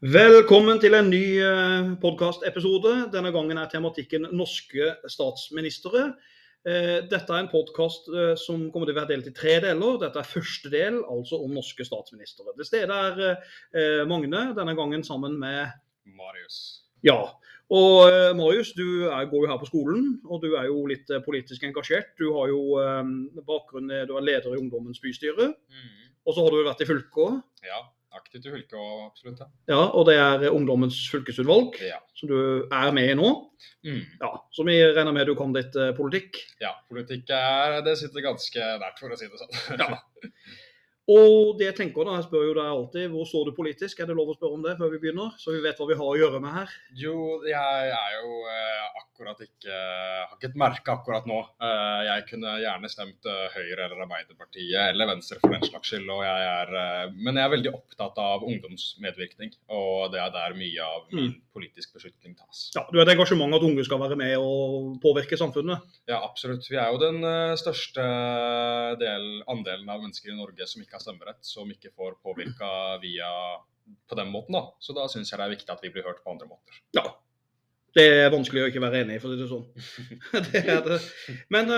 Velkommen til en ny eh, podkastepisode. Denne gangen er tematikken norske statsministre. Eh, Dette er en podkast som kommer til å være delt i tre deler. Dette er første del, altså om norske statsministre. Til stede er eh, Magne, denne gangen sammen med Marius. Ja. Og eh, Marius, du er, går jo her på skolen, og du er jo litt eh, politisk engasjert. Du har jo eh, bakgrunn Du er leder i Ungdommens bystyre, og så har du vært i fylket. Ja, aktivt i fylket òg, absolutt. Ja. Ja, og det er Ungdommens fylkesutvalg, Ja. som du er med i nå. Mm. Ja, Så vi regner med du kan litt eh, politikk. ja, politikk er Det sitter ganske nært, for å si det sånn. Ja. Og det jeg tenker da, jeg spør jo deg alltid, hvor står du politisk? Er det lov å spørre om det før vi begynner? Så vi vet hva vi har å gjøre med her. Jo, jeg er jo eh, akkurat ikke Har ikke et merke akkurat nå. Eh, jeg kunne gjerne stemt eh, Høyre eller Arbeiderpartiet eller Venstre for den slags skyld. Og jeg er, men jeg er veldig opptatt av ungdomsmedvirkning, og det er der mye av min politisk beslutning tas. Ja, Du har et engasjement at unge skal være med og påvirke samfunnet. Ja, absolutt. Vi er jo den største del, andelen av mennesker i Norge som ikke har stemmerett, som ikke får påvirka via på den måten. da. Så da syns jeg det er viktig at vi blir hørt på andre måter. Ja. Det er vanskelig å ikke være enig i, for å si det sånn. det er det. Men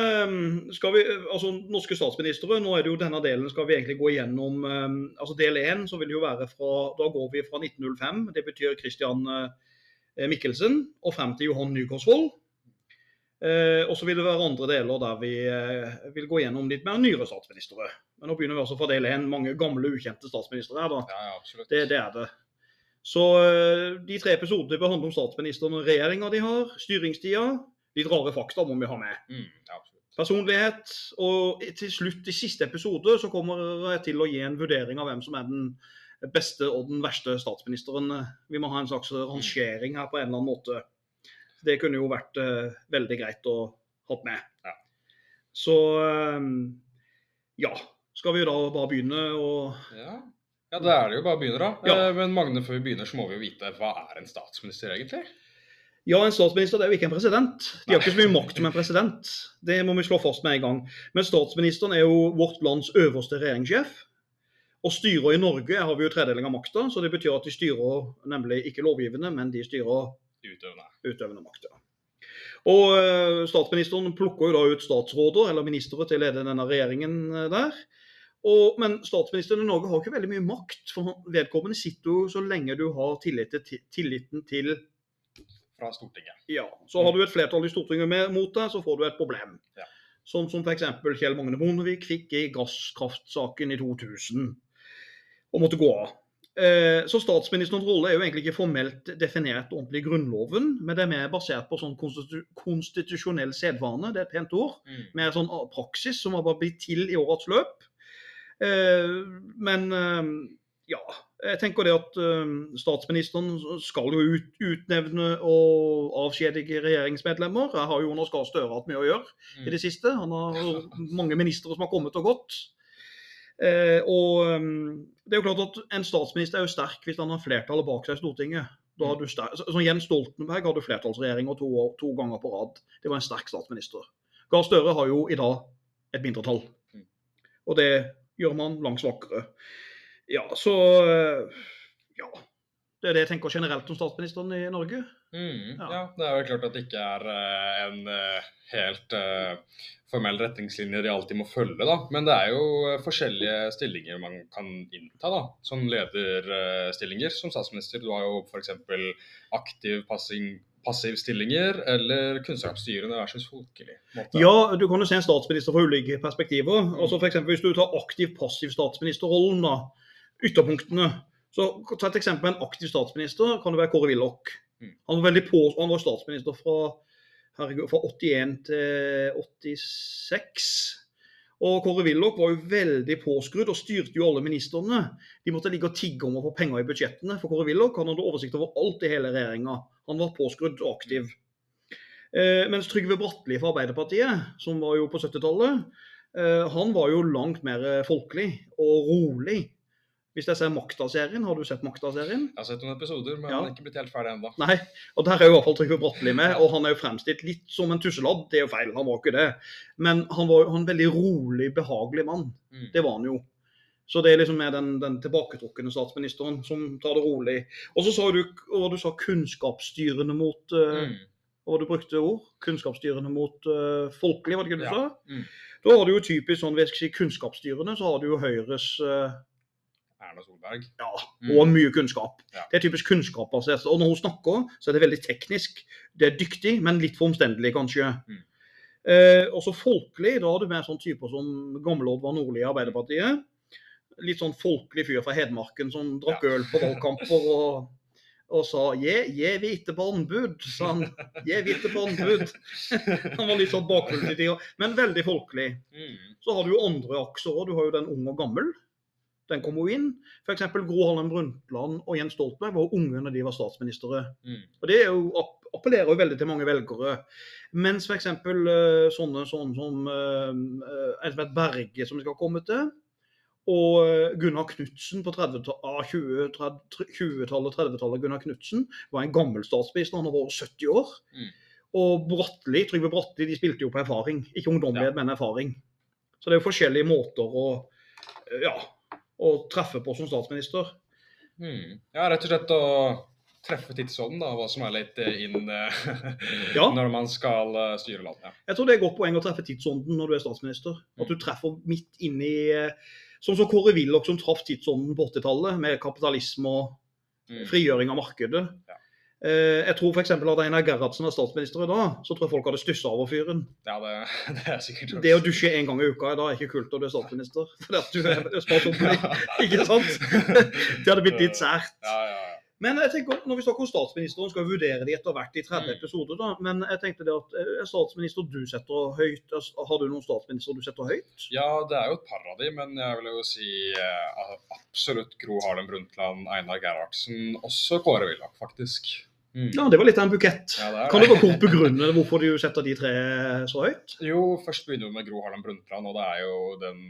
skal vi, altså norske statsministre, nå er det jo denne delen skal vi egentlig gå igjennom altså Del én så vil det jo være fra Da går vi fra 1905, det betyr Christian øh, Michelsen, og frem til Johan Nygaardsvold. Eh, og så vil det være andre deler der vi eh, vil gå gjennom litt mer nyere statsministre. Men nå begynner vi altså å fordele én. Mange gamle, ukjente statsministre her, da. Ja, ja. Det, det er det. Så eh, de tre episodene bør handle om statsministeren og regjeringa de har, styringstida, litt rare fakta må vi ha med. Mm, ja. Personlighet. Og til slutt, i siste episode, så kommer jeg til å gi en vurdering av hvem som er den beste og den verste statsministeren. Vi må ha en slags rangering her på en eller annen måte. Det kunne jo vært uh, veldig greit å hoppe med. Ja. Så um, ja. Skal vi da bare begynne å Ja. ja, da er det jo bare å begynne, da. Ja. Eh, Men Magne, før vi begynner, så må vi jo vite hva er en statsminister egentlig? Ja, en statsminister det er jo ikke en president. De har ikke så mye makt som en president. Det må vi slå fast med en gang. Men statsministeren er jo vårt lands øverste regjeringssjef. Og styrer i Norge har vi jo tredeling av makta, så det betyr at de styrer nemlig ikke lovgivende, men de styrer Utøvende. utøvende makt. ja. Og eh, statsministeren plukker jo da ut statsråder eller ministre til å lede denne regjeringen eh, der. Og, men statsministeren i Norge har ikke veldig mye makt, for vedkommende sitter jo så lenge du har tillit til, tilliten til Fra Stortinget. Ja. Så har du et flertall i Stortinget med, mot deg, så får du et problem. Ja. Sånn som f.eks. Kjell Magne Bondevik fikk i gasskraftsaken i 2000, og måtte gå av. Eh, Så statsministerens rolle er jo egentlig ikke formelt definert ordentlig i Grunnloven, men det er mer basert på sånn konstitu konstitusjonell sedvane, det er et pent ord. Mm. Mer sånn ah, praksis som har bare blitt til i årets løp. Eh, Men eh, ja, jeg tenker det at statsministeren skal jo ut, utnevne og avskjedige regjeringsmedlemmer. Her har Jonas Gahr Støre hatt mye å gjøre Mm. i det siste. Han har mange ministre som har kommet og gått. Eh, og eh, det er jo klart at En statsminister er jo sterk hvis han har flertallet bak seg i Stortinget. Da har du så, Jens Stoltenberg hadde flertallsregjeringer to, to ganger på rad. Det var en sterk statsminister. Gahr Støre har jo i dag et mindretall. Mm. Og det gjør man langt svakere. Ja, så eh, Ja. Det er det jeg tenker generelt om statsministeren i Norge. Mm, Ja. ja. Det er jo klart at det ikke er uh, en uh, helt uh, formell retningslinje de alltid må følge, da. Men det er jo forskjellige stillinger man kan innta, da. Som lederstillinger som statsminister. Du har jo f.eks. aktiv passing, stillinger, eller kunnskapsstyrende versus folkelig måte. Ja, du kan jo se en statsminister fra ulike perspektiver. Altså for eksempel Hvis du tar aktiv-passiv statsministerrollen, da, ytterpunktene. Så Ta et eksempel med en aktiv statsminister, kan det være Kåre Willoch. Mm. Han var veldig på, han var statsminister fra, herregud, fra 81 til 86. Og Kåre Willoch var jo veldig påskrudd og styrte jo alle ministrene. De måtte ligge og tigge om å få penger i budsjettene. For Kåre Willoch hadde oversikt over alt i hele regjeringa. Han var påskrudd og aktiv. Eh, mens Trygve Bratteli fra Arbeiderpartiet, som var jo på 70-tallet, eh, han var jo langt mer folkelig og rolig. Hvis jeg ser Makta-serien, har du sett Makta-serien? Jeg har sett noen episoder, men Ja. han er ikke blitt helt ferdig ennå. Nei, og der er jo i hvert fall Trygve Bratteli med, og han er jo fremstilt litt som en tusseladd. Det er jo feil, han var ikke det. Men han var jo en veldig rolig, behagelig mann. Mm. Det var han jo. Så det er liksom med den, den tilbaketrukne statsministeren som tar det rolig. Og så sa du, og du sa kunnskapsstyrende mot eh, Mm. Det du brukte ord? Kunnskapsstyrende mot uh, folkelig, var det ikke det du Ja. sa? Mm. Da har du jo typisk sånn, hvis jeg skal si kunnskapsstyrende, så har du jo Høyres eh, Erna Solberg. ja, Mm. og mye kunnskap. Ja. Det er typisk kunnskapsbasert. Og når hun snakker, så er det veldig teknisk. Det er dyktig, men litt for omstendelig, kanskje. Mm. Eh, og så folkelig, da har du med sånn typer som gamle Oddvar Nordli i Arbeiderpartiet. Litt sånn folkelig fyr fra Hedmarken som drakk øl på valgkamper og, og sa 'Jeg jeg hvite anbud', sa han. 'Jeg hvite anbud'. Han var litt sånn bakfull til tider, men veldig folkelig. Mm. Så har du jo andre akser òg. Du har jo den ung og gammel. Den kom jo inn. F.eks. Gro Harlem Brundtland og Jens Stoltenberg var unge når de var statsministre. Mm. Og Det er jo, appellerer jo veldig til mange velgere. Mens f.eks. sånne, sånne sånn som uh, Elisabeth Berge, som vi skal komme til, og eh, Gunnar Knudsen på 30-ta- ah, 20 30 20-tallet, 30-tallet. Gunnar Knudsen var en gammel statsminister, han var vært 70 år. Mm. Og Bratteli, Trygve Bratteli de spilte jo på erfaring. Ikke ungdommelighet, Ja. men erfaring. Så det er jo forskjellige måter å, eh, ja, å treffe på som statsminister. Hmm. Ja, rett og slett å treffe tidsånden, da, hva som er litt eh, inn eh, Ja. når man skal eh, styre landet. Jeg tror det er et godt poeng å treffe tidsånden når du er statsminister. At du treffer midt inn i eh, Sånn som Kåre Willoch som traff tidsånden på 80-tallet, med kapitalisme og Mm. frigjøring av markedet. Ja. Eh, jeg tror f.eks. at Einar Gerhardsen er statsminister i dag, så tror jeg folk hadde stussa over fyren. Ja, det, det er sikkert Det å dusje én gang i uka i dag er ikke kult når du er statsminister. For at du er sparsommelig, ikke sant? Det hadde blitt litt sært. Ja, ja, ja. Men jeg tenker, når vi snakker om statsministeren, skal vi vurdere de etter hvert i 30 Mm. episoder. da. Men jeg tenkte det at eh, er statsminister du setter høyt? Har du noen statsminister du setter høyt? Ja, det er jo et par av de, men jeg vil jo si eh, absolutt Gro Harlem Brundtland, Einar Gerhardsen, også Kåre Willoch, faktisk. Mm. Ja, Det var litt av en bukett. Ja, det er Kan du det. kort begrunne hvorfor du setter de tre så høyt? Jo, først begynner vi med Gro Harlem Brundtland, og det er jo den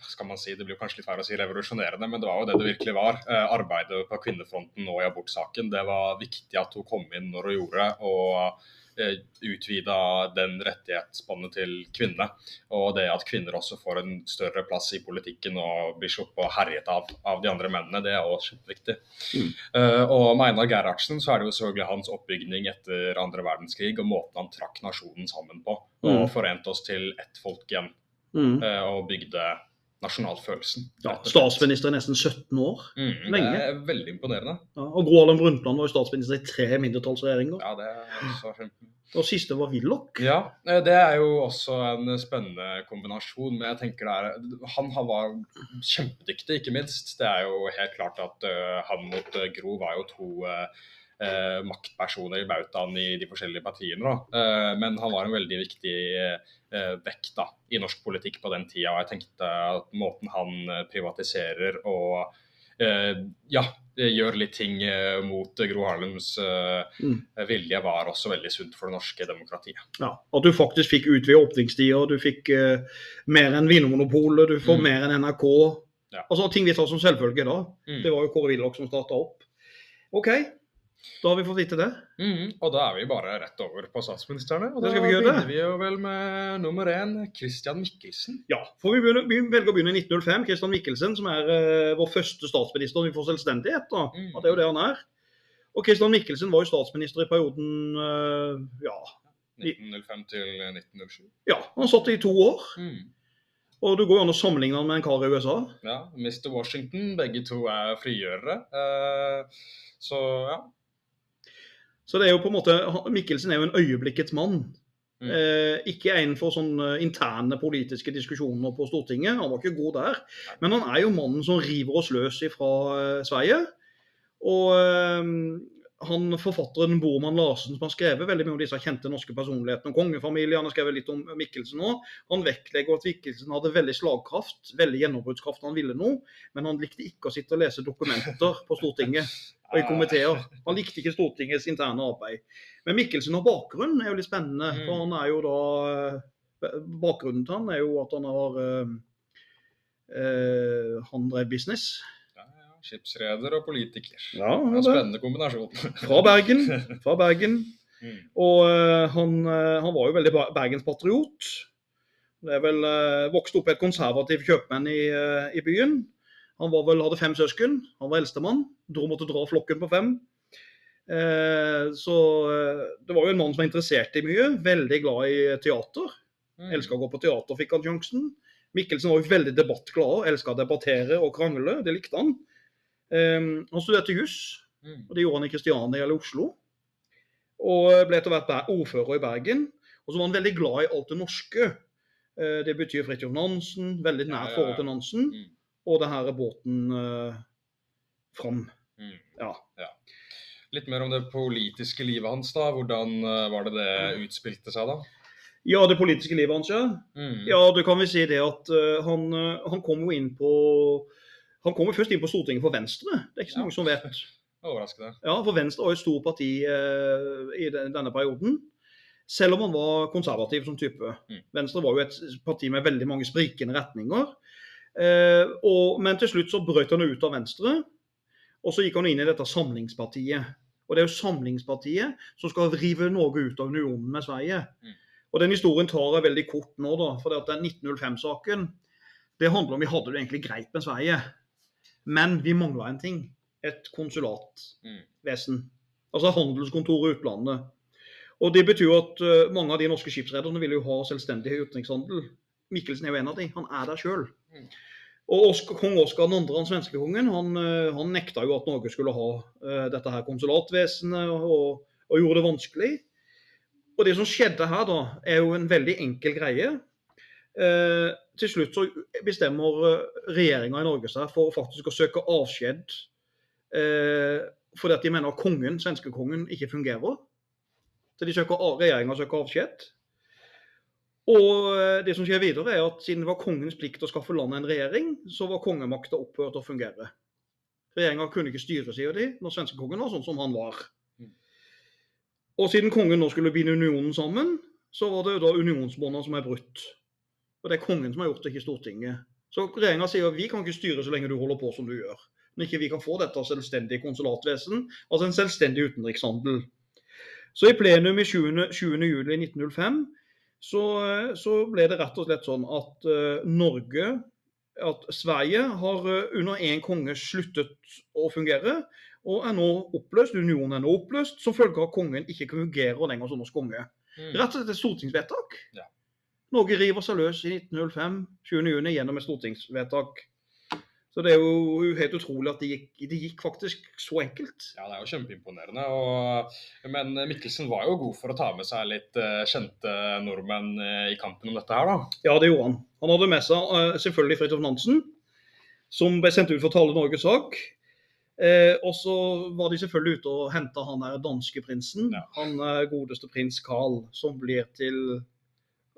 skal man si, Det blir kanskje litt feil å si revolusjonerende, men det var jo det det virkelig var. Eh, arbeidet på kvinnefronten og i abortsaken. Det var viktig at hun kom inn når hun gjorde, og utvida den rettighetsspannet til kvinner. Og det at kvinner også får en større plass i politikken og blir sluppet og herjet av, av de andre mennene, det er også kjempeviktig. Mm. Eh, og med Einar Gerhardsen så er det jo selvfølgelig hans oppbygning etter andre verdenskrig og måten han trakk nasjonen sammen på. Og Mm. forente oss til ett folk igjen, Mm. eh, og bygde nasjonalfølelsen. Ja, statsminister i nesten 17 år. Mm, lenge. Det er veldig imponerende. Ja, og Gro Harlem Brundtland var jo statsminister i tre mindretallsregjeringer. Ja, det er så kjempe... Og siste var Willoch. Ja, eh, det er jo også en spennende kombinasjon. Men jeg tenker det er, han, var kjempedyktig, ikke minst. Det er jo helt klart at uh, han mot uh, Gro var jo to eh, eh, maktpersoner i bautaen i de forskjellige partiene. Da. Eh, men han var en veldig viktig eh, vekt da, i norsk politikk på den tida. Og jeg tenkte at måten han eh, privatiserer og eh, ja, gjør litt ting eh, mot Gro Harlems Mm. vilje, var også veldig sunt for det norske demokratiet. Ja, At du faktisk fikk utvide åpningstider, du fikk eh, mer enn Vinmonopolet, du får Mm. mer enn NRK. Ja. Altså Ting vi tar som selvfølge da. Mm. Det var jo Kåre Willoch som starta opp. OK, da har vi fått vite det. Mm, Og da er vi bare rett over på statsministrene. Og Da da skal vi gjøre det. begynner vi jo vel med nummer én, Christian Michelsen. Ja, for vi, begynner, vi velger å begynne i 1905. Christian Michelsen, som er uh, vår første statsminister når vi får selvstendighet. da. Mm. Og det er jo det han er. Og Christian Michelsen var jo statsminister i perioden uh, ja, 1905 til 1907. ja, han satt i to år. Mm. Og du går jo an å sammenligne han med en kar i USA. Ja, Mr. Washington, begge to er frigjørere. Uh, så ja. Så det er jo på en måte, Mikkelsen er jo en øyeblikkets mann. Mm. Eh, ikke en for sånne interne politiske diskusjoner på Stortinget. Han var ikke god der. Men han er jo mannen som river oss løs fra eh, Sverige. Og eh, han forfatteren Bormann Larsen, som har skrevet veldig mye om disse kjente norske personlighetene, om kongefamilien, han skrevet litt om Mikkelsen òg, han vektlegger at Mikkelsen hadde veldig slagkraft, veldig gjennombruddskraft når han ville noe, men han likte ikke å sitte og lese dokumenter på Stortinget og i komiteer. Han likte ikke Stortingets interne arbeid. Men Mikkelsen og bakgrunnen er jo litt spennende. Mm. For han er jo da Bakgrunnen til han er jo at han har øh, øh, Han drev business. Skipsreder og politiker. Ja, Det en spennende kombinasjon. Fra Bergen. Fra Bergen. Mm. Og uh, han, eh, han var jo veldig Ber- bergenspatriot. Det er vel uh, vokst opp et konservativ kjøpmenn i, uh, i byen. Han var vel, hadde fem søsken. Han var eldstemann. Dro måtte dra flokken på fem. Eh, så eh, det var jo en mann som var interessert i mye. Veldig glad i teater. Mm. Elska å gå på teater, fikk han sjansen. Mikkelsen var jo veldig debattglad. Elska å debattere og krangle. Det likte han. Eh, han studerte juss, Mm. og det gjorde han i Kristiania eller Oslo. Og ble etter hvert ordfører i Bergen. Og så var han veldig glad i alt det norske. Uh, Det betyr Fridtjof Nansen, veldig Ja, nært ja, ja. forhold til Nansen. Mm. Og det her er båten uh, fram. Mm. Ja. Litt mer om det politiske livet hans, da. Hvordan eh, var det det utspilte seg, da? Ja, det politiske livet hans, ja. Mm. Ja, du kan vel si det at uh, han, eh, han kom jo inn på Han kommer først inn på Stortinget for Venstre. Det er ikke så mange som vet. Overraskende. Ja, for Venstre var et stort parti eh, i den- denne perioden. Selv om han var konservativ som type. Mm. Venstre var jo et parti med veldig mange sprikende retninger. Eh, og, men til slutt så brøt han ut av Venstre, og så gikk han inn i dette Samlingspartiet. Og det er jo Samlingspartiet som skal rive Norge ut av unionen med Sverige. Mm. Og den historien tar jeg veldig kort nå, da. For det at den 1905-saken det handler om vi hadde det egentlig greit med Sverige. Men vi mangla en ting. Et konsulatvesen. Mm. Altså handelskontor i utlandet. Og Det betyr at eh, mange av de norske skipsrederne ville jo ha selvstendig utenrikshandel. Mikkelsen er jo en av de. Han er der sjøl. Mm. Og Oskar, kong Oskar 2., den svenske kongen, han, eh, han nekta jo at Norge skulle ha uh, dette her konsulatvesenet, og, og gjorde det vanskelig. Og Det som skjedde her, da, er jo en veldig enkel greie. Eh, til slutt så bestemmer eh, regjeringa i Norge seg for faktisk å søke avskjed eh, fordi at de mener kongen, svenskekongen ikke fungerer. Så de søker, av- regjeringa søker avskjed. Og eh, det som skjer videre er at siden det var kongens plikt å skaffe landet en regjering, så var kongemakta opphørt å fungere. Regjeringa kunne ikke styre, sier de, når svenskekongen var sånn som han var. Mm. Og siden kongen nå skulle binde unionen sammen, så var det da unionsbåndene som er brutt. Og det er kongen som har gjort det, ikke Stortinget. Så regjeringa sier at vi kan ikke styre så lenge du holder på som du gjør. Når ikke vi kan få dette selvstendige konsulatvesen, altså en selvstendig utenrikshandel. Så i plenum i 20. 20. juli 1905 så, så ble det rett og slett sånn at uh, Norge, at Sverige har eh, under én konge sluttet å fungere, og er nå oppløst. Unionen er nå oppløst som følge av at kongen ikke fungerer lenger som norsk konge. Mm. Rett og slett et stortingsvedtak. Ja. Norge river seg løs i 1905, 20. juni, gjennom et stortingsvedtak. Så det er jo helt utrolig at det gikk, det gikk faktisk så enkelt. Ja, det er jo kjempeimponerende. Og, men Mikkelsen var jo god for å ta med seg litt eh, kjente nordmenn eh, i kampen om dette her, da. Ja, det gjorde han. Han hadde med seg eh, selvfølgelig Fridtjof Nansen, som ble sendt ut for å tale Norges sak. Eh, og så var de selvfølgelig ute og henta han der danske prinsen. Ja. Han godeste prins Carl, som blir til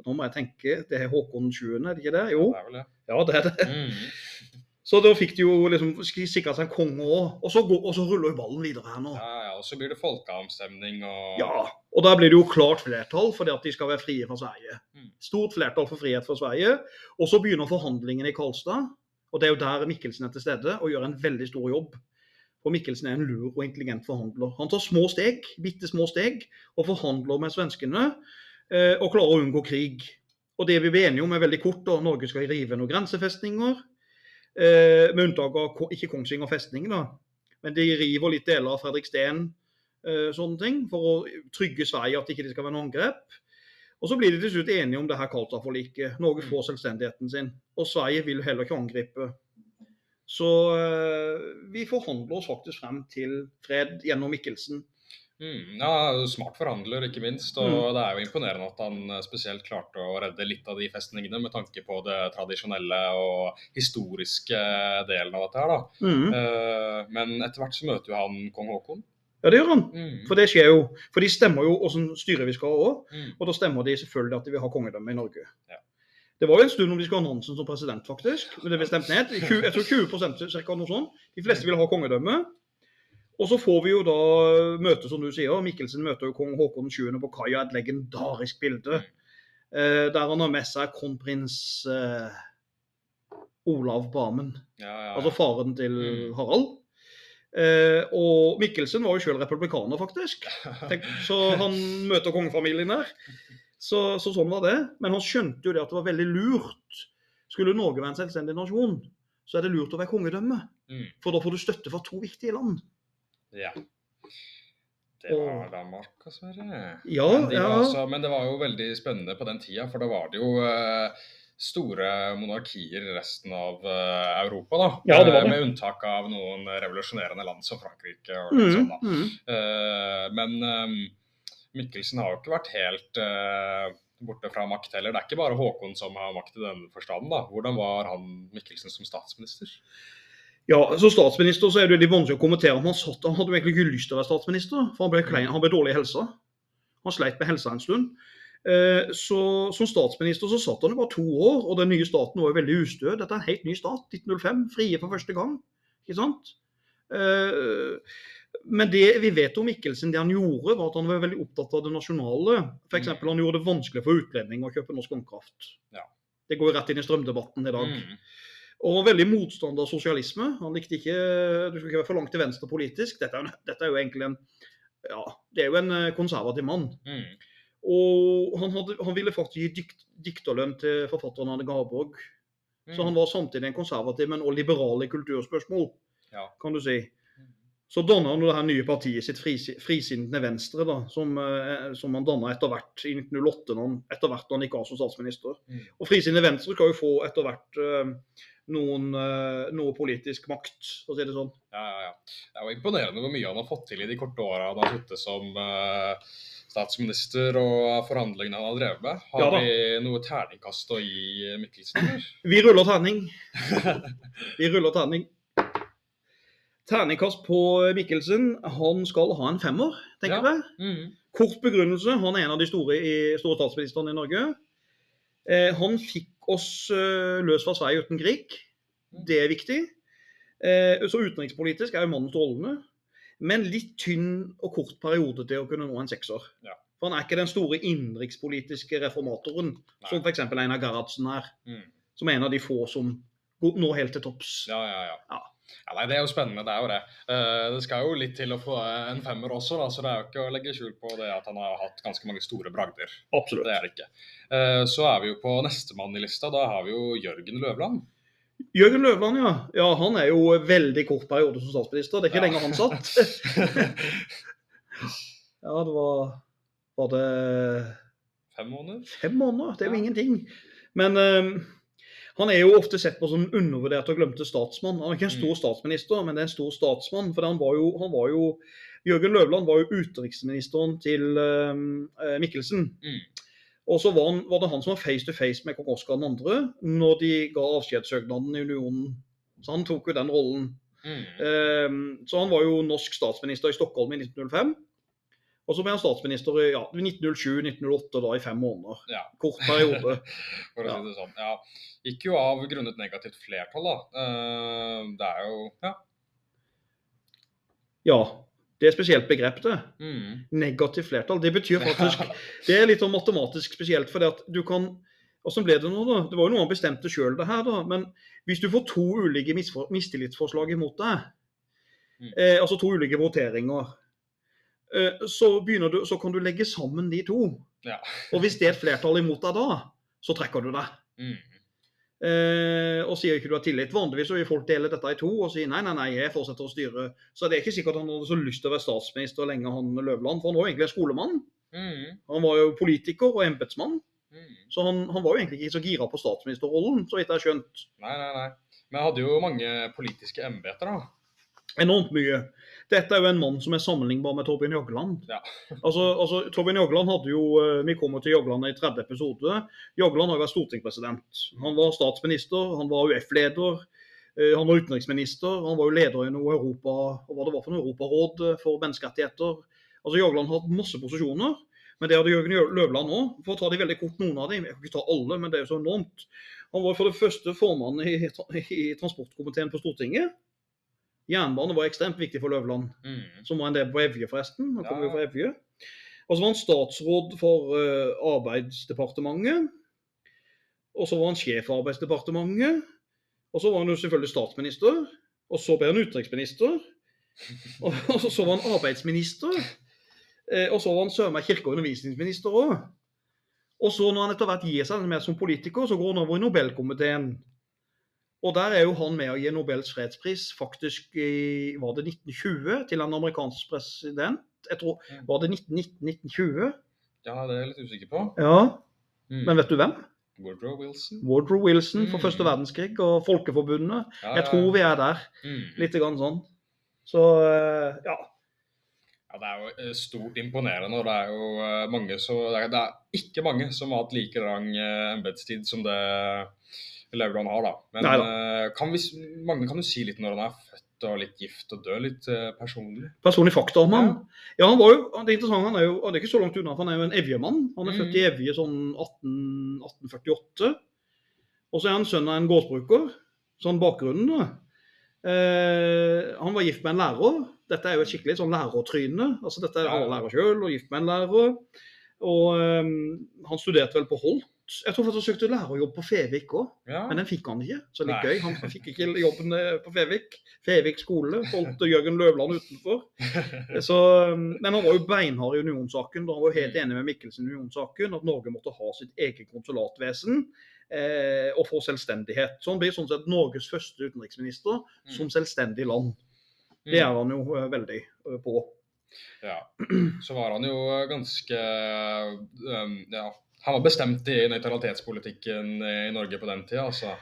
Nå må jeg tenke, det er Håkon 7., er det ikke det? Jo, Det er vel det. ja det er det. Mm. Så da fikk de jo liksom sikra seg en konge òg. Og, så og så ruller jo ballen videre her nå. Ja, ja, og så blir det folkeavstemning og Ja, og da blir det jo klart flertall fordi at de skal være frie fra Sverige. Mm. Stort flertall for frihet fra Sverige. Og så begynner forhandlingene i Karlstad. Og det er jo der Mikkelsen er til stede og gjør en veldig stor jobb. For Mikkelsen er en lur og intelligent forhandler. Han tar små steg, bitte små steg, og forhandler med svenskene. Eh, Og klare å unngå krig. Og det vi ble enige om er veldig kort. da, Norge skal rive noen grensefestninger. Eh, med unntak av ikke Kongsvinger festning, da. Men de river litt deler av Fredriksten, eh, sånne ting, for å trygge Sverige at ikke det skal være noe angrep. Og så blir de til slutt enige om det her Karlstad-forliket. Norge får selvstendigheten sin. Og Sverige vil heller ikke angripe. Så vi forhandler oss faktisk frem til fred gjennom Mikkelsen. Mm, ja, smart forhandler, ikke minst. Og Mm. det er jo imponerende at han eh, spesielt klarte å redde litt av de festningene med tanke på det tradisjonelle og historiske delen av dette her, da. Mhm. Eh, men etter hvert så møter jo han kong Haakon. Ja, det gjør han. Mm. For det skjer jo. For de stemmer jo åssen styre vi skal ha òg. Mm. Og da stemmer de selvfølgelig at de vil ha kongedømme i Norge. Ja. Det var jo en stund om de skulle ha Nansen som president, faktisk. Men det ble stemt ned. jeg tror 20 cirka noe sånt. De fleste vil ha kongedømme. Og så får vi jo da møte, som du sier. Mikkelsen møter jo kong Haakon 7. på kaia. Et legendarisk bilde. Eh, der han har med seg kronprins eh, Olav Barmen. Ja, ja, Altså faren til Mm. Harald. Eh, og Mikkelsen var jo sjøl republikaner, faktisk. Tenk, så han møter kongefamilien der. Så, så sånn var det. Men han skjønte jo det at det var veldig lurt. Skulle Norge være en selvstendig nasjon, så er det lurt å være kongedømme. Mm. For da får du støtte fra to viktige land. Ja. Det var Danmark og Sverige. Ja, men, de ja. altså, men det var jo veldig spennende på den tida, for da var det jo eh, store monarkier i resten av eh, Europa. da. Ja, det Eh, det. Med unntak av noen revolusjonerende land som Frankrike. og litt Mm, sånn da. mm. Eh, men eh, Mikkelsen har jo ikke vært helt eh, borte fra makt heller. Det er ikke bare Håkon som har makt i den forstanden. da. Hvordan var han Mikkelsen som statsminister? Ja, Som statsminister så er det litt vanskelig å kommentere om han satt Han hadde jo egentlig ikke lyst til å være statsminister, for han ble, klein, han ble dårlig i helsa. Han sleit med helsa en stund. Eh, Så Som statsminister så satt han jo bare to år, og den nye staten var jo veldig ustø. Dette er en helt ny stat. 1905, frie for første gang. Ikke sant? Eh, Men det vi vet om Mikkelsen, det han gjorde, var at han var veldig opptatt av det nasjonale. F.eks. Mm. han gjorde det vanskelig for utlendinger å kjøpe norsk vannkraft. Ja. Det går jo rett inn i strømdebatten i dag. Mm. Og var veldig motstander av sosialisme. Han likte ikke Du skal ikke være for langt til venstre politisk. Dette er, dette er jo egentlig en Ja, det er jo en eh, konservativ mann. Mm. Og han, hadde, han ville faktisk gi dikt, dikterlønn til forfatteren Anne Garborg. Mm. Så han var samtidig en konservativ, men også liberal i kulturspørsmål, Ja. kan du si. Så danna han det her nye partiet sitt, Frisinnende Venstre, da, som, eh, som han danna etter hvert i 1908, når han, etter hvert da han gikk av som statsminister. Mm. Og Frisinnende Venstre skal jo få etter hvert eh, noen, eh, noe politisk makt, for å si det sånn. Ja, ja, ja. Det er jo imponerende hvor mye han har fått til i de korte åra han har sittet som uh, statsminister og forhandlingene han har drevet med. Har Ja vi noe terningkast å gi Mikkelsen? Vi ruller terning. Vi ruller terning. Terningkast på Mikkelsen. Han skal ha en femmer, tenker Ja. jeg. Mm. Kort begrunnelse. Han er en av de store, i, store statsministrene i Norge. Eh, han fikk oss eh, løs fra Sverige uten krig. Det er viktig. Eh, så utenrikspolitisk er jo mannen strålende. Men litt tynn og kort periode til å kunne nå en sekser. Ja. For han er ikke den store innenrikspolitiske reformatoren, Nei. som f.eks. Einar Gerhardsen er. Mm. Som er en av de få som når helt til topps. Ja, ja, ja. Ja. Ja, nei, Det er jo spennende, det er jo det. Uh, det skal jo litt til å få en femmer også, da, så det er jo ikke å legge skjul på det at han har hatt ganske mange store bragder. Absolutt. Det er det ikke. Uh, så er vi jo på nestemann i lista. Da har vi jo Jørgen Løvland. Jørgen Løvland, ja. ja. Han er jo veldig kort periode som statsminister. Det er ikke Ja. lenge han satt. Ja, det var Var det Fem måneder? fem måneder? Det er jo Ja. ingenting. Men eh, han er jo ofte sett på som en undervurdert og glemte statsmann. Han er ikke en stor Mm. statsminister, men det er en stor statsmann. For han var jo, han var jo Jørgen Løvland var jo utenriksministeren til uh, Mikkelsen. Mm. Og så var, han, var det han som var face to face med kong Oskar 2. når de ga avskjedssøknaden i unionen. Så han tok jo den rollen. Mm. Uh, så han var jo norsk statsminister i Stockholm i 1905. Og så ble han statsminister i ja, 1907-1908, da i fem måneder. Ja. Kort periode. For å si det sånn. Ja. Gikk jo av grunnet negativt flertall, da. Eh, det er jo Ja. Ja, det er spesielt begrep, det. Mm. Negativt flertall. Det betyr faktisk Det er litt sånn matematisk spesielt, fordi at du kan Åssen ble det nå, da? Det var jo noe han bestemte sjøl, det her, da. Men hvis du får to ulike mistillitsforslag imot deg, Mm. eh, altså to ulike voteringer, så, du, så kan du legge sammen de to. Ja. Og hvis det er et flertall imot deg da, så trekker du deg. Mm. Eh, og sier ikke du har tillit. Vanligvis så vil folk dele dette i to og si nei, nei, nei, jeg fortsetter å styre. Så det er ikke sikkert han hadde så lyst til å være statsminister lenge, han Løvland. For han var jo egentlig en skolemann. Mm. Han var jo politiker og embetsmann. Mm. Så han, han var jo egentlig ikke så gira på statsministerrollen, så vidt jeg har skjønt. Nei, nei, nei. Men jeg hadde jo mange politiske embeter, da. Enormt mye. Dette er jo en mann som er sammenlignbar med Torbjørn Jagland. Ja. altså, altså, Torbjørn Jagland hadde jo eh, Vi kommer til Jagland i 30 episode. Jagland har jo vært stortingspresident. Han var statsminister, han var UF-leder, eh, han var utenriksminister, han var jo leder i noe Europa, hva det var for noe Europaråd eh, for menneskerettigheter. Altså, Jagland har hatt masse posisjoner. Men det hadde Jørgen Løvland òg. For å ta de veldig kort, noen av dem. Jeg kan ikke ta alle, men det er jo så enormt. Han var for det første formann i, i transportkomiteen på Stortinget. Jernbane var ekstremt viktig for Løvland, Mm. som var en del på Evje, forresten. Han kom Ja. jo fra Evje. Og så var han statsråd for uh, Arbeidsdepartementet. Og så var han sjef for Arbeidsdepartementet. Og så var han jo selvfølgelig statsminister. Og så ble han utenriksminister. Og og så var han arbeidsminister. Eh, Og så var han søren meg kirke- og undervisningsminister òg. Og så når han etter hvert gir seg mer som politiker, så går han over i Nobelkomiteen. Og der er jo han med å gi Nobels fredspris faktisk i var det 1920 til en amerikansk president. Jeg tror, Var det 1919-1920? Ja, det er jeg litt usikker på. Ja, Mm. men vet du hvem? Woodrow Wilson. Woodrow Wilson for Mm. første verdenskrig og Folkeforbundet. Ja, Jeg ja, tror vi er der, mm. litt grann sånn. Så eh, ja. Ja, Det er jo eh, stort imponerende. og Det er jo eh, mange så, det, er, det er ikke mange som har hatt like lang embetstid som det Lauvland har. da. Men eh, kan vi, Magne, kan du si litt når han er født og litt gift og død? Litt eh, personlig? Personlig fakta om han. Ja, han var jo, det er interessant, han er jo han er ikke så langt unna, for han er jo en Evje-mann. Han er Mm. født i Evje sånn 18, 1848. Og så er han sønn av en gårdsbruker. Sånn bakgrunnen, da. Eh, han var gift med en lærer. Dette er jo et skikkelig sånn lærertryne. Altså, dette er alle lærere Han lærer sjøl og gift med en lærer. Og eh, han studerte vel på Holt. Jeg tror faktisk han søkte lærerjobb på Fevik òg. Ja. Men den fikk han ikke. Så litt Nei. gøy. Han fikk ikke jobben eh, på Fevik. Fevik skole. Holdt Jørgen Løvland utenfor. Så, um, men han var jo beinhard i unionssaken. Han var jo helt enig med Mikkelsen i unionssaken. At Norge måtte ha sitt eget konsulatvesen eh, og få selvstendighet. Så han blir sånn sett Norges første utenriksminister som selvstendig land. Det er han jo eh, veldig eh, på. Ja. Så var han jo ganske um, Ja, han var bestemt i nøytralitetspolitikken i Norge på den tida, altså.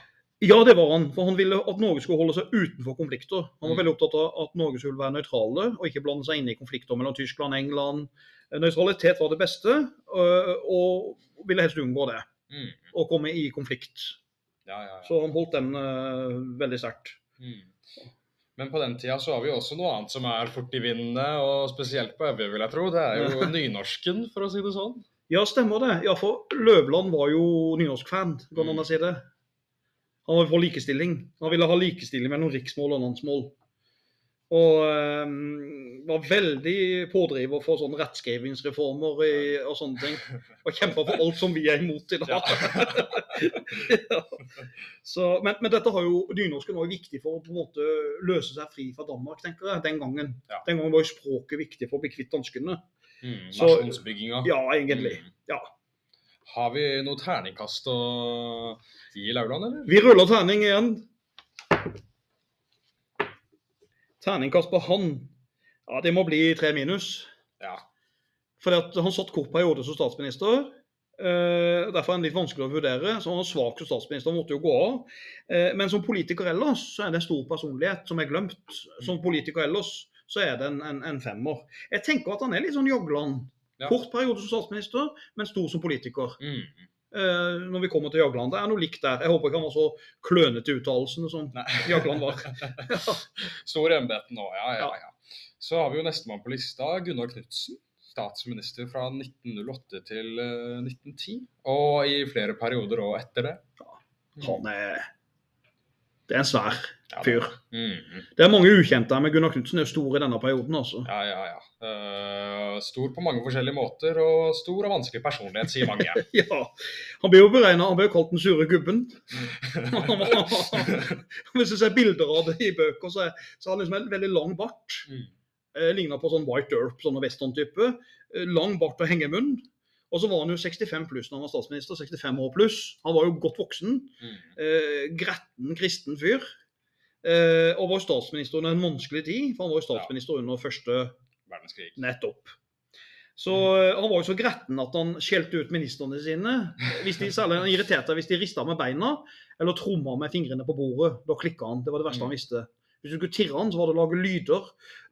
Ja, det var han. For han ville at Norge skulle holde seg utenfor konflikter. Han var Mm. veldig opptatt av at Norge skulle være nøytrale og ikke blande seg inn i konflikter mellom Tyskland og England. Nøytralitet var det beste, øh, og ville helst unngå det. Mm. Å komme i konflikt. Ja, ja, ja. Så han holdt den øh, veldig sterkt. Mm. Men på den tida så har vi også noe annet som er fort i vinden, og spesielt på Evje, vil jeg tro. Det er jo nynorsken, for å si det sånn. Ja, stemmer det. Ja, for Løvland var jo nynorsk-fan, kan man Mm. si det. Han var for likestilling. Han ville ha likestilling mellom riksmål og landsmål. Og um, var veldig pådriver for sånne rettskrivingsreformer i, og sånne ting. Og kjempa for alt som vi er imot i dag. Ja. Så, men, men dette har jo, nynorsken jo viktig for å på en måte løse seg fri fra Danmark, tenker jeg, den gangen. Ja. Den gangen var jo språket viktig for å bli kvitt danskene. Mm, Nasjonsbygginga. Ja, egentlig. Mm. Ja. Har vi noe terningkast å gi Lauland, eller? Vi ruller terning igjen. Terningkast på han. Ja, det må bli tre minus. Ja. Fordi at han satt kort periode som statsminister. Uh, derfor er han litt vanskelig å vurdere. Så han var svak som statsminister, måtte jo gå av. Uh, men som politiker ellers så er det en stor personlighet som er glemt. Som politiker ellers så er det en, en, en femmer. Jeg tenker at han er litt sånn Jagland. Ja. Kort periode som statsminister, men stor som politiker. Mm. Uh, når vi kommer til Jagland. Det er noe likt der. Jeg håper ikke han var så klønete i uttalelsene som. Jagland var. Stor embete nå, ja, ja, Ja. ja. Så har vi jo nestemann på lista, Gunnar Knudsen. Statsminister fra 1908 til eh, 1910. Og i flere perioder òg etter det. Han er Det er en svær Ja, fyr. Mm. Det er mange ukjente men Gunnar Knudsen er stor i denne perioden, altså. Ja, ja, ja. Uh, stor på mange forskjellige måter, og stor og vanskelig personlighet, sier mange. Ja. Han blir jo beregnet, han blir jo kalt den sure gubben. Hvis du ser bilder av det i bøker, så, er, så har han liksom en veldig lang bart. Mm. Eh, Ligner på sånn White Derp, sånn western-type. Eh, lang bart og hengemunn. Og så var han jo 65 pluss når han var statsminister. 65 år pluss. Han var jo godt voksen. Mm. Eh, gretten, kristen fyr. Eh, og var statsminister under en vanskelig tid, for han var jo statsminister under første Verdenskrig. nettopp. Så mm. Han var jo så gretten at han skjelte ut ministrene sine. Hvis de særlig han irriterte hvis de rista med beina eller tromma med fingrene på bordet. Da klikka han. Det var det verste han visste. Hvis du skulle tirre han, så var det å lage lyder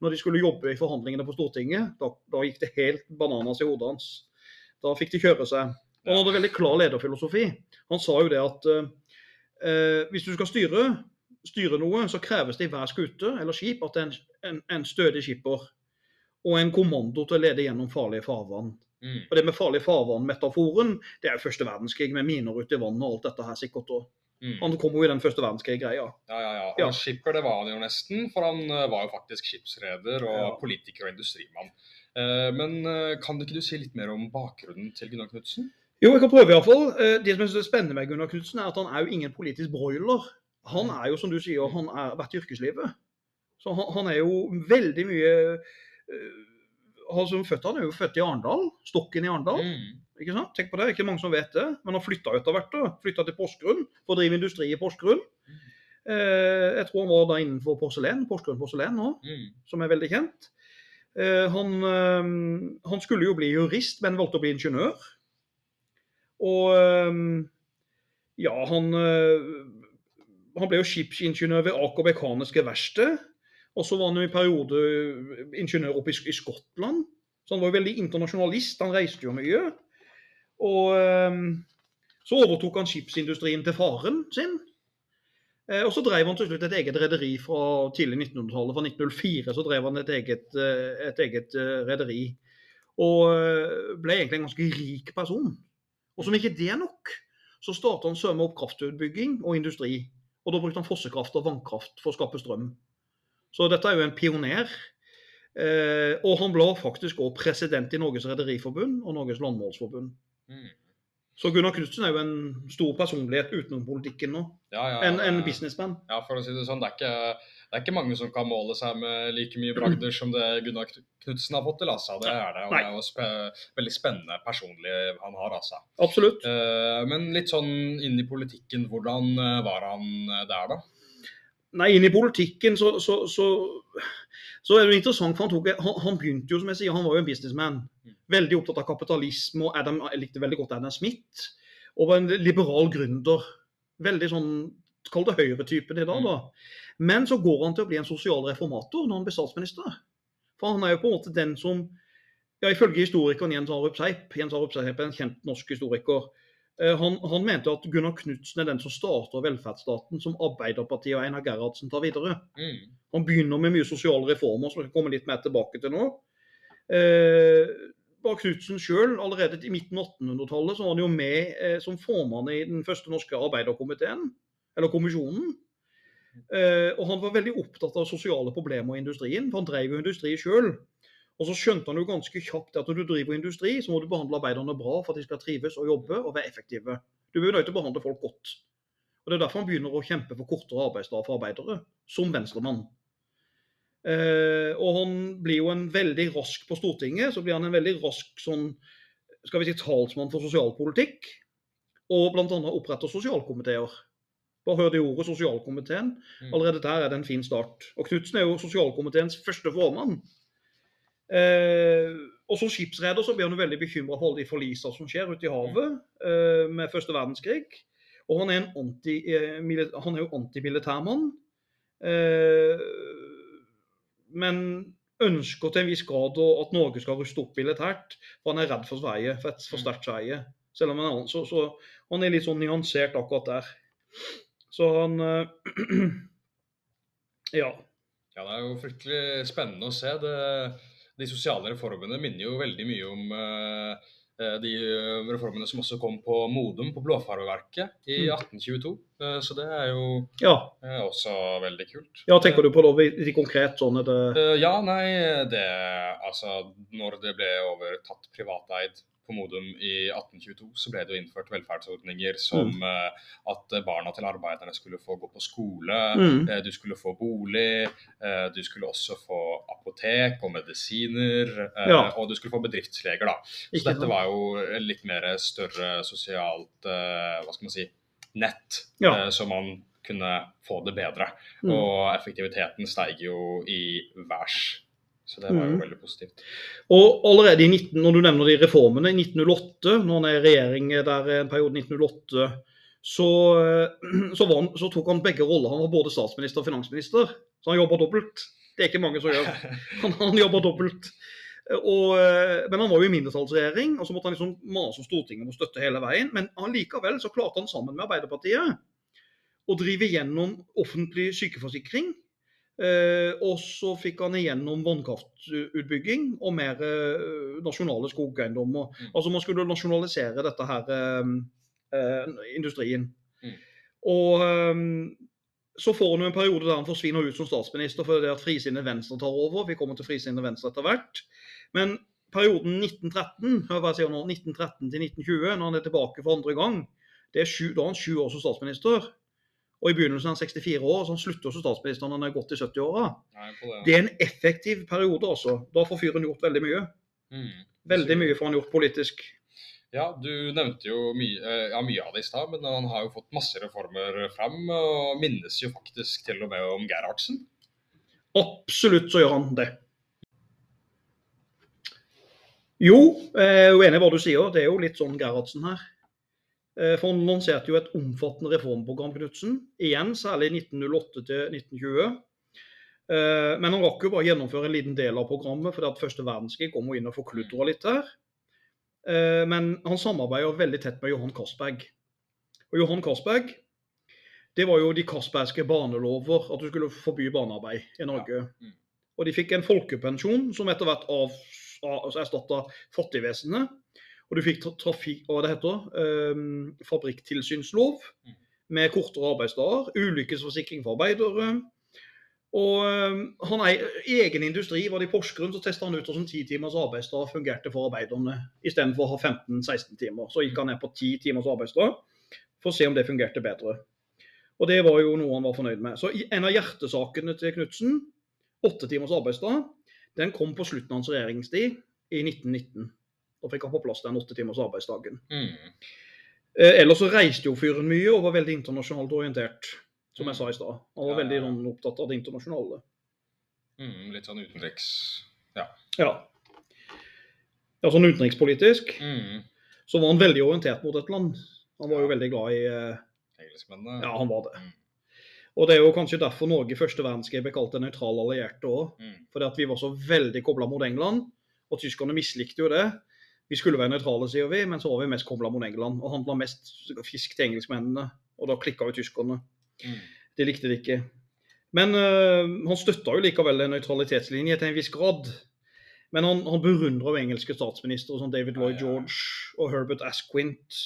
når de skulle jobbe i forhandlingene på Stortinget. Da, da gikk det helt bananas i hodet hans. Da fikk de kjøre seg. Og han hadde veldig klar lederfilosofi. Han sa jo det at eh, eh, hvis du skal styre, styre noe, så kreves det i hver skute eller skip at det er en, en, en stødig skipper og en kommando til å lede gjennom farlige farvann. Mm. Og det med farlig farvann-metaforen, det er jo første verdenskrig med miner ute i vannet og alt dette her sikkert òg. Mm. Han kom jo i den første verdenskrig-greia. Ja, ja, ja. Og Ja. skipper det var han jo nesten, for han eh, var jo faktisk skipsreder og Ja. politiker og industrimann. Eh, Men kan kan ikke du si litt mer om bakgrunnen til Gunnar Knudsen? Jo, jeg kan prøve iallfall. Det som jeg synes er spennende med Gunnar Knudsen, er at han er jo ingen politisk broiler. Han er jo, som du sier, han har vært i yrkeslivet. Så han, han er jo veldig mye altså, født, han er jo født i Arendal. Stokken i Arendal. Mm. ikke sant? Tenk på det, ikke mange som vet det. Men han flytta etter hvert. Flytta til Porsgrunn for å drive industri i Porsgrunn. Eh, jeg tror han var da innenfor porselen, Porsgrunn porselen nå, Mm. som er veldig kjent. Eh, han, eh, han skulle jo bli jurist, men valgte å bli ingeniør. Og eh, ja, han, eh, han ble jo skipsingeniør ved Aker Mekaniske Verksted. Og så var han jo i periode ingeniør oppe i, i Skottland. Så han var jo veldig internasjonalist. Han reiste jo mye. Og eh, så overtok han skipsindustrien til faren sin. Eh, Og så drev han til slutt et eget rederi fra tidlig 1900-tallet. Fra 1904 så drev han et eget, eh, et eget eh, rederi. Og ble egentlig en ganske rik person. Og som ikke det er nok, så startet han sømme opp kraftutbygging og industri. Og da brukte han fossekraft og vannkraft for å skape strøm. Så dette er jo en pioner. Og han ble faktisk også president i Norges Rederiforbund og Norges Landmålsforbund. Mm. Så Gunnar Knutsen er jo en stor personlighet utenom politikken nå. Ja, ja, En, en businessman. Ja, for å si det sånn, det er, ikke, det er ikke mange som kan måle seg med like mye bragder som det Gunnar Knutsen har fått til, altså. Det er det. Og Nei. det er jo spe veldig spennende personlig han har, altså. Absolutt. Uh, men litt sånn inn i politikken, hvordan eh, var han eh, der, da? Nei, inn i politikken så, så, så, så er det jo interessant, for han, tok, han, han begynte jo, som jeg sier, han var jo en businessman. Mm. Veldig opptatt av kapitalisme, og Adam, jeg likte veldig godt Adam Smith. Og var en liberal gründer. Veldig sånn, kall det høyretypen i dag, da. Men så går han til å bli en sosial reformator når han blir statsminister. For han er jo på en måte den som, ja, ifølge historikeren Jens Arup Seip, Jens Arup Seip er en kjent norsk historiker, han, han mente at Gunnar Knudsen er den som starter velferdsstaten som Arbeiderpartiet og Einar Gerhardsen tar videre. Mm. Han begynner med mye sosiale reformer, som vi skal komme litt mer tilbake til nå. Eh, bare Knutsen sjøl, allerede i midten av 1800-tallet, så var han jo med eh, som formann i den første norske arbeiderkomiteen, eller kommisjonen. Eh, og han var veldig opptatt av sosiale problemer i industrien, for han drev jo industri sjøl. Og så skjønte han jo ganske kjapt at når du driver industri, så må du behandle arbeiderne bra for at de skal trives og jobbe og være effektive. Du bør nødt til å behandle folk godt. Og Det er derfor han begynner å kjempe for kortere arbeidsdag for arbeidere, som venstremann. Eh, og han blir jo en veldig rask på Stortinget, så blir han en veldig rask sånn, skal vi si, talsmann for sosialpolitikk. Og bl.a. oppretter sosialkomiteer. Bare hør det ordet, sosialkomiteen. Mm. Allerede der er det en fin start. Og Knutsen er jo sosialkomiteens første formann. Eh, og som skipsreder så blir han veldig bekymra for alle de forlisene som skjer ute i havet eh, med første verdenskrig. Og han er, en anti, eh, mili- han er jo antimilitærmann. Eh, men ønsker til en viss grad at Norge skal ruste opp militært. For han er redd for Sverige, for et for sterkt Sverige. Selv om han er, så, så han er litt sånn nyansert akkurat der. Så han eh, Ja. Ja, det er jo fryktelig spennende å se. Det, de sosiale reformene minner jo veldig mye om eh, de eh, reformene som også kom på Modum, på Blåfarveverket, i Mm. 1822. Eh, så det er jo ja. også veldig kult. Ja, tenker du på det litt konkret sånn det ja, nei, det Altså, når det ble overtatt privateid på Modum i 1822, så ble det jo innført velferdsordninger som mm. at barna til arbeiderne skulle få gå på skole, Mm. eh, du skulle få bolig, eh, du skulle også få apotek og medisiner, eh, Ja. og du skulle få bedriftsleger, da. Så Ikke dette var jo litt mer større sosialt, eh, hva skal man si, nett, Ja. eh, så man kunne få det bedre. Mm. Og effektiviteten steg jo i værs. Så det var jo Mm. veldig positivt. Og allerede i 19, når du nevner de reformene, i 1908, når han er i regjering der en periode 1908, så, eh, så, var han, så tok han begge roller. Han var både statsminister og finansminister, så han jobba dobbelt. Det er ikke mange som gjør. Han, han jobba dobbelt. Og, eh, men han var jo i mindretallsregjering, og så måtte han liksom mase Stortinget om å støtte hele veien. Men allikevel så klarte han sammen med Arbeiderpartiet å drive gjennom offentlig sykeforsikring. Eh, og så fikk han igjennom vannkraftutbygging og mer eh, nasjonale skogeiendommer. Mm. Altså man skulle nasjonalisere dette her eh, industrien. Mm. Og så får han jo en periode der han forsvinner ut som statsminister fordi at Frisinnet Venstre tar over. Vi kommer til Frisinnet Venstre etter hvert. Men perioden 1913, hør hva jeg sier nå, 1913 til 1920, når han er tilbake for andre gang, det er sju, da er han sju år som statsminister. Og i begynnelsen av han 64 år, så han slutter som statsminister når han er godt i 70-åra. Nei, det. Er en effektiv periode, altså. Da får fyren gjort veldig mye. Mm. Veldig mye får han gjort politisk. Ja, du nevnte jo mye, eh, ja, mye av det i stad, men han har jo fått masse reformer fram, og minnes jo faktisk til og med om Gerhardsen. Absolutt så gjør han det. Jo, jeg er uenig i hva du sier. Det er jo litt sånn Gerhardsen her. Eh, For han lanserte jo et omfattende reformprogram, Knutsen. Igjen særlig 1908 til 1920. Eh, Men han rakk jo bare gjennomføre en liten del av programmet, fordi at første verdenskrig kom jo inn og forkludra litt her. Eh, Men han samarbeider veldig tett med Johan Castberg. Og Johan Castberg, det var jo de Castbergske barnelover, at du skulle forby barnearbeid i Norge. Mm. Og de fikk en folkepensjon som etter hvert av, av, altså erstatta fattigvesenet. Og du fikk tra- trafikk, hva det heter, um, fabrikktilsynslov Mm. med kortere arbeidsdager, ulykkesforsikring for arbeidere. Og um, han egen industri var det i Porsgrunn, så testa han ut hvordan 10 timers arbeidsdag fungerte for arbeiderne, istedenfor å ha 15-16 timer. Så gikk han ned på 10 timers arbeidsdag for å se om det fungerte bedre. Og det var jo noe han var fornøyd med. Så en av hjertesakene til Knutsen, åtte timers arbeidsdag, den kom på slutten av hans regjeringstid i 1919. Da fikk han på plass den åtte timers arbeidsdagen. Mm. Eh, ellers så reiste jo fyren mye og var veldig internasjonalt orientert, som jeg Mm. sa i stad. Han var Ja, veldig ja, ja. sånn, opptatt av det internasjonale. Mm, litt sånn utenriks... Ja. ja sånn utenrikspolitisk Mm. så var han veldig orientert mot et land. Han var jo veldig glad i eh, Engelskmennene. Ja, han var det. Mm. Og det er jo kanskje derfor Norge i første verdenskrig ble kalt en nøytral allierte òg. Mm. Fordi at vi var så veldig kobla mot England, og tyskerne mislikte jo det. Vi skulle være nøytrale, sier vi, men så var vi mest kobla mot England og handla mest fisk til engelskmennene. Og da klikka jo tyskerne. Mm. De likte det ikke. Men øh, han støtta jo likevel en nøytralitetslinje til en viss grad. Men han, han beundra jo engelske statsministre som David Lloyd. George og Herbert Asquint.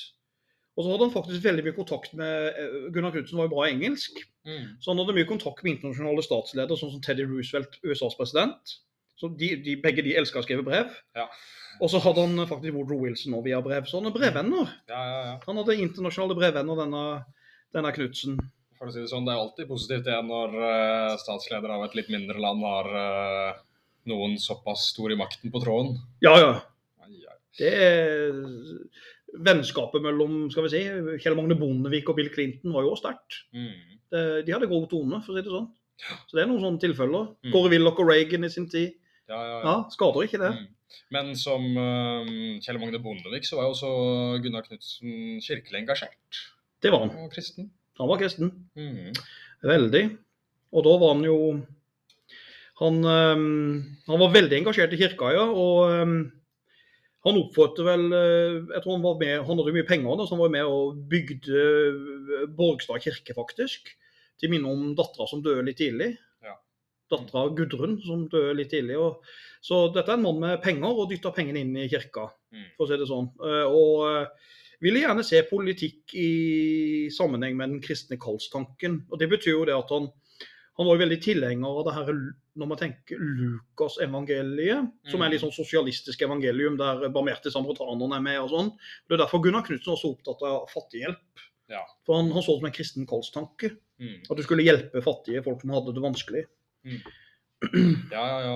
Og så hadde han faktisk veldig mye kontakt med eh, Gunnar Knudsen var jo bra engelsk. Mm. Så han hadde mye kontakt med internasjonale statsledere, sånn som Teddy Roosevelt, USAs president. Så de, de, begge de elsker å skrive brev. Ja. Og så hadde han faktisk Woodrow Wilson også via brev. Så han er brevvenner. ja, ja, ja. Han hadde internasjonale brevvenner, denne, denne Knudsen. For å si det sånn, det er alltid positivt det når uh, statsleder av et litt mindre land har uh, noen såpass stor i makten på tråden. Ja, ja. Det er Vennskapet mellom skal vi si, Kjell Magne Bondevik og Bill Clinton var jo også sterkt. Mm. De hadde god tone, for å si det sånn. Så det er noen sånne tilfeller. Mm. Kåre Willoch og Reagan i sin tid. Ja, ja, ja. Ja, Skader ikke det. Mm. Men som uh, Kjell Magne Bondevik, så var jo også Gunnar Knudsen kirkelig engasjert Det var han. og kristen. Han var kristen. Mm. Veldig. Og da var han jo Han, um, han var veldig engasjert i kirka, ja. Og um, han oppførte vel Jeg tror han var med Han hadde mye penger, da, så han var med og bygde Borgstad kirke, faktisk. Til minne om dattera som døde litt tidlig. Dattera Gudrun som døde litt tidlig. Og, så dette er en mann med penger, og dytta pengene inn i kirka, Mm. for å si det sånn. Eh, Og øh, ville gjerne se politikk i sammenheng med den kristne kallstanken. Og Det betyr jo det at han, han var jo veldig tilhenger av det her når man tenker Lukas-evangeliet, som er litt sånn sosialistisk evangelium der barmerte samaritanerne er med og sånn. Det er derfor Gunnar Knutsen også opptatt av fattighjelp. Ja. For han, han så det som en kristen kallstanke. Mm. At du skulle hjelpe fattige folk som hadde det vanskelig. Ja, ja, ja.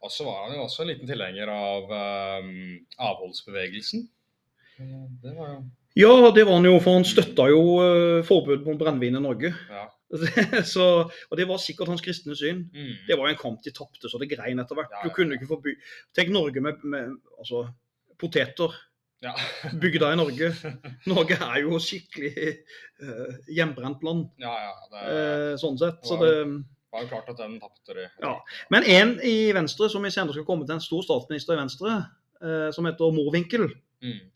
Og så var han jo også en liten tilhenger av um, avholdsbevegelsen. Det var jo Ja, det var han jo, for han støtta jo uh, forbud mot brennevin i Norge. Ja. så, og det var sikkert hans kristne syn. Mm. Det var jo en kamp de tapte så det grein etter hvert. Ja, Du ja, kunne ikke forby Tenk Norge med, med altså, poteter. Ja. Bygda i Norge. Norge er jo skikkelig uh, hjemmebrent land, ja, ja. Det uh, sånn sett. Så det, var jo klart at den tapte de. Ja. men en i Venstre, som vi senere skal komme til, en stor statsminister i Venstre, uh, som heter Morvinkel, Mm.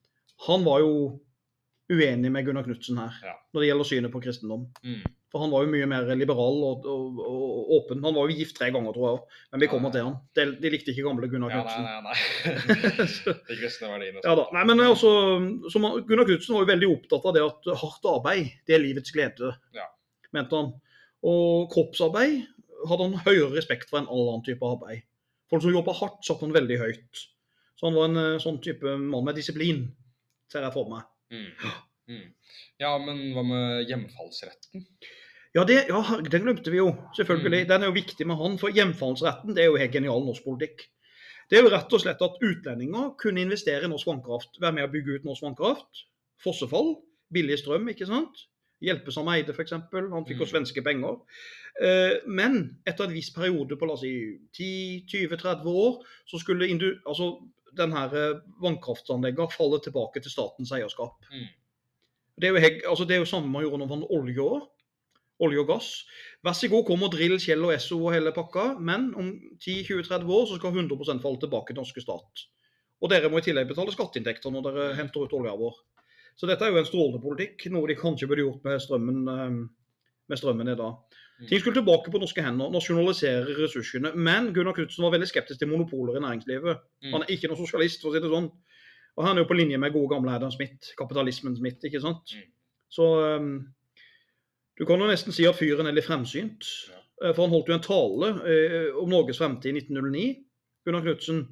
han var jo uenig med Gunnar Knutsen her når det gjelder synet på kristendom. Mm. For han var jo mye mer liberal og, og, og åpen. Han var jo gift tre ganger, tror jeg. Men vi kommer til han. De, de likte ikke gamle Gunnar Ja, nei, nei, nei. De kristne verdiene. Ja da. Nei, men også, som han- Gunnar Knutsen var jo veldig opptatt av det at hardt arbeid, det er livets glede, Ja. mente han. Og kroppsarbeid hadde han høyere respekt for enn all annen type arbeid. Folk som jobba hardt, satte han veldig høyt. Så han var en eh, sånn type mann med disiplin, ser jeg for meg. Mm. Mm. Ja, men hva med hjemfallsretten? Ja, det, ja, den glemte vi jo, selvfølgelig. Mm. Den er jo viktig med han, for hjemfallsretten det er jo helt genial norsk politikk. Det er jo rett og slett at utlendinger kunne investere i norsk vannkraft, være med å bygge ut norsk vannkraft. Fossefall, billig strøm, ikke sant. Hjelpe som Eide, f.eks. Han fikk jo Mm. svenske penger. Eh, Men etter en viss periode på la oss si 10-20-30 år, så skulle altså, den her eh, vannkraftanleggene falle tilbake til statens eierskap. Mm. Det er jo, altså det er jo samme man gjorde når man olje òg. Olje og gass. Vær så god, kom og drill Kjell og Esso og hele pakka, men om 10-20-30 år så skal 100% falle tilbake til norske stat. Og dere må i tillegg betale skatteinntekter når dere henter ut olja vår. Så dette er jo en strålende politikk, noe de kanskje burde gjort med strømmen, eh, med strømmen i dag. Mm. Ting skulle tilbake på norske hender, nasjonalisere ressursene. Men Gunnar Knudsen var veldig skeptisk til monopoler i næringslivet. Mm. Han er ikke noen sosialist, for å si det sånn. Og han er jo på linje med gode gamle Adam Smith, kapitalismen Smith, ikke sant. Mm. Så um, du kan jo nesten si at fyren er litt fremsynt. Eh, For han holdt jo en tale eh, om Norges fremtid i 1909, Gunnar Knudsen.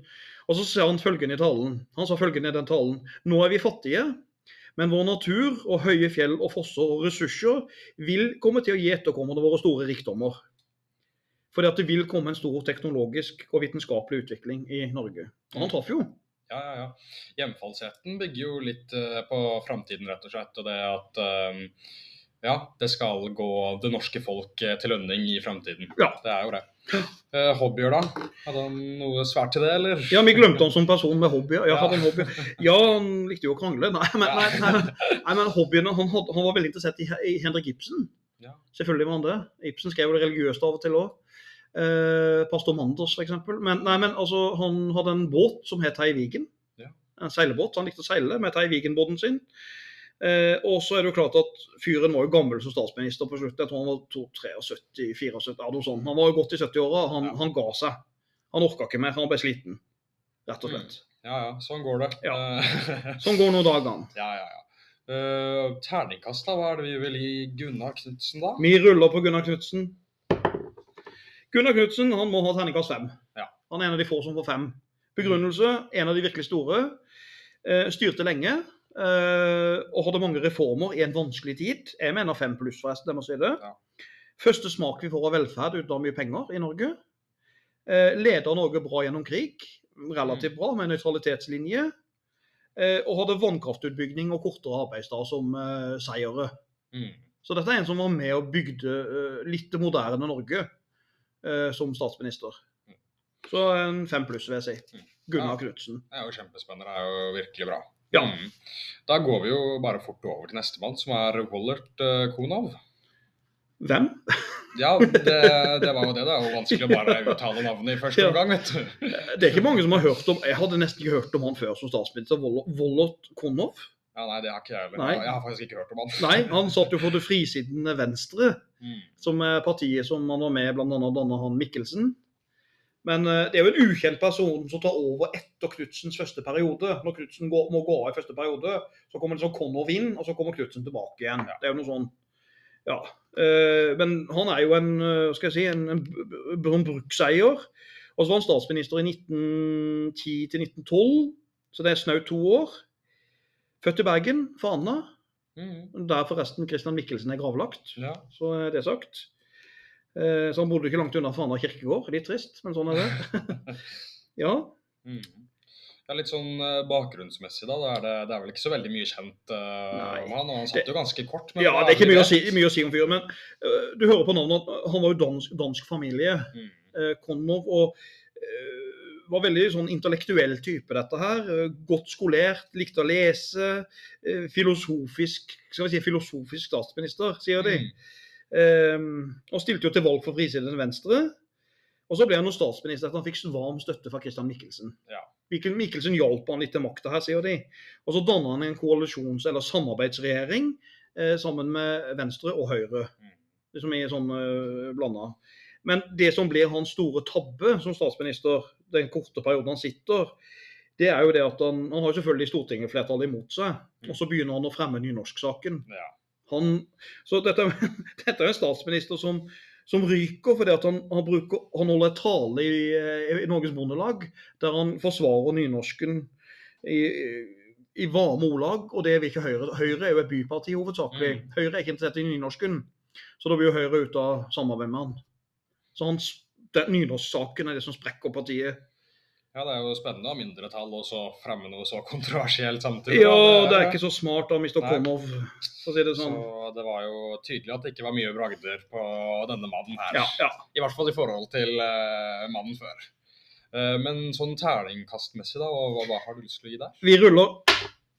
Og så sa han følgende i talen. Han sa følgende i den talen. Nå er vi fattige, men vår natur og høye fjell og fosser og ressurser vil komme til å gi etterkommerne våre store rikdommer. Fordi at det vil komme en stor teknologisk og vitenskapelig utvikling i Norge. Og han traff jo. Ja, ja, ja. Hjemfallsretten bygger jo litt eh, på framtiden, rett og slett. Og det at ja, det skal gå det norske folk eh, til lønning i framtiden. Ja. Det er jo det. Uh, hobbyer, da? Hadde han noe svært til det, eller? Ja, vi glemte han som person med hobbyer. Ja, hadde han hobby. Ja, han likte jo å krangle. Nei, men, nei, nei, nei, men hobbyene han, hadde, han var veldig interessert i, i Henrik Ibsen. Ja. Selvfølgelig var han det. Ibsen skrev det religiøst av og til òg. Eh, Pastor Manders, f.eks. Men, nei, men altså, han hadde en båt som het Heivigen. Ja. En seilbåt. Han likte å seile med Heivigen-båten sin. Eh, og så er det jo klart at fyren var jo gammel som statsminister på slutten. Jeg tror han var 73-74, ja, sånt. Han var jo godt i 70-åra. Han, Ja. han ga seg. Han orka ikke mer. Han ble sliten, rett og slett. Ja, ja. Sånn går det. Ja. Eh, Sånn går nå dagene. ja, ja, ja. Uh, terningkast, da? Hva er det vi vil gi Gunnar Knutsen, da? Vi ruller på Gunnar Knutsen. Gunnar Knutsen han må ha terningkast fem. Ja. Han er en av de få som får fem. Begrunnelse, en av de virkelig store. Uh, styrte lenge og hadde mange reformer i en vanskelig tid. Jeg mener fem pluss, forresten. jeg må si det. Ja. Første smak vi får av velferd uten å ha mye penger i Norge. Eh, leder Norge bra gjennom krig. Relativt bra, med nøytralitetslinje. Eh, og hadde vannkraftutbygging og kortere arbeidsdag som eh, seire. Mm. Så dette er en som var med og bygde eh, litt det moderne Norge eh, som statsminister. Så en fem pluss, vil jeg si. Mm. Gunnar Ja. Knutsen. Det er jo kjempespennende. Det er jo virkelig bra. Ja. Mm. Da går vi jo bare fort over til nestemann, som er Wollert uh, Konov. Hvem? Ja, det, det var jo det. Det er jo vanskelig å bare uttale navnet i første Ja. omgang, vet du. Det er ikke mange som har hørt om Jeg hadde nesten ikke hørt om han før som statsminister. Wollert Konov. Ja, Nei, det har ikke jeg heller. Jeg har faktisk ikke hørt om han. Nei, han satt jo for det frisidende Venstre, Mm. som er partiet som han var med bl.a. danna han Mikkelsen. Men eh, det er jo en ukjent person som tar over etter Knutsens første periode. Når Knutsen går, må gå av i første periode, så kommer liksom Konov inn, og så kommer Knutsen tilbake igjen. Det er jo noe sånn Ja. Eh, men han er jo en eh, skal jeg si, en, en, en brukseier. Og så var han statsminister i 1910 til 1912, så det er snaut to år. Født i Bergen, Fana. Mm. Der forresten Christian Mikkelsen er gravlagt. Ja. Så er det sagt. Eh, Så han bodde ikke langt unna Fana kirkegård. Litt trist, men sånn er det. ja. Mm. Ja, litt sånn eh, bakgrunnsmessig, da. Det er, det, det er vel ikke så veldig mye kjent uh, om han. Og han satt jo ganske kort. ja, det er ikke mye å, si, mye å si om fyren. Men uh, du hører på navnet at han var jo dansk, dansk familie. Mm. Uh, Konov, og var veldig sånn intellektuell type, dette her. godt skolert, likte å lese. filosofisk skal vi si filosofisk statsminister, sier de. Mm. Eh, og stilte jo til valg for Frisinnede Venstre. Og så ble han jo statsminister etter han fikk varm støtte fra Christian Mikkelsen. Ja. Michelsen hjalp han litt til makta her, sier de. Og så danna han en koalisjons- eller samarbeidsregjering eh, sammen med Venstre og Høyre. Mm. Som er sånn eh, blanda. Men det som blir hans store tabbe som statsminister, den korte perioden han sitter, det er jo det at han, han har selvfølgelig Stortinget-flertallet imot seg. Mm. Og så begynner han å fremme nynorsksaken. Ja. Han, så dette, dette er en statsminister som, som ryker fordi han, han, bruker, han holder tale i, eh, i Norges Bondelag der han forsvarer nynorsken i, i varme ordlag, og det vil ikke Høyre. Høyre er jo et byparti hovedsakelig. Mm. Høyre er ikke interessert i nynorsken, så da blir jo Høyre ute av samarbeid med han. Så hans, nynorsksaken er det som sprekker partiet. Ja, det er jo spennende å ha mindretall og så fremme noe så kontroversielt samtidig. Ja, det er ikke så smart av Mr. Nei. For å si det sånn. Så det var jo tydelig at det ikke var mye bragder på denne mannen her. Ja, ja. I hvert fall i forhold til uh, mannen før. Uh, men sånn terningkastmessig, da, hva, hva har du lyst til å gi der? Vi ruller.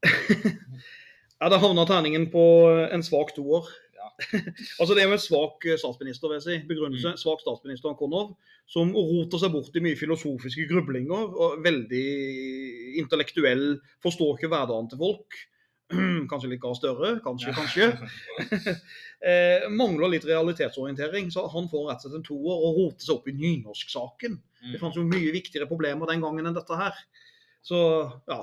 ja, da havna terningen på en svak toer. Ja. altså, det er jo en svak eh, statsminister, vil jeg si. Begrunnelse. Mm. Svak statsminister Konov, som roter seg bort i mye filosofiske grublinger. og Veldig intellektuell, forstår ikke hverdagen til folk. Kanskje litt Gahr Støre, kanskje, kanskje. eh, mangler litt realitetsorientering, så han får rett og slett en toer og roter seg opp i nynorsksaken. Det Mm. fantes jo mye viktigere problemer den gangen enn dette her. Så ja.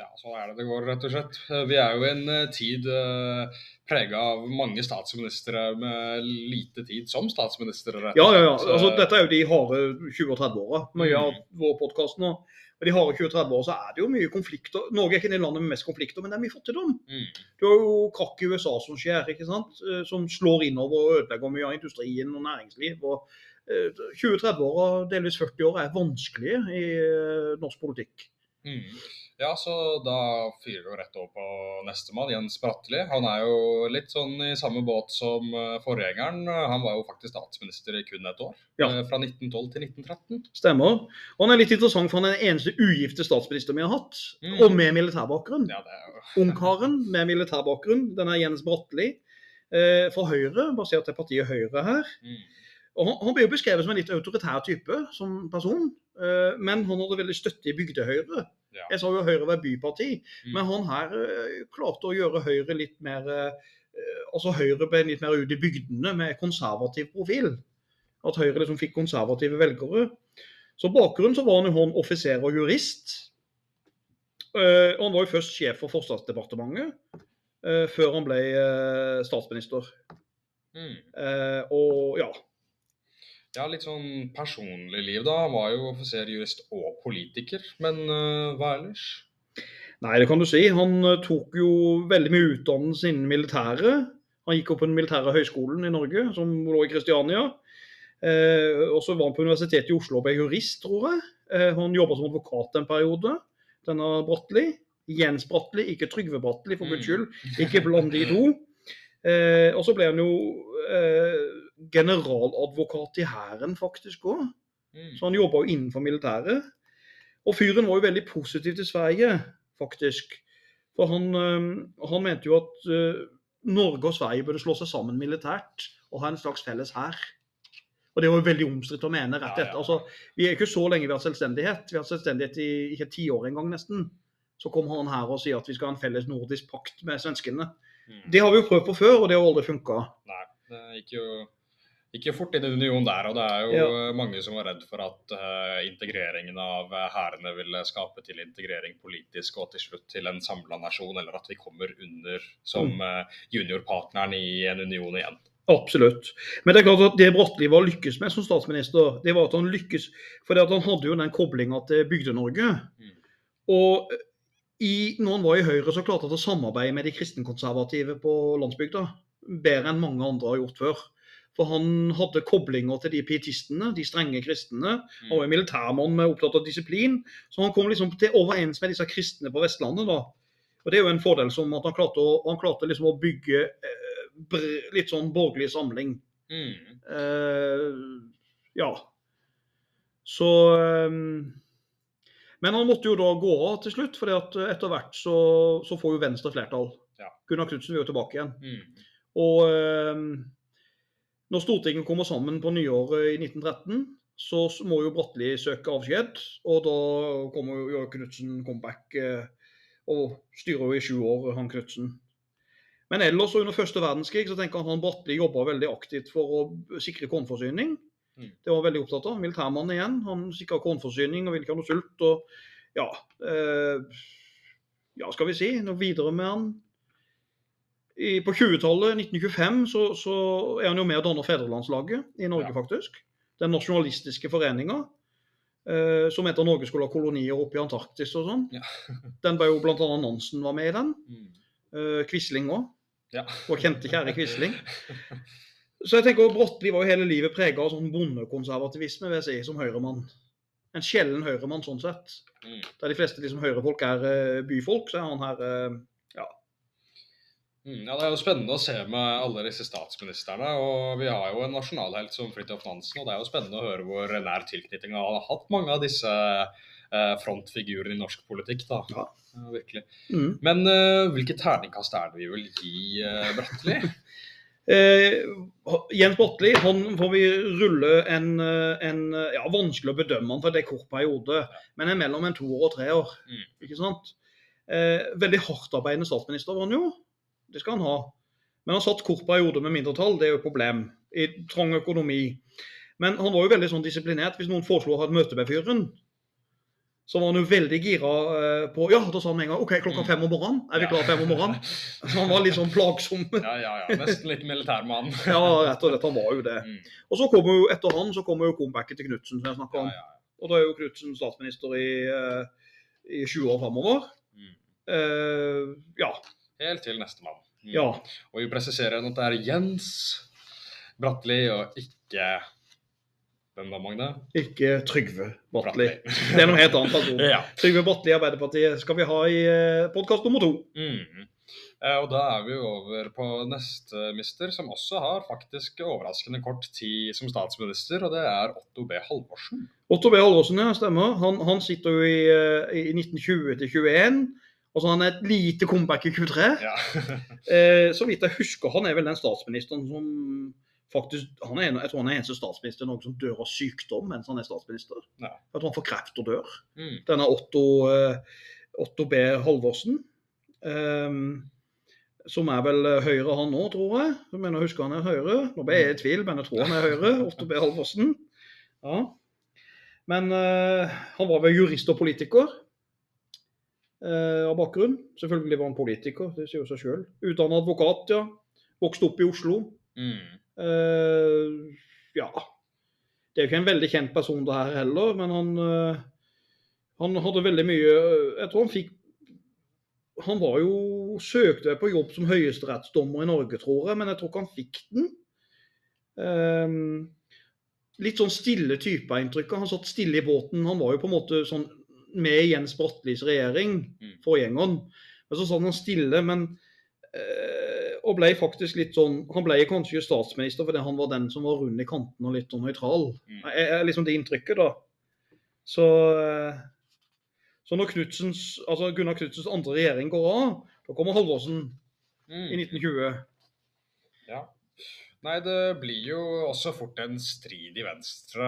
Ja, sånn er det det går, rett og slett. Eh, Vi er jo i en eh, tid uh, prega av mange statsministre med lite tid som statsminister. Ja, ja, ja. Altså, dette er jo de harde 20- og 30-åra. Mye av vår podkast nå. Og de harde 20-30-åra så er det jo mye konflikter. Norge er ikke det landet med mest konflikter, men det er mye fattigdom. Mm. Du har jo krakk i USA som skjer, ikke sant? Eh, som slår innover og ødelegger mye av industrien og næringsliv. og eh, 20-30-åra, delvis 40 år, er vanskelige i eh, norsk politikk. Mm. Ja, så da fyrer vi rett over på nestemann, Jens Bratteli. Han er jo litt sånn i samme båt som eh, forgjengeren. Han var jo faktisk statsminister i kun et år. Ja. eh, Fra 1912 til 1913. Stemmer. Og han er litt interessant, for han er den eneste ugifte statsminister vi har hatt. Mm. Og med militærbakgrunn. Ja, jo Ungkaren med militærbakgrunn. Er Jens Bratteli eh, fra Høyre, basert til partiet Høyre her. mm. Og han, han blir jo beskrevet som en litt autoritær type som person, eh, men han hadde veldig støtte i bygdehøyre. Ja. Jeg sa jo Høyre var byparti, Mm. men han her eh, klarte å gjøre Høyre litt mer eh, Altså Høyre ble litt mer ute i bygdene med konservativ profil. At Høyre liksom fikk konservative velgere. Så bakgrunnen så var han jo han offiser og jurist. Eh, og han var jo først sjef for Forsvarsdepartementet før han ble statsminister. Mm. Og ja. Ja, litt sånn personlig liv, da. Han var jo offiser, jurist og politiker. Men uh, hva ellers? Nei, det kan du si. Han eh, tok jo veldig mye utdannelse innen militæret. Han gikk opp på den militære høgskolen i Norge, som lå i Kristiania. Eh, og så var han på Universitetet i Oslo og ble jurist, tror jeg. Eh, han jobba som advokat en periode, denne Bratteli. Jens Bratteli, ikke Trygve Bratteli, for guds skyld. Ikke bland de to. Eh, og så ble han jo eh, generaladvokat i Hæren, faktisk òg. Mm. Så han jobba jo innenfor militæret. Og fyren var jo veldig positiv til Sverige, faktisk. For han, han mente jo at øh, Norge og Sverige burde slå seg sammen militært og ha en slags felles hær. Og det var jo veldig omstridt å mene rett etter. Altså, vi er ikke så lenge vi har selvstendighet. Vi har selvstendighet i ikke ti år engang, nesten. Så kom han her og sier at vi skal ha en felles nordisk pakt med svenskene. Mm. Det har vi jo prøvd på før, og det har aldri funka. Nei, det gikk jo gikk jo fort inn i union der, og det er jo Ja. mange som var redd for at uh, integreringen av eh, hærene ville skape til integrering politisk og til slutt til en samla nasjon, eller at vi kommer under som Mm. eh, juniorpartneren i en union igjen. Absolutt. Men det er klart at det Bratteli var lykkes med som statsminister, det var at han lykkes For han hadde jo den koblinga til Bygde-Norge. Mm. Og i, når han var i Høyre, så klarte han å samarbeide med de kristenkonservative på landsbygda bedre enn mange andre har gjort før. For han hadde koblinger til de pietistene, de strenge kristne. Han var en militærmann med opptatt av disiplin, så han kom liksom til overens med disse kristne på Vestlandet. da. Og Det er jo en fordel som at han klarte å, han klarte liksom å bygge eh, litt sånn borgerlig samling. Mm. Eh, ja. Så eh, Men han måtte jo da gå av til slutt, for etter hvert så, så får jo Venstre flertall. Ja. Gunnar Knudsen vil jo tilbake igjen. Mm. Og eh, når Stortinget kommer sammen på nyåret i 1913, så må jo Bratteli søke avskjed. Og da kommer jo gjør Knudsen comeback eh, og styrer jo i sju år, han Knudsen. Men ellers under første verdenskrig så tenker han han Bratteli jobba veldig aktivt for å sikre kornforsyning. Mm. Det var han veldig opptatt av. Militærmann igjen. Han sikra kornforsyning og ville ikke ha noe sult. Og ja, eh, ja, skal vi si noe videre med han. I, på 20-tallet, 1925, så, så er han jo med og danner Fedrelandslaget i Norge, Ja. faktisk. Den nasjonalistiske foreninga. Eh, som mente Norge skulle ha kolonier oppe i Antarktis og sånn. Ja. den ble jo bl.a. Nansen var med i den. Mm. Eh, Quisling òg. Ja. Vår kjente, kjære Quisling. Så jeg tenker at Bratteli var jo hele livet prega av sånn bondekonservativisme, vil jeg si, som høyremann. En sjelden høyremann sånn sett. Mm. Der de fleste liksom høyrefolk er eh, byfolk, så er han her eh, ja, Det er jo spennende å se med alle disse statsministrene. og Vi har jo en nasjonalhelt som Fridtjof Nansen, og det er jo spennende å høre hvor nær tilknytning han har hatt mange av disse eh, frontfigurene i norsk politikk. da. Ja. Virkelig. mm. Men uh, hvilket terningkast er det vi vil gi uh, Bratteli? Eh, Jens Bratli han får vi rulle en, eh, en eh, ja, Vanskelig å bedømme han for det er kort periode, men er mellom en toer og tre år. Mm. ikke sant? Eh, veldig hardtarbeidende statsminister var han jo. Det skal han ha. Men han satt kort periode med mindretall, det er jo et problem. I trang økonomi. Men han var jo veldig sånn disiplinert. Hvis noen foreslo å ha et møte med fyren, så var han jo veldig gira eh, på Ja, da sa han med en gang OK, klokka Mm. fem om morgenen. Er vi Ja. klare fem om morgenen? Så han var litt sånn plagsom. Ja, ja, ja. Nesten litt militærmann. Ja, rett og slett. Han var jo det. Mm. Og så kommer jo etter han så kommer jo comebacket til Knutsen, som jeg snakka om. ja. Og da er jo Knutsen statsminister i, eh, i 20 år framover. Mm. Eh, ja. Helt til nestemann. Mm. Ja. Og vi presiserer at det er Jens Bratli og ikke Hvem da, Magne? Ikke Trygve. Bratteli. Det er noe helt annet Altså. ja. Trygve Bratli i Arbeiderpartiet skal vi ha i podkast nummer to. Mm. Eh, Og da er vi over på neste mister, som også har faktisk overraskende kort tid som statsminister, og det er Otto B. Halvorsen. Otto B. Halvorsen, ja, stemmer. Han, han sitter jo i, eh, i 1920 til 21. Og så har han et lite comeback i 23. Ja. Eh, så vidt jeg husker, han er vel den statsministeren som faktisk han er Jeg tror han er eneste statsminister i Norge som dør av sykdom mens han er statsminister. Ja. Jeg tror han får kreft og dør. Mm. Denne Otto, eh, Otto B. Halvorsen. ehm, som er vel eh, Høyre, han òg, tror jeg. Jeg mener, jeg husker han er Høyre. Nå ble jeg i tvil, men jeg tror han er Høyre. Otto B. Halvorsen. Ja. Men eh, han var vel jurist og politiker eh, av bakgrunn. Selvfølgelig var han politiker, det sier jo seg sjøl. Utdannet advokat, ja. Vokste opp i Oslo. Mm. Uh, ja. Det er jo ikke en veldig kjent person det her heller, men han, uh, han hadde veldig mye Jeg tror han fikk Han var jo søkte på jobb som høyesterettsdommer i Norge, tror jeg, men jeg tror ikke han fikk den. Eh, litt sånn stille type av inntrykk. Han satt stille i båten. Han var jo på en måte sånn med i Jens Bratlis regjering, Mm. forgjengeren. Men så satt han stille, men øh, Og ble faktisk litt sånn Han ble kanskje statsminister fordi han var den som var rund i kanten og litt sånn nøytral. Mm. Er, er liksom det inntrykket, da. Så eh, Så når Knutsens, altså Gunnar Knudsens andre regjering går av, da kommer Halvorsen i Mm. 1920. Ja. Nei, det blir jo også fort en strid i Venstre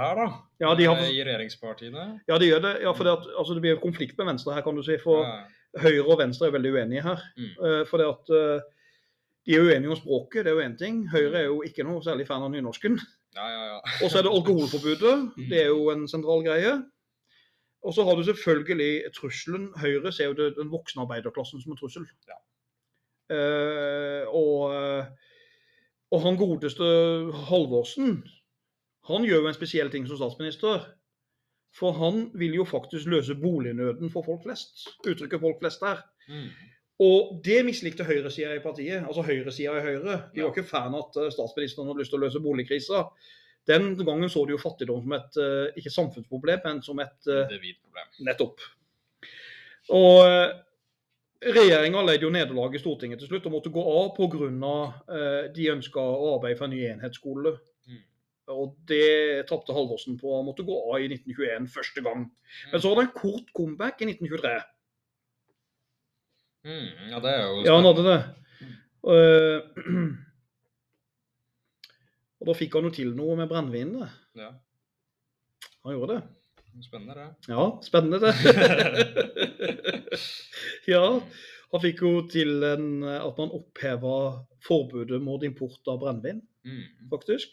her, da. Ja, de har, Eh, I regjeringspartiene. ja, det gjør det. Ja, for det, at, altså, det blir jo konflikt med Venstre her, kan du si. For Ja. Høyre og Venstre er veldig uenige her. Mm. Uh, for det at uh, de er uenige om språket, det er jo én ting. Høyre er jo ikke noe særlig fan av nynorsken. ja, ja, ja. Og så er det alkoholforbudet. Mm. Det er jo en sentral greie. Og så har du selvfølgelig trusselen. Høyre ser jo det, den voksne arbeiderklassen som en trussel. Ja. Uh, og, og han godeste Halvorsen, han gjør jo en spesiell ting som statsminister. For han vil jo faktisk løse bolignøden for folk flest. Uttrykket 'folk flest' der. Mm. Og det mislikte høyresida i partiet. Altså høyresida i Høyre. De var ikke fan av at eh, statsministeren hadde lyst til å løse boligkrisa. Den gangen så de jo fattigdom som et eh, ikke samfunnsproblem, men som et eh, nettopp. Og regjeringa led jo nederlag i Stortinget til slutt og måtte gå av pga. Eh, de ønska å arbeide for en ny enhetsskole. Mm. Og det tapte Halvorsen på. Han måtte gå av i 1921 første gang. Men så var det en kort comeback i 1923. Mm. Ja, det er jo Ja, han spennende. hadde det. Eh, og da fikk han jo til noe med brennevinet. Ja. Han gjorde det. Spennende, det. Ja, spennende det. ja, han fikk jo til en, at man oppheva forbudet mot import av brennevin, Mm. faktisk.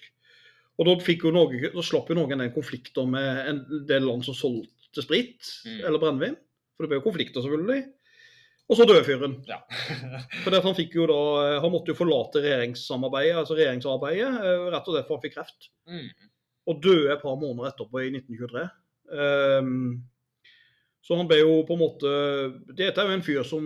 Og da, fikk jo Norge, da slapp jo Norge en del konflikter med en del land som solgte sprit Mm. eller brennevin. For det ble jo konflikter, selvfølgelig. Og så døde fyren. Ja. For han fikk jo da, eh, han måtte jo forlate regjeringssamarbeidet, altså regjeringsarbeidet, eh, rett og slett for han fikk kreft. mm. Og døde et par måneder etterpå, i 1923. Ehm, så han ble jo på en måte Dette er jo en fyr som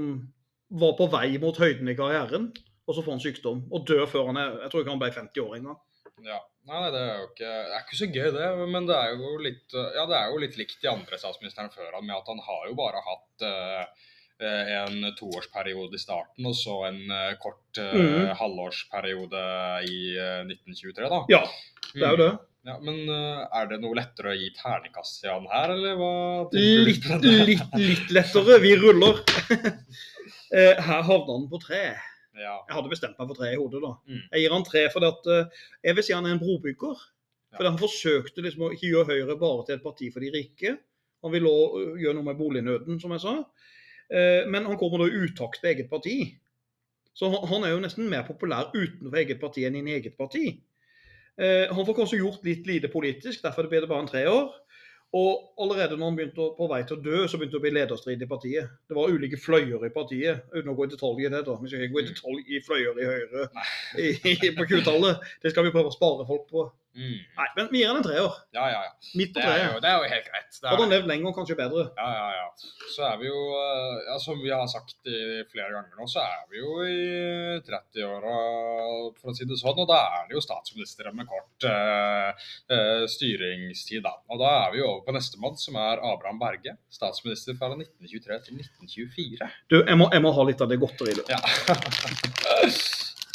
var på vei mot høyden i karrieren, og så får han sykdom. Og dør før han er Jeg tror ikke han ble 50 år engang. ja. Nei, det er jo ikke, det er ikke så gøy, det. Men det er jo litt, ja, det er jo litt likt de andre statsministrene før han, med at han har jo bare hatt eh en toårsperiode i starten, og så en uh, kort uh, mm. halvårsperiode i eh, 1923, da. Ja, det er jo det. Ja, men eh, er det noe lettere å gi terningkast til han her, eller hva? Litt, litt, litt lettere. Vi ruller. Eh, Her havner han på tre. Ja. Jeg hadde bestemt meg for tre i hodet. da. Mm. Jeg gir han tre fordi at eh, jeg vil si han er en brobygger. Fordi Han forsøkte liksom å hyre gjøre Høyre bare til et parti for de rike. Han ville øh, gjøre noe med bolignøden, som jeg sa. Men han kommer da i utakt på eget parti. Så han- han er jo nesten mer populær utenfor eget parti enn i eget parti. Han får kanskje gjort litt lite politisk, derfor ble det bare en treår. Og allerede når han begynte å, på vei til å dø, så begynte det å bli lederstrid i partiet. Det var ulike fløyer i partiet, uten å gå i detalj i det. da. Vi skal ikke gå i detalj i fløyer i Høyre i, i, på 20-tallet. Det skal vi prøve å spare folk på. Mm. Nei, men vi gir han en treår. ja, ja, ja. Midt på Det treet. jo, det er jo helt greit. Hadde han levd lenger, kanskje bedre. Ja, ja, ja. Så er vi jo, eh, ja, som vi har sagt flere ganger nå, så er vi jo i 30-åra, for å si det sånn. Og da er det jo statsministre med kort eh, eh, styringstid, da. Og da er vi jo over på nestemann, som er Abraham Berge. Statsminister fra 1923 til 1924. Du, jeg må, jeg må ha litt av det godteriet. Ja.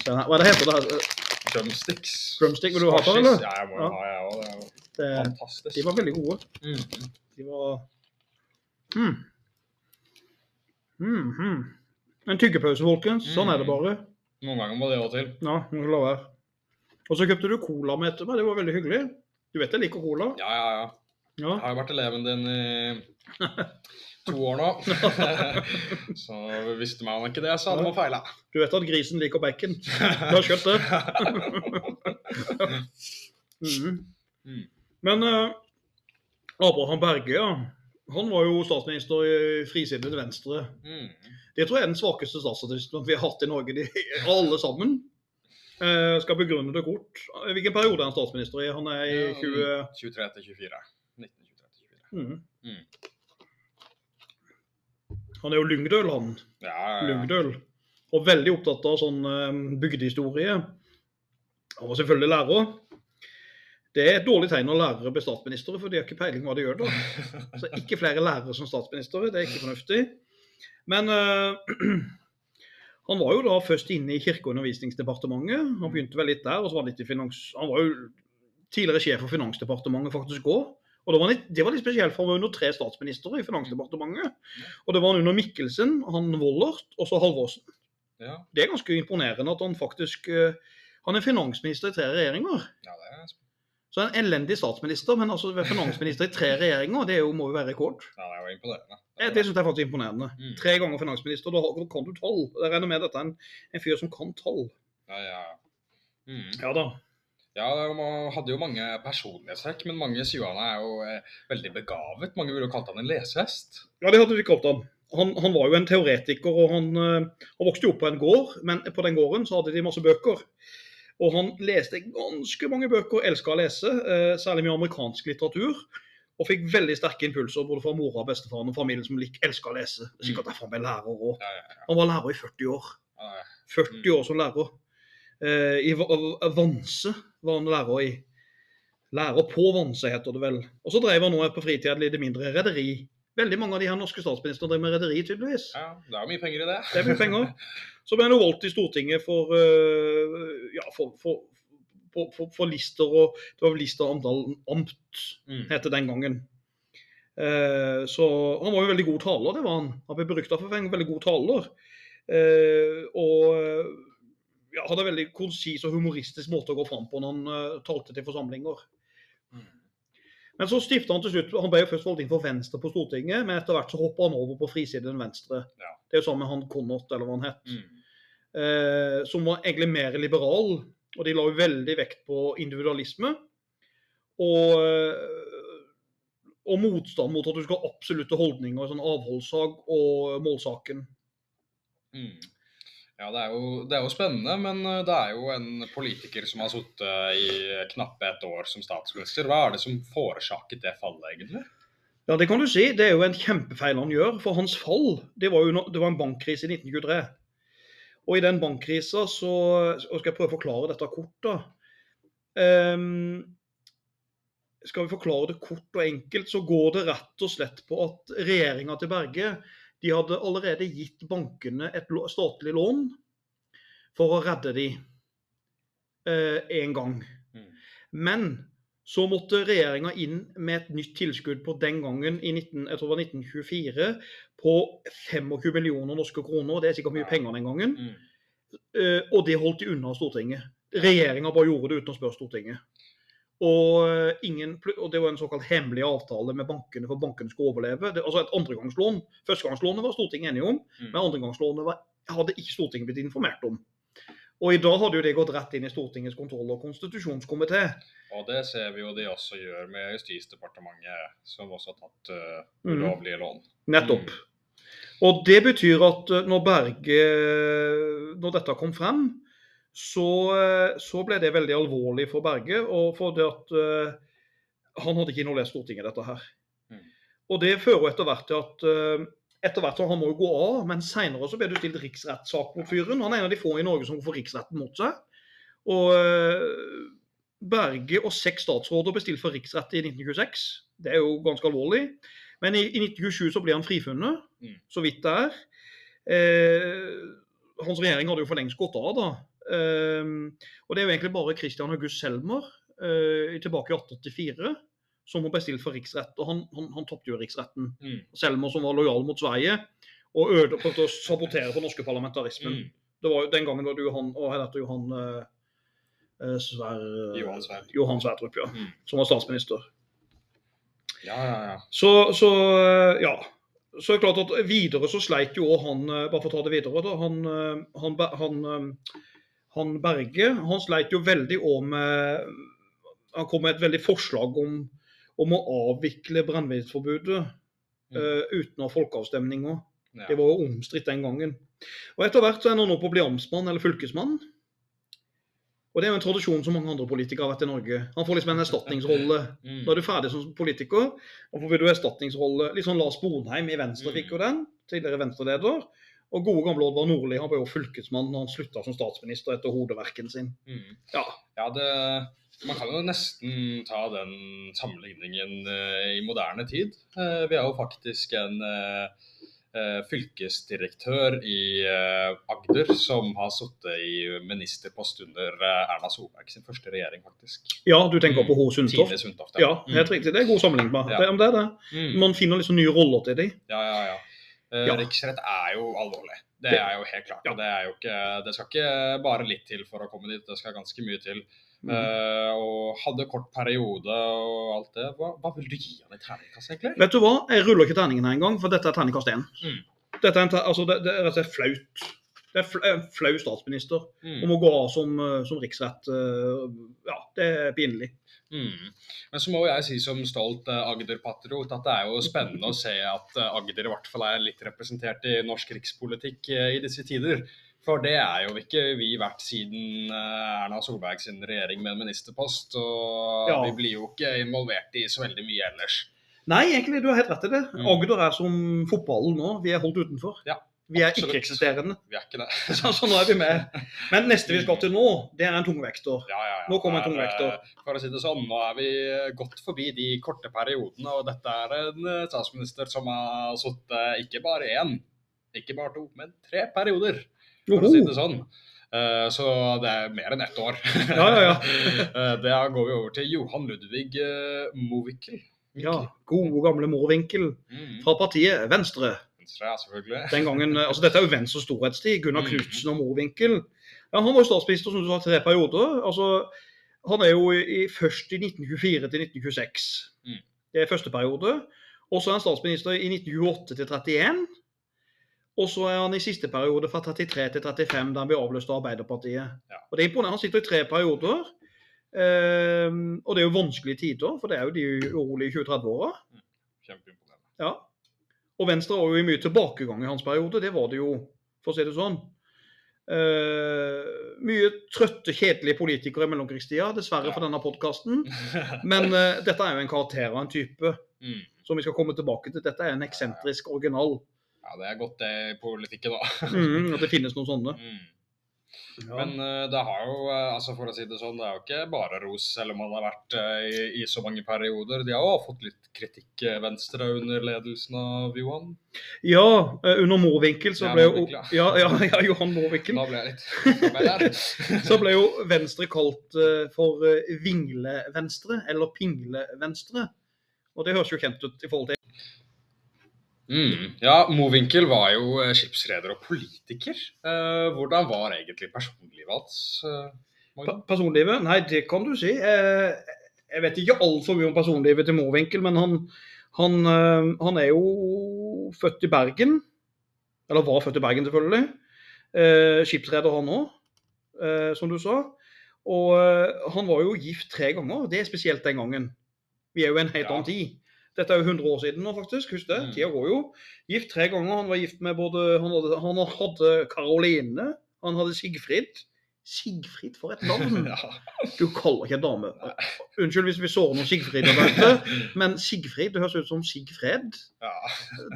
Hva er det heter det? Drumsticks. Drumstick, vil du ha på, eller? Ja, jeg må jo Ja. ha, jeg òg. Det er fantastisk. De var veldig gode. Mm. De var mm. Mm hmm. En tyggepause, folkens. Sånn er det bare. Noen ganger må det òg til. Ja, må la være. Og så kjøpte du cola med etter meg. Det var veldig hyggelig. Du vet jeg liker cola? Ja, ja, ja. Ja. Jeg har jo vært eleven din i to år nå. så visste man ikke det, så hadde man feila. Du vet at grisen liker bacon? Du har skjønt det? Mhm. Mm. Men uh, Abraham Berge, ja. Han var jo statsminister i Frisinnet Venstre. Mm. Det tror jeg er den svakeste statsministeren vi har hatt i Norge, de, alle sammen. Uh, skal begrunne det kort. Hvilken periode er han statsminister i? Han er i Ja, 20... 23 til 24. 1923 til 24. Mhm. Mm. Han er jo lyngdøl, han. Ja, ja, ja. Lyngdøl. Og veldig opptatt av sånn eh, bygdehistorie. Han var selvfølgelig lærer. Det er et dårlig tegn når lærere blir statsministre, for de har ikke peiling hva de gjør da. Så ikke flere lærere som statsministre, det er ikke fornuftig. Men uh, han var jo da først inne i Kirke- og undervisningsdepartementet. Han begynte vel litt der, og så var han litt i finans... Han var jo tidligere sjef for Finansdepartementet faktisk òg. Og det var, litt, det var litt spesielt, for han var under tre statsministre i Finansdepartementet. Og det var han under Mikkelsen, han Wollert og så Halvorsen. ja. Det er ganske imponerende at han faktisk eh, Han er finansminister i tre regjeringer. ja, det er Så en elendig statsminister, men altså være finansminister i tre regjeringer, det er jo, må jo være rekord. Ja, det er jo imponerende. Det, Det syns jeg faktisk er imponerende. Mm. Tre ganger finansminister, da da kan du tall. Jeg regner med dette er en, en fyr som kan tall. Ja, ja. ja. Mm. Ja da. Ja, man hadde jo mange personlighetstrekk, men mange han er jo eh, veldig begavet. Mange ville jo kalt han en lesehest. Ja, det hadde vi kalt han. Han, han var jo en teoretiker, og han, eh, han vokste jo opp på en gård, men på den gården så hadde de masse bøker. Og han leste ganske mange bøker, elska å lese, eh, særlig mye amerikansk litteratur. Og fikk veldig sterke impulser både fra mora, bestefaren og familien som lik, elska å lese. Det er Sikkert derfor han ble lærer òg. Ja, ja, ja. Han var lærer i 40 år. Ja, ja. 40 år som lærer. Eh, I Va- Va- Vanse var han lærer i. Lærer på Vanse, heter det vel. Og så drev han nå på fritida litt mindre rederi. Veldig mange av de her norske statsministrene driver med rederi, tydeligvis. ja, det er mye penger i det. Det er mye penger. Så ble han jo valgt i Stortinget for, øh, ja, for, for, for, for, Lister og Det var vel Lister Amdal Amt, Mm. het det den gangen. Eh, så han var jo veldig god taler, det var han. Han ble berykta for en veldig god taler. Eh, og ja, hadde en veldig konsis og humoristisk måte å gå fram på når han uh, talte til forsamlinger. Mm. Men så stifta han til slutt Han ble jo først valgt inn for Venstre på Stortinget, men etter hvert så hoppa han over på frisiden Venstre. Ja. Det er jo sammen med han Connort, eller hva han het. Mm. Eh, som var egentlig mer liberal. Og de la jo veldig vekt på individualisme. Og, eh, og motstand mot at du skal ha absolutte holdninger, sånn avholdssak og målsaken. Mm. Ja, det er, jo, det er jo spennende, men eh, det er jo en politiker som har sittet i knappe et år som statsminister. Hva er det som forårsaket det fallet, egentlig? Ja, det kan du si. Det er jo en kjempefeil han gjør. For hans fall, det var jo det var en bankkrise i 1923. Og i den bankkrisa så og skal jeg prøve å forklare dette kort, da. Um, Skal vi forklare det kort og enkelt, så går det rett og slett på at regjeringa til Berge de hadde allerede gitt bankene et statlig lån for å redde de én gang. Mm. Men så måtte regjeringa inn med et nytt tilskudd på den gangen, i 19, jeg tror det var 1924, på 25 millioner norske kroner. Det er sikkert mye penger den gangen. Mm. Eh, og det holdt de unna Stortinget. Regjeringa bare gjorde det uten å spørre Stortinget. Og, eh, ingen, og det var en såkalt hemmelig avtale med bankene for bankene skulle overleve. Det, altså et andregangslån. Førstegangslånet var Stortinget enige om, Mm. men andregangslånet var, hadde ikke Stortinget blitt informert om. Og i dag hadde jo det gått rett inn i Stortingets kontroll- og konstitusjonskomité. Og det ser vi jo de også gjør med Justisdepartementet, som også har tatt Mhm. ulovlige lån. Nettopp. Mm. Og det betyr at eh, når Berge Når dette kom frem, så, eh, så ble det veldig alvorlig for Berge. Og for det at uh, han hadde ikke involvert Stortinget i dette her. Mm. Og det fører etter hvert til at uh, etter hvert så Han må jo gå av, men seinere så ble det stilt riksrettssak mot fyren. Han er en av de få i Norge som får riksretten mot seg. Og uh, Berge og seks statsråder ble stilt for riksrett i 1926. Det er jo ganske alvorlig. Men i, i 1927 så ble han frifunnet, Mm. så vidt det er. Eh, hans regjering hadde jo for lengst gått av, da. Eh, og det er jo egentlig bare Christian August Selmer eh, tilbake i 1884 som var bestilt for riksrett. Og han, han, han tapte jo riksretten. Mm. Selmer som var lojal mot Sverige og øde, prøvde å sabotere for norske parlamentarismen. Mm. Det var, jo- den gangen var det Johan og heter jo han eh, eh, Sver, Johan Sverdrup. Johan Sverdrup, ja, Mm. som var statsminister. Ja, ja, ja. Så, så eh, ja. Så er det klart at videre så sleit jo han Bare for å ta det videre, da. Han, han, han, han Berge han sleit jo veldig òg med Han kom med et veldig forslag om, om å avvikle brennevinsforbudet Mm. uh, uten å ha folkeavstemning òg. ja. Det var jo omstridt den gangen. Og etter hvert så ender han opp på å bli amtsmann eller fylkesmann. Og det er jo en tradisjon som mange andre politikere har vært i Norge. Han får liksom en erstatningsrolle. Mm. er du er ferdig som politiker, og får du erstatningsrolle Litt sånn Lars Bonheim i Venstre Mm. fikk jo den. Tidligere Venstre-leder. Og gode gamle Oddvar Nordli han ble jo fylkesmann når han slutta som statsminister etter hodeverken sin. Mm. Ja. Ja, det, man kan jo nesten ta den sammenligningen uh, i moderne tid. Uh, vi har jo faktisk en uh, fylkesdirektør i Agder som har sittet i ministerpost under Erna Solberg sin første regjering, faktisk. Ja, du tenker på Ho Sundtoft? Sundtoft. Ja, helt riktig. Det er god sammenligning. Ja. Det, det er det. Mm. Man finner liksom nye roller til dem. Ja, ja, ja. Eh, Ja. Riksrett er jo alvorlig. Det Det- er jo helt klart. Ja. Det, er jo ikke, det skal ikke bare litt til for å komme dit, det skal ganske mye til. Mm. Uh, og hadde kort periode og alt det. Hva, hva vil du gi han i terningkast, egentlig? Vet du hva? Jeg ruller ikke terningen her engang, for dette er terningkast én. Mm. Dette er en, altså, det, det er og slett flaut. Det er en flau statsminister Mm. om å gå av som, eh, som riksrett. eh, Ja, det er pinlig. Mm. Men så må jeg si som stolt eh, Agder-patriot at det er jo spennende å se at eh, Agder i hvert fall er litt representert i norsk rikspolitikk eh, i disse tider. For det er jo ikke vi vært siden Erna Solberg sin regjering med en ministerpost. Og Ja. vi blir jo ikke involvert i så veldig mye ellers. Nei, egentlig, du har helt rett i det. Mm. Agder er som fotballen nå. Vi er holdt utenfor. Ja, vi er ikke-eksisterende. Vi er ikke det. Så, så nå er vi med. Men neste vi skal til nå, det er en tungvekter. Ja, ja, ja. Nå kommer en er, tungvekter. eh, For å si det sånn, nå er vi gått forbi de korte periodene, og dette er en eh, statsminister som har sittet ikke bare én, ikke bare to, men tre perioder, for å si det sånn. Eh, Så det er mer enn ett år. Ja, ja, ja. Eh, Da går vi over til Johan Ludvig eh, Mowinckel. Ja, gode gamle Mowinckel Mm. fra partiet Venstre. Venstre, selvfølgelig. Den gangen, eh, altså Dette er jo Venstres storhetstid. Gunnar Mm. Knutsen og morvinkel. Ja, Han var jo statsminister som du sa, tre perioder. altså Han er jo i, først i 1924 til 1926. Mm. Det er første periode. Og så er han statsminister i 1928 til 31. Og så er han i siste periode fra 33 til 35, der han blir avløst av Arbeiderpartiet. Ja. Og det er imponerende. Han sitter i tre perioder. Um, og det er jo vanskelige tider, for det er jo de urolige 20-30-åra. Kjempeimponerende. Ja. Og Venstre var jo i mye tilbakegang i hans periode. Det var det jo, for å si det sånn. Uh, mye trøtte, kjedelige politikere i mellomkrigstida, dessverre Ja. for denne podkasten. Men uh, dette er jo en karakter av en type mm. som vi skal komme tilbake til. Dette er en eksentrisk original. Ja, det er godt det i politikken, da. Mm, at det finnes noen sånne. Mm. Ja. Men eh, det har jo, eh, altså for å si det sånn, det er jo ikke bare ros, selv om man har vært eh, i, i så mange perioder. De har jo fått litt kritikk, Venstre, under ledelsen av Johan. ja, under Mowinckel så ble jo ja, ja, ja, Johan Mowinckel. Da ble jeg litt. Så ble jo Venstre kalt for Vingle-Venstre, eller Pingle-Venstre. Og det høres jo kjent ut i forhold til Mm. Ja, Mowinckel var jo eh, skipsreder og politiker. Eh, hvordan var egentlig personlivet hans? eh, personlivet. Nei, det kan du si. Jeg vet ikke altfor mye om personlivet til Mowinckel, men han, han, han er jo født i Bergen. Eller var født i Bergen, selvfølgelig. Skipsreder han òg, som du sa. Og han var jo gift tre ganger. Det er spesielt den gangen. Vi er jo i en helt Ja. annen tid. Dette er jo 100 år siden nå, faktisk. Husk det. Mm. Tida går jo. Gift tre ganger. Han var gift med både Han hadde, han hadde Karoline, han hadde Sigfrid. Sigfrid, for et navn! Ja. Du kaller ikke en dame Unnskyld hvis vi sårer noen Sigfrid men Sigfrid det høres ut som Sigfred. Ja.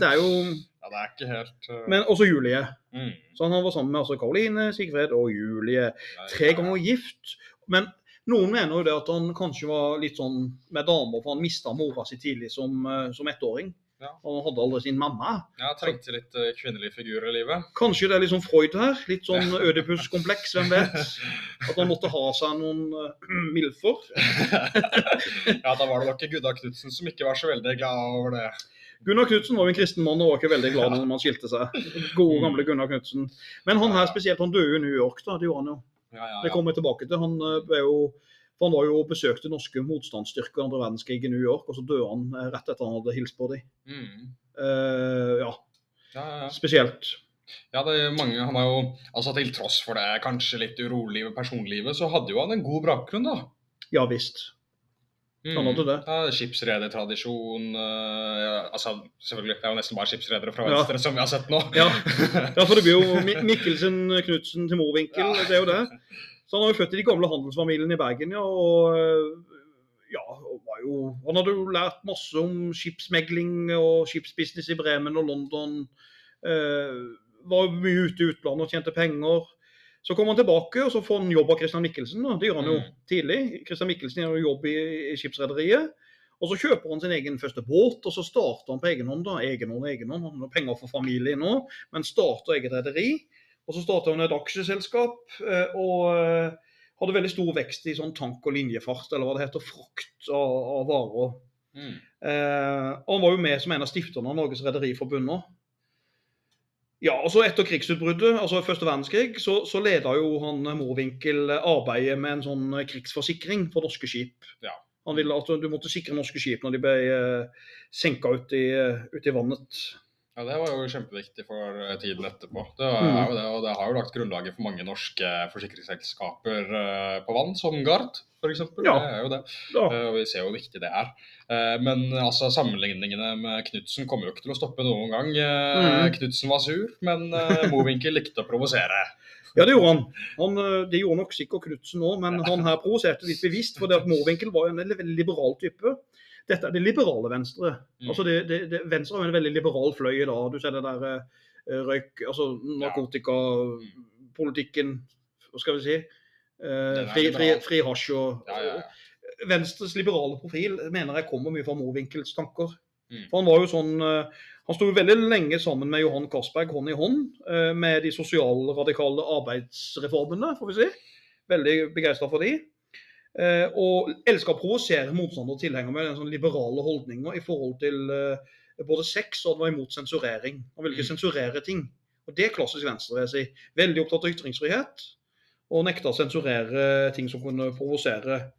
Det er jo ja, det er ikke helt eh, Men også Julie. mm. Så han var sammen med altså Karoline, Sigfrid og Julie. Tre ganger gift. Men noen mener jo det at han kanskje var litt sånn med damer, for han mista mora si tidlig som, eh, som ettåring. Ja. Og han hadde aldri sin mamma. Ja, trengte litt uh, kvinnelig figur i livet. Kanskje det er litt sånn Freud her. Litt sånn Ødipus-kompleks, hvem vet. At han måtte ha seg noen uh, milfer. ja, da var det nok Gudda Knutsen som ikke var så veldig glad over det. Gunnar Knutsen var jo en kristen mann og var ikke veldig glad når man skilte seg. Gode, gamle Gunnar Knutsen. Men han her spesielt, han døde jo i New York, da. Det gjorde han jo. Ja, ja, Det ja. kommer jeg tilbake til. Han, eh, ble jo, for han var jo og besøkte norske motstandsstyrker andre verdenskrig i New York, og så døde han eh, rett etter han hadde hilst på dem. Mm. Uh, ja, Ja, ja, ja. spesielt. Ja, det er mange, han er jo, altså Til tross for det kanskje litt urolige personlivet, så hadde jo han en god bakgrunn, da. Ja visst. Han hadde det. Ja, Skipsredertradisjon uh, ja, altså, Selvfølgelig, det er jo nesten bare skipsredere fra Ja. Venstre som vi har sett nå. Ja. Ja, for det blir jo Mikkelsen, Knutsen til Morvinkel. Ja. Det er jo det. Så han var jo født i de gamle handelsfamiliene i Bergen, ja. Og øh, ja, var jo, han hadde jo lært masse om skipsmegling og skipsbusiness i Bremen og London. Eh, var mye ute i utlandet og tjente penger. Så kom han tilbake, og så får han jobb av Christian Mikkelsen. Da. Det gjør han jo Mm. tidlig. Christian Mikkelsen gjør jo jobb i, i skipsrederiet. Og så kjøper han sin egen første båt, og så starter han på egen hånd. da, egen hånd, egen hånd. Han har penger for familien nå, men starter eget rederi. Og så starter han et aksjeselskap, eh, og eh, hadde veldig stor vekst i sånn tank- og linjefart, eller hva det heter, frakt av, av varer. Mm. Eh, og han var jo med som en av stifterne av Norges Rederiforbund nå. Ja, altså Etter krigsutbruddet, altså første verdenskrig, så, så leda jo han Morvinkel arbeidet med en sånn krigsforsikring for norske skip. Ja. Han ville at du måtte sikre norske skip når de ble eh, senka ut i, ut i vannet. Ja, Det var jo kjempeviktig for eh, tiden etterpå. Det, var, Mm. er jo det, og det har jo lagt grunnlaget for mange norske forsikringsselskaper eh, på vann, som Gard f.eks. Ja. Det er jo det. Ja. Eh, og vi ser jo hvor viktig det er. Eh, men altså, sammenligningene med Knutsen kommer jo ikke til å stoppe noen gang. Mm. Knutsen var sur, men Mowinckel likte å provosere. Ja, det gjorde han. han eh, det gjorde nok sikkert Knutsen òg, men han her provoserte litt bevisst. For Morvinkel var jo en veldig liberal type. Dette er det liberale Venstre. Mm. Altså det, det, det, Venstre har en veldig liberal fløy i dag. Du ser det der eh, røyk Altså narkotikapolitikken, hva skal vi si. Eh, fri, fri, fri hasj og Ja, ja, ja. Venstres liberale profil mener jeg kommer mye fra Morvinkels tanker. Mm. For Han var jo sånn, eh, han sto veldig lenge sammen med Johan Castberg hånd i hånd eh, med de sosialradikale arbeidsreformene, får vi si. Veldig begeistra for de. Eh, Og elsker å provosere motstandere og tilhengere med den sånn liberale holdninger i forhold til eh, både sex og han var imot sensurering. Han ville ikke Mm. sensurere ting. Og Det er klassisk venstre. vil jeg si. Veldig opptatt av ytringsfrihet. Og nekta å sensurere ting som kunne provosere.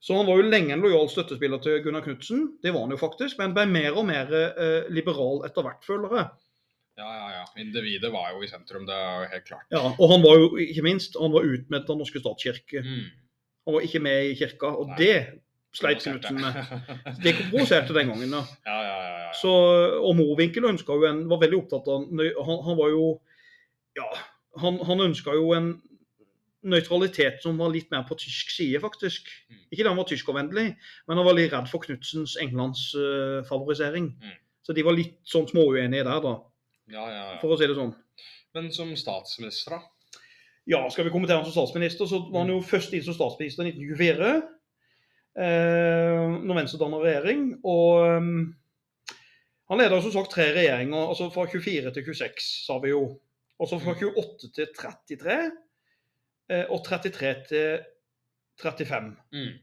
Så han var jo lenge en lojal støttespiller til Gunnar Knutsen, det var han jo faktisk, men ble mer og mer eh, liberal etter hvert, føler jeg. ja, ja, ja. Individet var jo i sentrum, det er jo helt klart. Ja, og han var jo ikke minst han var utmeldt av norske statskirke. Mm. Han var ikke med i kirka, og Nei. det sleit Knutsen med. Det provoserte den gangen. da. ja, ja, ja, ja. Så, og Mowinckel ønska jo en, var veldig opptatt av Han, han var jo Ja, han, han ønska jo en nøytralitet som var litt mer på tysk side, faktisk. Mm. Ikke det han var tyskervennlig, men han var litt redd for Knutsens Englandsfavorisering. Mm. Så de var litt sånn småuenige der, da, ja, ja, ja. for å si det sånn. Men som statsminister, da? Ja, skal vi kommentere han som statsminister, så var han jo først inn som statsminister i 1924. Eh, når Venstre danner regjering. Og um, han leder som sagt tre regjeringer, altså fra 24 til 26, sa vi jo. Og så fra 28 til 33, eh, og 33 til 35. Mm.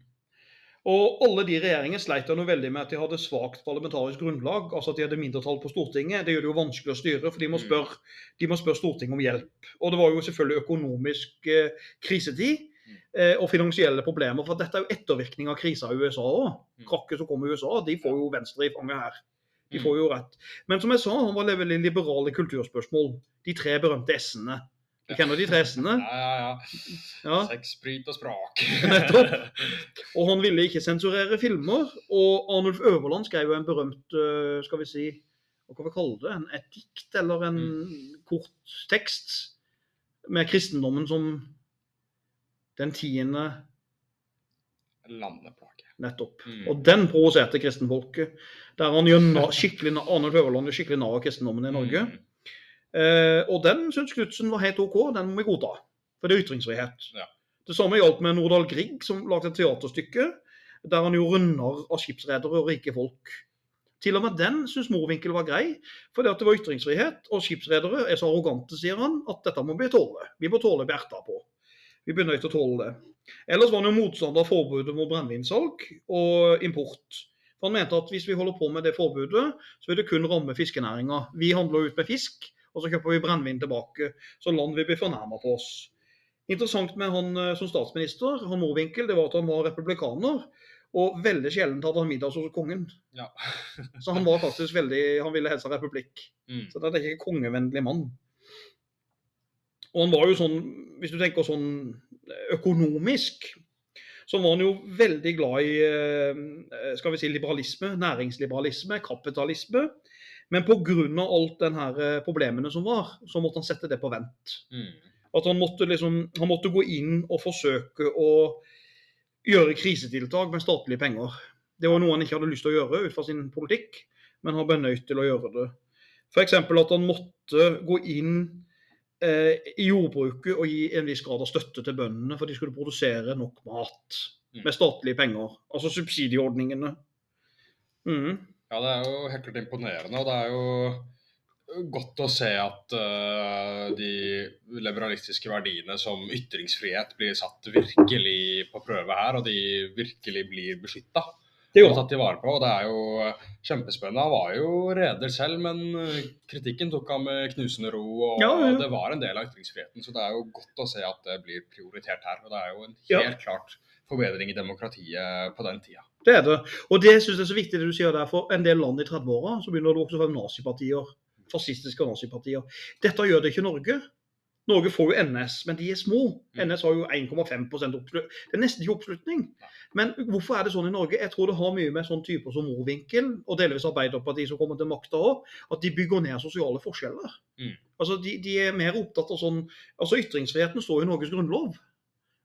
Og alle de regjeringene sleit noe veldig med at de hadde svakt parlamentarisk grunnlag. altså at de hadde mindretall på Stortinget. Det gjør det jo vanskelig å styre, for de må Mm. spørre, de må spørre Stortinget om hjelp. Og det var jo selvfølgelig økonomisk eh, krisetid Mm. eh, og finansielle problemer. For dette er jo ettervirkning av krisa i USA òg. Mm. Krakket som kom i USA, de får jo Venstre i fanget her. De får jo rett. Men som jeg sa, han var veldig liberal i kulturspørsmål. De tre berømte S-ene. Du kjenner de tre S-ene? Ja, ja, ja. Ja. Sex, sprit og sprak. Nettopp. Og han ville ikke sensurere filmer. Og Arnulf Øverland skrev jo en berømt øh, skal vi si, hva kan vi kalle det, en, et dikt eller en kort tekst med kristendommen som den tiende Landeplage. nettopp. Mm. Og den provoserte kristenfolket. Der han gjør skikkelig, Arnulf Øverland gjør skikkelig narr av kristendommen i Norge. Mm. Eh, og den syns Knutsen var helt OK, den må vi godta. For det er ytringsfrihet. Ja. Det samme gjaldt med Nordahl Grieg, som lagde et teaterstykke der han gjorde narr av skipsredere og rike folk. Til og med den syns Morvinkel var grei, fordi at det var ytringsfrihet. Og skipsredere er så arrogante, sier han, at dette må vi tåle. Vi må tåle Bertha på. Vi nødt til å tåle det. Ellers var han jo motstander av forbudet mot brennevinsalg og import. For Han mente at hvis vi holder på med det forbudet, så vil det kun ramme fiskenæringa. Vi handler ut med fisk, og så kjøper vi brennevin tilbake. Så land vil bli fornærma på oss. Interessant med han eh, som statsminister, han Mowinckel, det var at han var republikaner. Og veldig sjelden hadde han middag hos kongen. Ja. Så han var faktisk veldig, han ville helst ha republikk. Mm. Så det er ikke en kongevennlig mann. Og han var jo sånn, hvis du tenker sånn økonomisk, så var han jo veldig glad i eh, skal vi si, liberalisme, næringsliberalisme, kapitalisme. Men pga. alt den her eh, problemene som var, så måtte han sette det på vent. Mm. At han måtte, liksom, han måtte gå inn og forsøke å gjøre krisetiltak med statlige penger. Det var noe han ikke hadde lyst til å gjøre ut fra sin politikk, men har benøyd til å gjøre det. F.eks. at han måtte gå inn eh, i jordbruket og gi en viss grad av støtte til bøndene for de skulle produsere nok mat Mm. med statlige penger. Altså subsidieordningene. Mm. Ja, det er jo helt klart imponerende. Og det er jo godt å se at uh, de liberalistiske verdiene som ytringsfrihet blir satt virkelig på prøve her, og de virkelig blir beskytta. Det Og tatt de vare på. og Det er jo kjempespennende. Han var jo reder selv, men kritikken tok han med knusende ro. og Ja, ja. Det var en del av ytringsfriheten, så det er jo godt å se at det blir prioritert her. og Det er jo en Ja. helt klart forbedring i demokratiet på den tida. Det er det. Og det synes jeg er så viktig det du sier der. For en del land i 30-åra så begynner det også å være nazipartier. Fascistiske nazipartier. Dette gjør det ikke Norge. Norge får jo NS, men de er små. Mm. NS har jo 1,5 oppslutning. Det er nesten ikke oppslutning. Men hvorfor er det sånn i Norge? Jeg tror det har mye med sånne typer som Mowinckel og delvis Arbeiderpartiet som kommer til makta òg, at de bygger ned sosiale forskjeller. Mm. Altså, de, de er mer opptatt av sånn Altså, ytringsfriheten står i Norges grunnlov.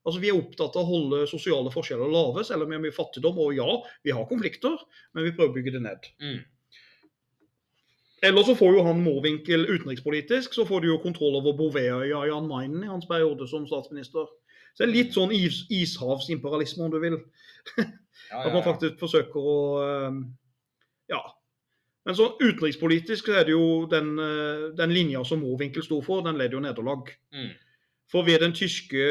Altså, Vi er opptatt av å holde sosiale forskjeller lave, selv om vi har mye fattigdom. Og ja, vi har konflikter, men vi prøver å bygge det ned. Mm. Eller så får jo han Mowinckel utenrikspolitisk, så får du jo kontroll over Bouvetøya i Jan Mayen i hans periode som statsminister. Så det er litt sånn is ishavsimperialisme, om du vil. Ja, At ja, man faktisk forsøker å eh, Ja. Men sånn utenrikspolitisk så er det jo den, eh, den linja som Mowinckel sto for, den led jo nederlag. Mm. For ved den tyske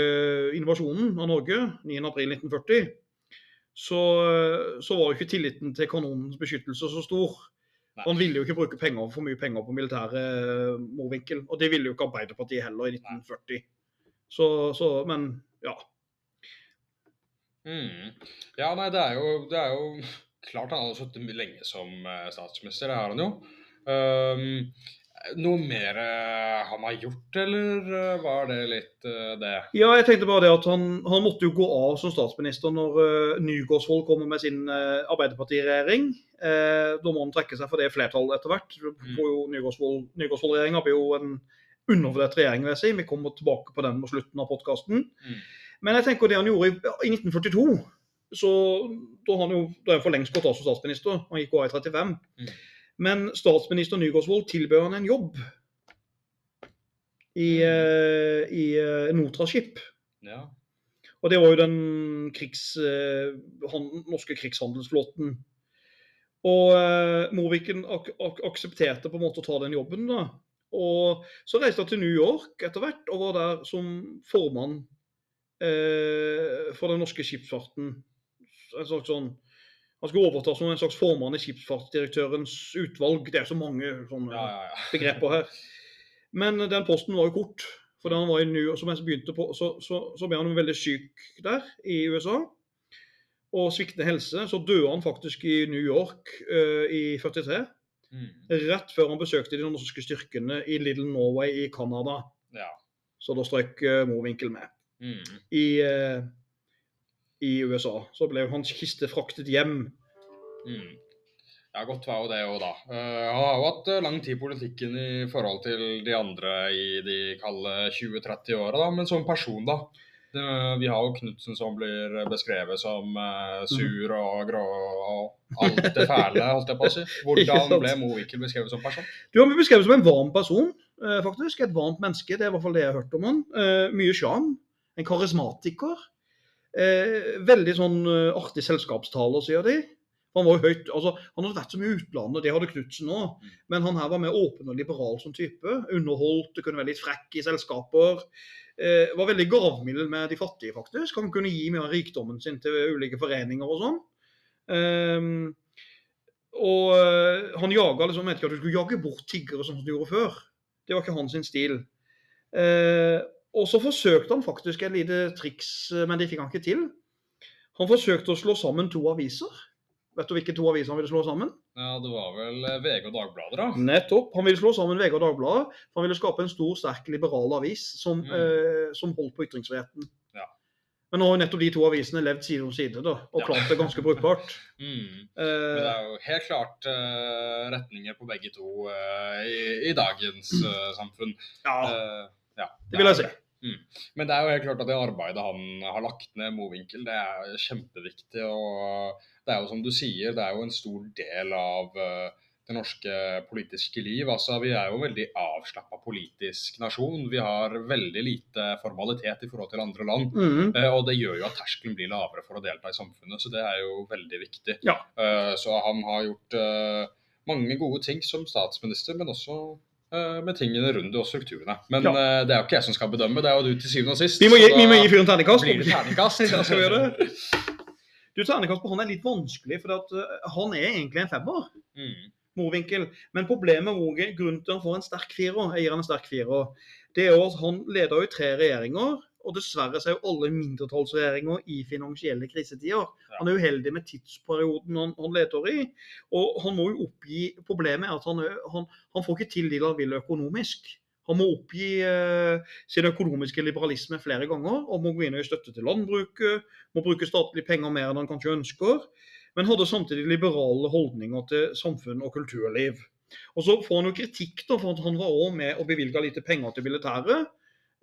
invasjonen av Norge 9.4.1940, så, så var jo ikke tilliten til kanonens beskyttelse så stor. Han ville jo ikke bruke penger, for mye penger på militære morvinkel. Og det ville jo ikke Arbeiderpartiet heller i 1940. Så, så Men ja. Mm. Ja, nei, det er, jo, det er jo klart han hadde sittet lenge som eh, statsminister, det har han jo. Um, noe mer eh, han har gjort, eller eh, var det litt eh, det? Ja, jeg tenkte bare det at han, han måtte jo gå av som statsminister når uh, Nygaardsvold kommer med sin uh, Arbeiderpartiregjering. Uh, da må han trekke seg for det flertallet etter hvert. Nygaardsvold- Nygaardsvold-regjeringa blir jo en undervurdert regjering, vil jeg si. Vi kommer tilbake på den på slutten av podkasten. Mm. Men jeg tenker det han gjorde i, i 1942 så da har han jo da er han for lengst gått av som statsminister. Han gikk av i 35. Mm. Men statsminister Nygaardsvold tilbød han en jobb i, Mm. eh, i eh, Notraskip. Ja. Og det var jo den krigs, eh, han, norske krigshandelsflåten. Og eh, Mowiken ak ak aksepterte på en måte å ta den jobben. da. Og så reiste han til New York etter hvert, og var der som formann eh, for den norske skipsfarten. En slags sånn, han skulle overta som en slags formann i skipsfartsdirektørens utvalg. Det er så mange sånne Ja, ja, begreper her. Men den posten var jo kort. For da han var i New York, som jeg begynte på, så, så, så ble han veldig syk der i USA. Og sviktende helse. Så døde han faktisk i New York uh, i 43. Mm. Rett før han besøkte de norske styrkene i Little Norway i Canada. ja. Så da strøk uh, Mowinckel med. Mm. I, eh, I USA. Så ble hans kiste fraktet hjem. Mm. Ja, godt var jo det òg, da. Eh, han har jo hatt eh, lang tid i politikken i forhold til de andre i de kalde 20-30 åra, da. Men som person, da. Det, vi har jo Knutsen som blir beskrevet som eh, sur og grå og alt det fæle, holdt jeg på å si. Hvordan ble Mowinckel beskrevet som person? Du har blitt beskrevet som en varm person, faktisk. Et varmt menneske. Det er i hvert fall det jeg har hørt om han. Mye sjarm. En karismatiker. Eh, veldig sånn eh, artig selskapstaler, sier de. Han var jo høyt, altså, han hadde vært så mye i utlandet, det hadde Knutsen òg. Mm. Men han her var mer åpen og liberal som type. Underholdt, kunne være litt frekk i selskaper. Eh, var veldig gavmild med de fattige, faktisk. Han kunne gi mye av rikdommen sin til ulike foreninger og sånn. Eh, og han jaga liksom, mente ikke at du skulle jage bort tiggere sånn som du gjorde før. Det var ikke hans stil. Eh, og så forsøkte han faktisk et lite triks, eh, men det fikk han ikke til. Han forsøkte å slå sammen to aviser. Vet du hvilke to aviser han ville slå sammen? Ja, det var vel eh, VG og Dagbladet, da. Nettopp. Han ville slå sammen VG og Dagbladet. For han ville skape en stor, sterk, liberal avis som, Mm. eh, som holdt på ytringsfriheten. Ja. Men nå har jo nettopp de to avisene levd side om side da, og Ja. klart det ganske brukbart. Mm. Eh, Men det er jo helt klart eh, retninger på begge to eh, i, i dagens samfunn. ja, ja, det vil jeg si. Mm. Men det er jo helt klart at det arbeidet han har lagt ned, Mowinckel, det er kjempeviktig. Og det er jo som du sier, det er jo en stor del av eh, det norske politiske liv. Altså, vi er jo en veldig avslappa politisk nasjon. Vi har veldig lite formalitet i forhold til andre land. Mhm. Eh, Og det gjør jo at terskelen blir lavere for å delta i samfunnet, så det er jo veldig viktig. Ja. Eh, Så han har gjort mange gode ting som statsminister, men også med tingene rundt og strukturene. Men Ja. eh, det er jo ikke jeg som skal bedømme, det er jo du til syvende og sist. Vi må gi, vi må gi fyren terningkast. blir det terningkast. Ja, skal vi gjøre det? Du, Terningkast på han er litt vanskelig, for at, uh, han er egentlig en femmer. Mm. Mowinckel. Men problemet med Mowinckel, grunnen til at han får en sterk firer, jeg gir han en sterk firer, det er jo at han leder jo tre regjeringer, og dessverre så er jo alle mindretallsregjeringer i finansielle krisetider. Han er uheldig med tidsperioden han, han leter i, og han må jo oppgi Problemet er at han, han, han får ikke til det han vil økonomisk. Han må oppgi eh, sin økonomiske liberalisme flere ganger, og må gå inn og gi støtte til landbruket, må bruke statlige penger mer enn han kanskje ønsker men hadde samtidig liberale holdninger til samfunn og kulturliv. Og Så får han jo kritikk da, for at han var også med og bevilga lite penger til militæret.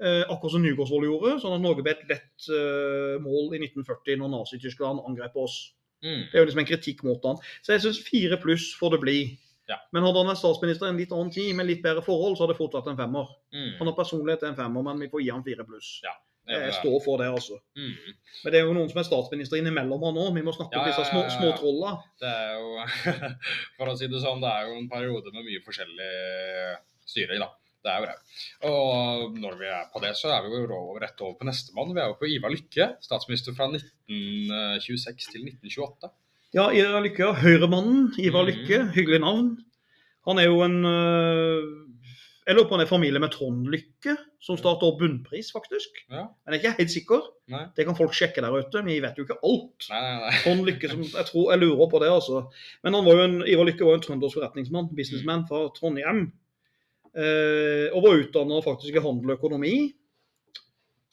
Eh, akkurat som Nygaardsvold gjorde, sånn at Norge ble et lett eh, mål i 1940 når Nazi-Tyskland angrep oss. Mm. Det er jo liksom en kritikk mot han. Så jeg syns fire pluss får det bli. Ja. Men hadde han vært statsminister i en litt annen tid, med litt bedre forhold, så hadde det fort vært en femmer. Mm. Han har personlighet til en femmer, men vi får gi han fire pluss. Ja, Jeg står for det, altså. Mm. Men det er jo noen som er statsminister innimellom han òg. Vi må snakke om disse små, ja, ja. småtrolla. Det er jo For å si det sånn, det er jo en periode med mye forskjellig styring, da. Det er jo det. Og når vi er på det, så er vi jo rett over på nestemann. Vi er jo på Ivar Lykke, statsminister fra 1926 til 1928. Ja, Ivar Lykke. Høyremannen Ivar Lykke. Lykke. Hyggelig navn. Han er jo en øh, Jeg lurer på han er familie med Trond Lykke, som starter opp Bunnpris, faktisk. Ja. Men jeg er ikke helt sikker. Nei, Det kan folk sjekke der ute. Vi vet jo ikke alt. nei, nei. nei. Trond Lykke, som jeg tror jeg lurer på det, altså. Men han var jo en, Ivar Lykke var jo en trøndersk forretningsmann, businessman fra Trondheim. Eh, og var utdanna faktisk i handel og økonomi.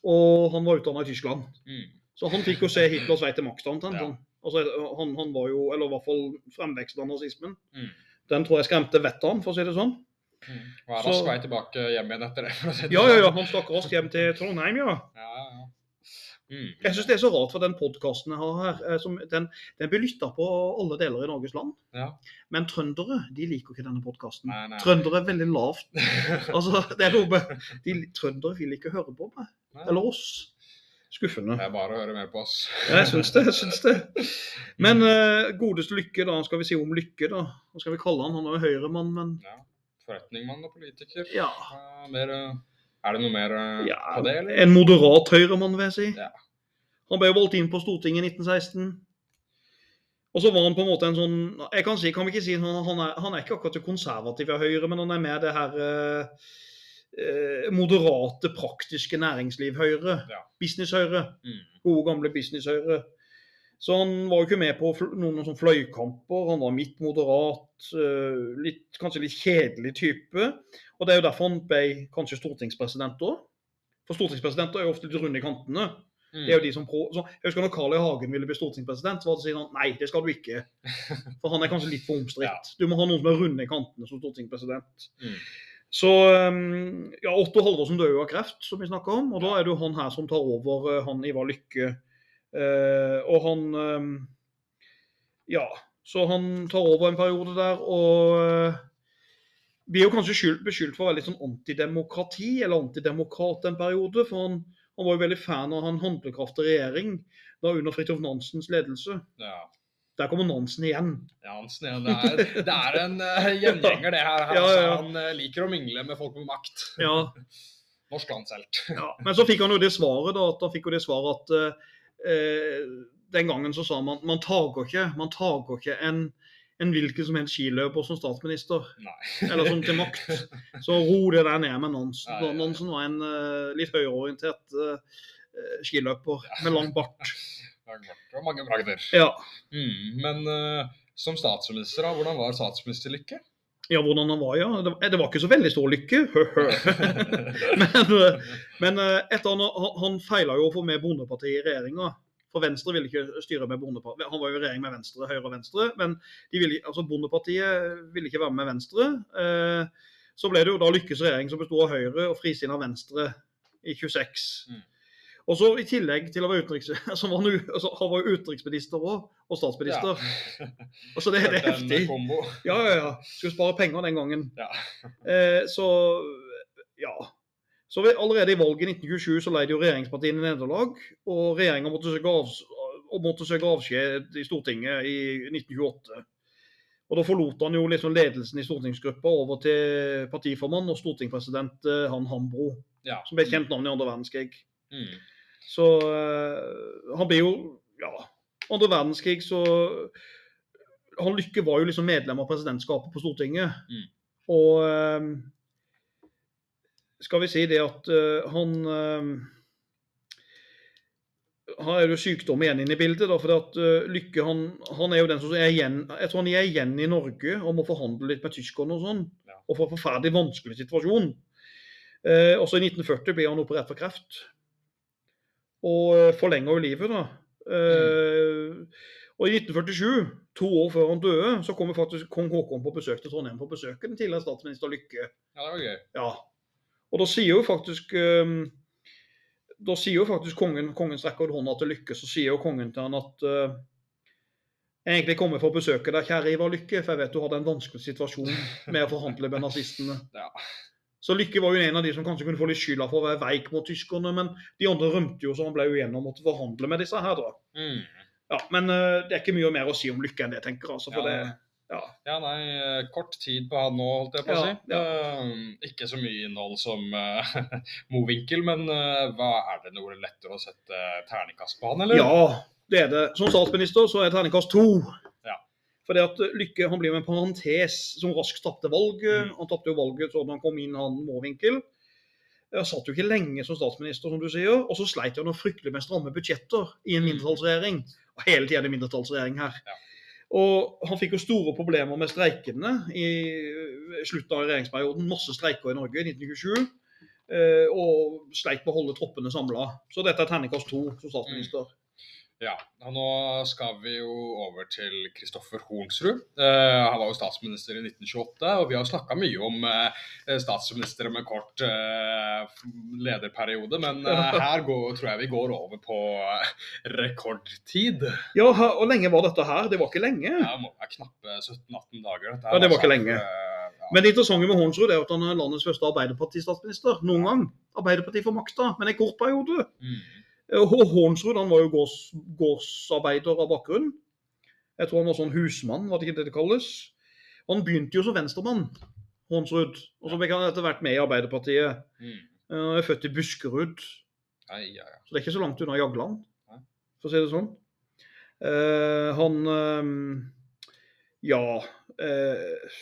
Og han var utdanna i Tyskland. Mm. Så han fikk jo se Hitlers vei til makta omtrent. Ja. Altså, han, han var jo, eller i hvert fall fremveksten av nazismen. Mm. Den tror jeg skremte vettet av ham, for å si det sånn. Mm. Og er rask vei tilbake hjem igjen etter det. for å si det Ja, ja, ja, sånn. han stakk raskt hjem til Trondheim, ja. ja, ja. Mm. Jeg syns det er så rart, for den podkasten jeg har her, eh, som, den, den blir lytta på alle deler i Norges land. Ja. Men trøndere de liker ikke denne podkasten. Trøndere er veldig lavt. Altså, det er noe med, de, Trøndere vil ikke høre på meg. Nei. Eller oss. Skuffende. Det er bare å høre mer på oss. Ja, jeg syns det. jeg syns det. Men uh, godeste Lykke, da. Skal vi si om Lykke, da? Hva skal vi kalle han? Han er jo høyremann, men Ja. Forretningsmann og politiker. ja. Uh, mer, eh, er det noe mer eh, ja på det, eller? en moderat høyremann, vil jeg si. Ja. Han ble jo valgt inn på Stortinget i 1916. Og så var han på en måte en sånn Jeg kan si, kan vi ikke si han, han, er, han er ikke akkurat konservativ av Høyre, men han er mer det her eh, eh, moderate, praktiske næringsliv-Høyre. Ja. Business-Høyre. Mm. Gode, gamle business-Høyre. Så han var jo ikke med på noen sånne fløykamper. Han var midt moderat, eh, litt, kanskje litt kjedelig type. Og det er jo derfor han ble kanskje stortingspresident òg. For stortingspresidenter er jo ofte litt runde i kantene. Mm. Det er jo de som pro så Jeg husker når Carl I. Hagen ville bli stortingspresident, så var det sånn nei, det skal du ikke. For han er kanskje litt for omstridt. Du må ha noen som er runde i kantene som stortingspresident. Mm. Så um, ja, Otto Halvorsen døde jo av kreft, som vi snakka om. Og da er det jo han her som tar over, eh, han Ivar Lykke. Eh, og han um, Ja, så han tar over en periode der, og uh, blir jo kanskje skyld, beskyldt for å være litt sånn antidemokrati, eller antidemokrat en periode. For han, han var jo veldig fan av å ha en handlekraftig regjering da under Fridtjof Nansens ledelse. Ja. Der kommer Nansen igjen. Ja, Nansen igjen. det, er, det er en uh, gjengjenger, det her. Ja, ja. Han uh, liker å mingle med folk med makt. Ja, Norsk landshelt. Ja, men så fikk han jo det svaret da, at han fikk jo det svaret at eh, den gangen så sa man man tager ikke, man tager ikke en, en hvilken som helst skiløper som statsminister, Nei. eller som til makt. Så ro det der ned med Nansen. Nei, ja, ja. Nansen var en uh, litt høyreorientert uh, skiløper med lang bart. Det var mange bragder. Ja. Mm, men uh, som statsminister, da, hvordan var statsminister Lykke? Ja, hvordan han var, ja. Det, det var ikke så veldig stor lykke. men eh, men eh, etter han, han, feila jo å få med Bondepartiet i regjeringa. For Venstre ville ikke styre med Bondepartiet. Han var jo i regjering med Venstre, Høyre og Venstre. Men de ville, altså Bondepartiet ville ikke være med Venstre. Eh, så ble det jo da Lykkes regjering som besto av Høyre og frisinna Venstre i 26. Mm. Og så I tillegg til å være utenriks, altså var han, altså, han var jo utenriksminister òg, og statsminister. Altså det, det er heftig. Ja, ja, ja. Skulle spare penger den gangen. Ja. Eh, så ja. Så allerede i valget i 1927 så leide jo regjeringspartiene nederlag, og regjeringa måtte søke, av, søke avskjed i Stortinget i 1928. Og Da forlot han jo liksom ledelsen i stortingsgruppa over til partiformann og stortingspresident eh, han Hambro, Ja. som ble kjent navn i andre verdenskrig. Mm. Så eh, han ble jo Ja, andre verdenskrig så Han Lykke var jo liksom medlem av presidentskapet på Stortinget. Mm. Og eh, skal vi si det at eh, han Her er det jo sykdom igjen inne i bildet. da, for at uh, Lykke han, han er jo den som er igjen Jeg tror han er igjen i Norge og må forhandle litt med tyskerne og sånn. Ja. Og får en forferdelig vanskelig situasjon. Uh, også i 1940 ble han operert for kreft. Og eh, forlenger jo livet, da. Eh, Og i 1947, to år før han døde, så kom faktisk kong Haakon på besøk til Trondheim for å besøke den tidligere statsminister Lykke. ja, det var gøy. Ja. Og da sier jo faktisk eh, Da sier jo faktisk kongen kongen strekker ut hånda til Lykke, så sier jo kongen til han at uh, jeg egentlig kommer for å besøke deg, kjære Ivar Lykke, for jeg vet du hadde en vanskelig situasjon med å forhandle med nazistene. Ja. Så Lykke var jo en av de som kanskje kunne få litt skylda for å være veik mot tyskerne, men de andre rømte jo, så han ble jo igjen og måtte forhandle med disse her, da. Mm. Ja, Men eh, det er ikke mye mer å si om Lykke enn det, tenker jeg. Altså, for Ja, det, ja. Ja, nei, eh, kort tid på han nå, holdt jeg på å Ja, si. Eh, ikke så mye innhold som uh, Mowinckel, men uh, hva er det noe lettere å sette terningkast på han, eller? ja, det er det. Som statsminister så er terningkast to. Fordi at eh, Lykke han blir jo en parentes som raskt tapte valget. Mm. Han tapte jo valget sånn at han kom inn, han Måvinkel. Han satt jo ikke lenge som statsminister, som du sier. Og så sleit han noe fryktelig med stramme budsjetter i en Mm. mindretallsregjering. Og hele tiden det mindretallsregjering her. Ja. Og han fikk jo store problemer med streikene i slutten av regjeringsperioden. Masse streiker i Norge i 1927. eh, Og sleit med å holde troppene samla. Så dette er terningkast to som statsminister. Ja, nå skal vi jo over til Kristoffer Hornsrud. Uh, han var jo statsminister i 1928, og vi har snakka mye om uh, statsministre med kort uh, lederperiode, men her går, tror jeg vi går over på rekordtid. Ja, og lenge var dette her? Det var ikke lenge. Det må være knappe 17-18 dager. Dette Ja, det var ikke altså. lenge. Ja. Men det interessante med Hornsrud er at han er landets første Arbeiderparti-statsminister noen gang. Arbeiderpartiet får makta, men en kort periode. Mm. Og Hornsrud han var jo gårds, gårdsarbeider av bakgrunn. Jeg tror han var sånn husmann, var det ikke det det kalles? Han begynte jo som venstremann, Hornsrud. Og så ble han etter hvert med i Arbeiderpartiet. Mm. Han er født i Buskerud, Ai, ja, ja. så det er ikke så langt unna Jagland, for å si det sånn. Uh, han uh, Ja. eh,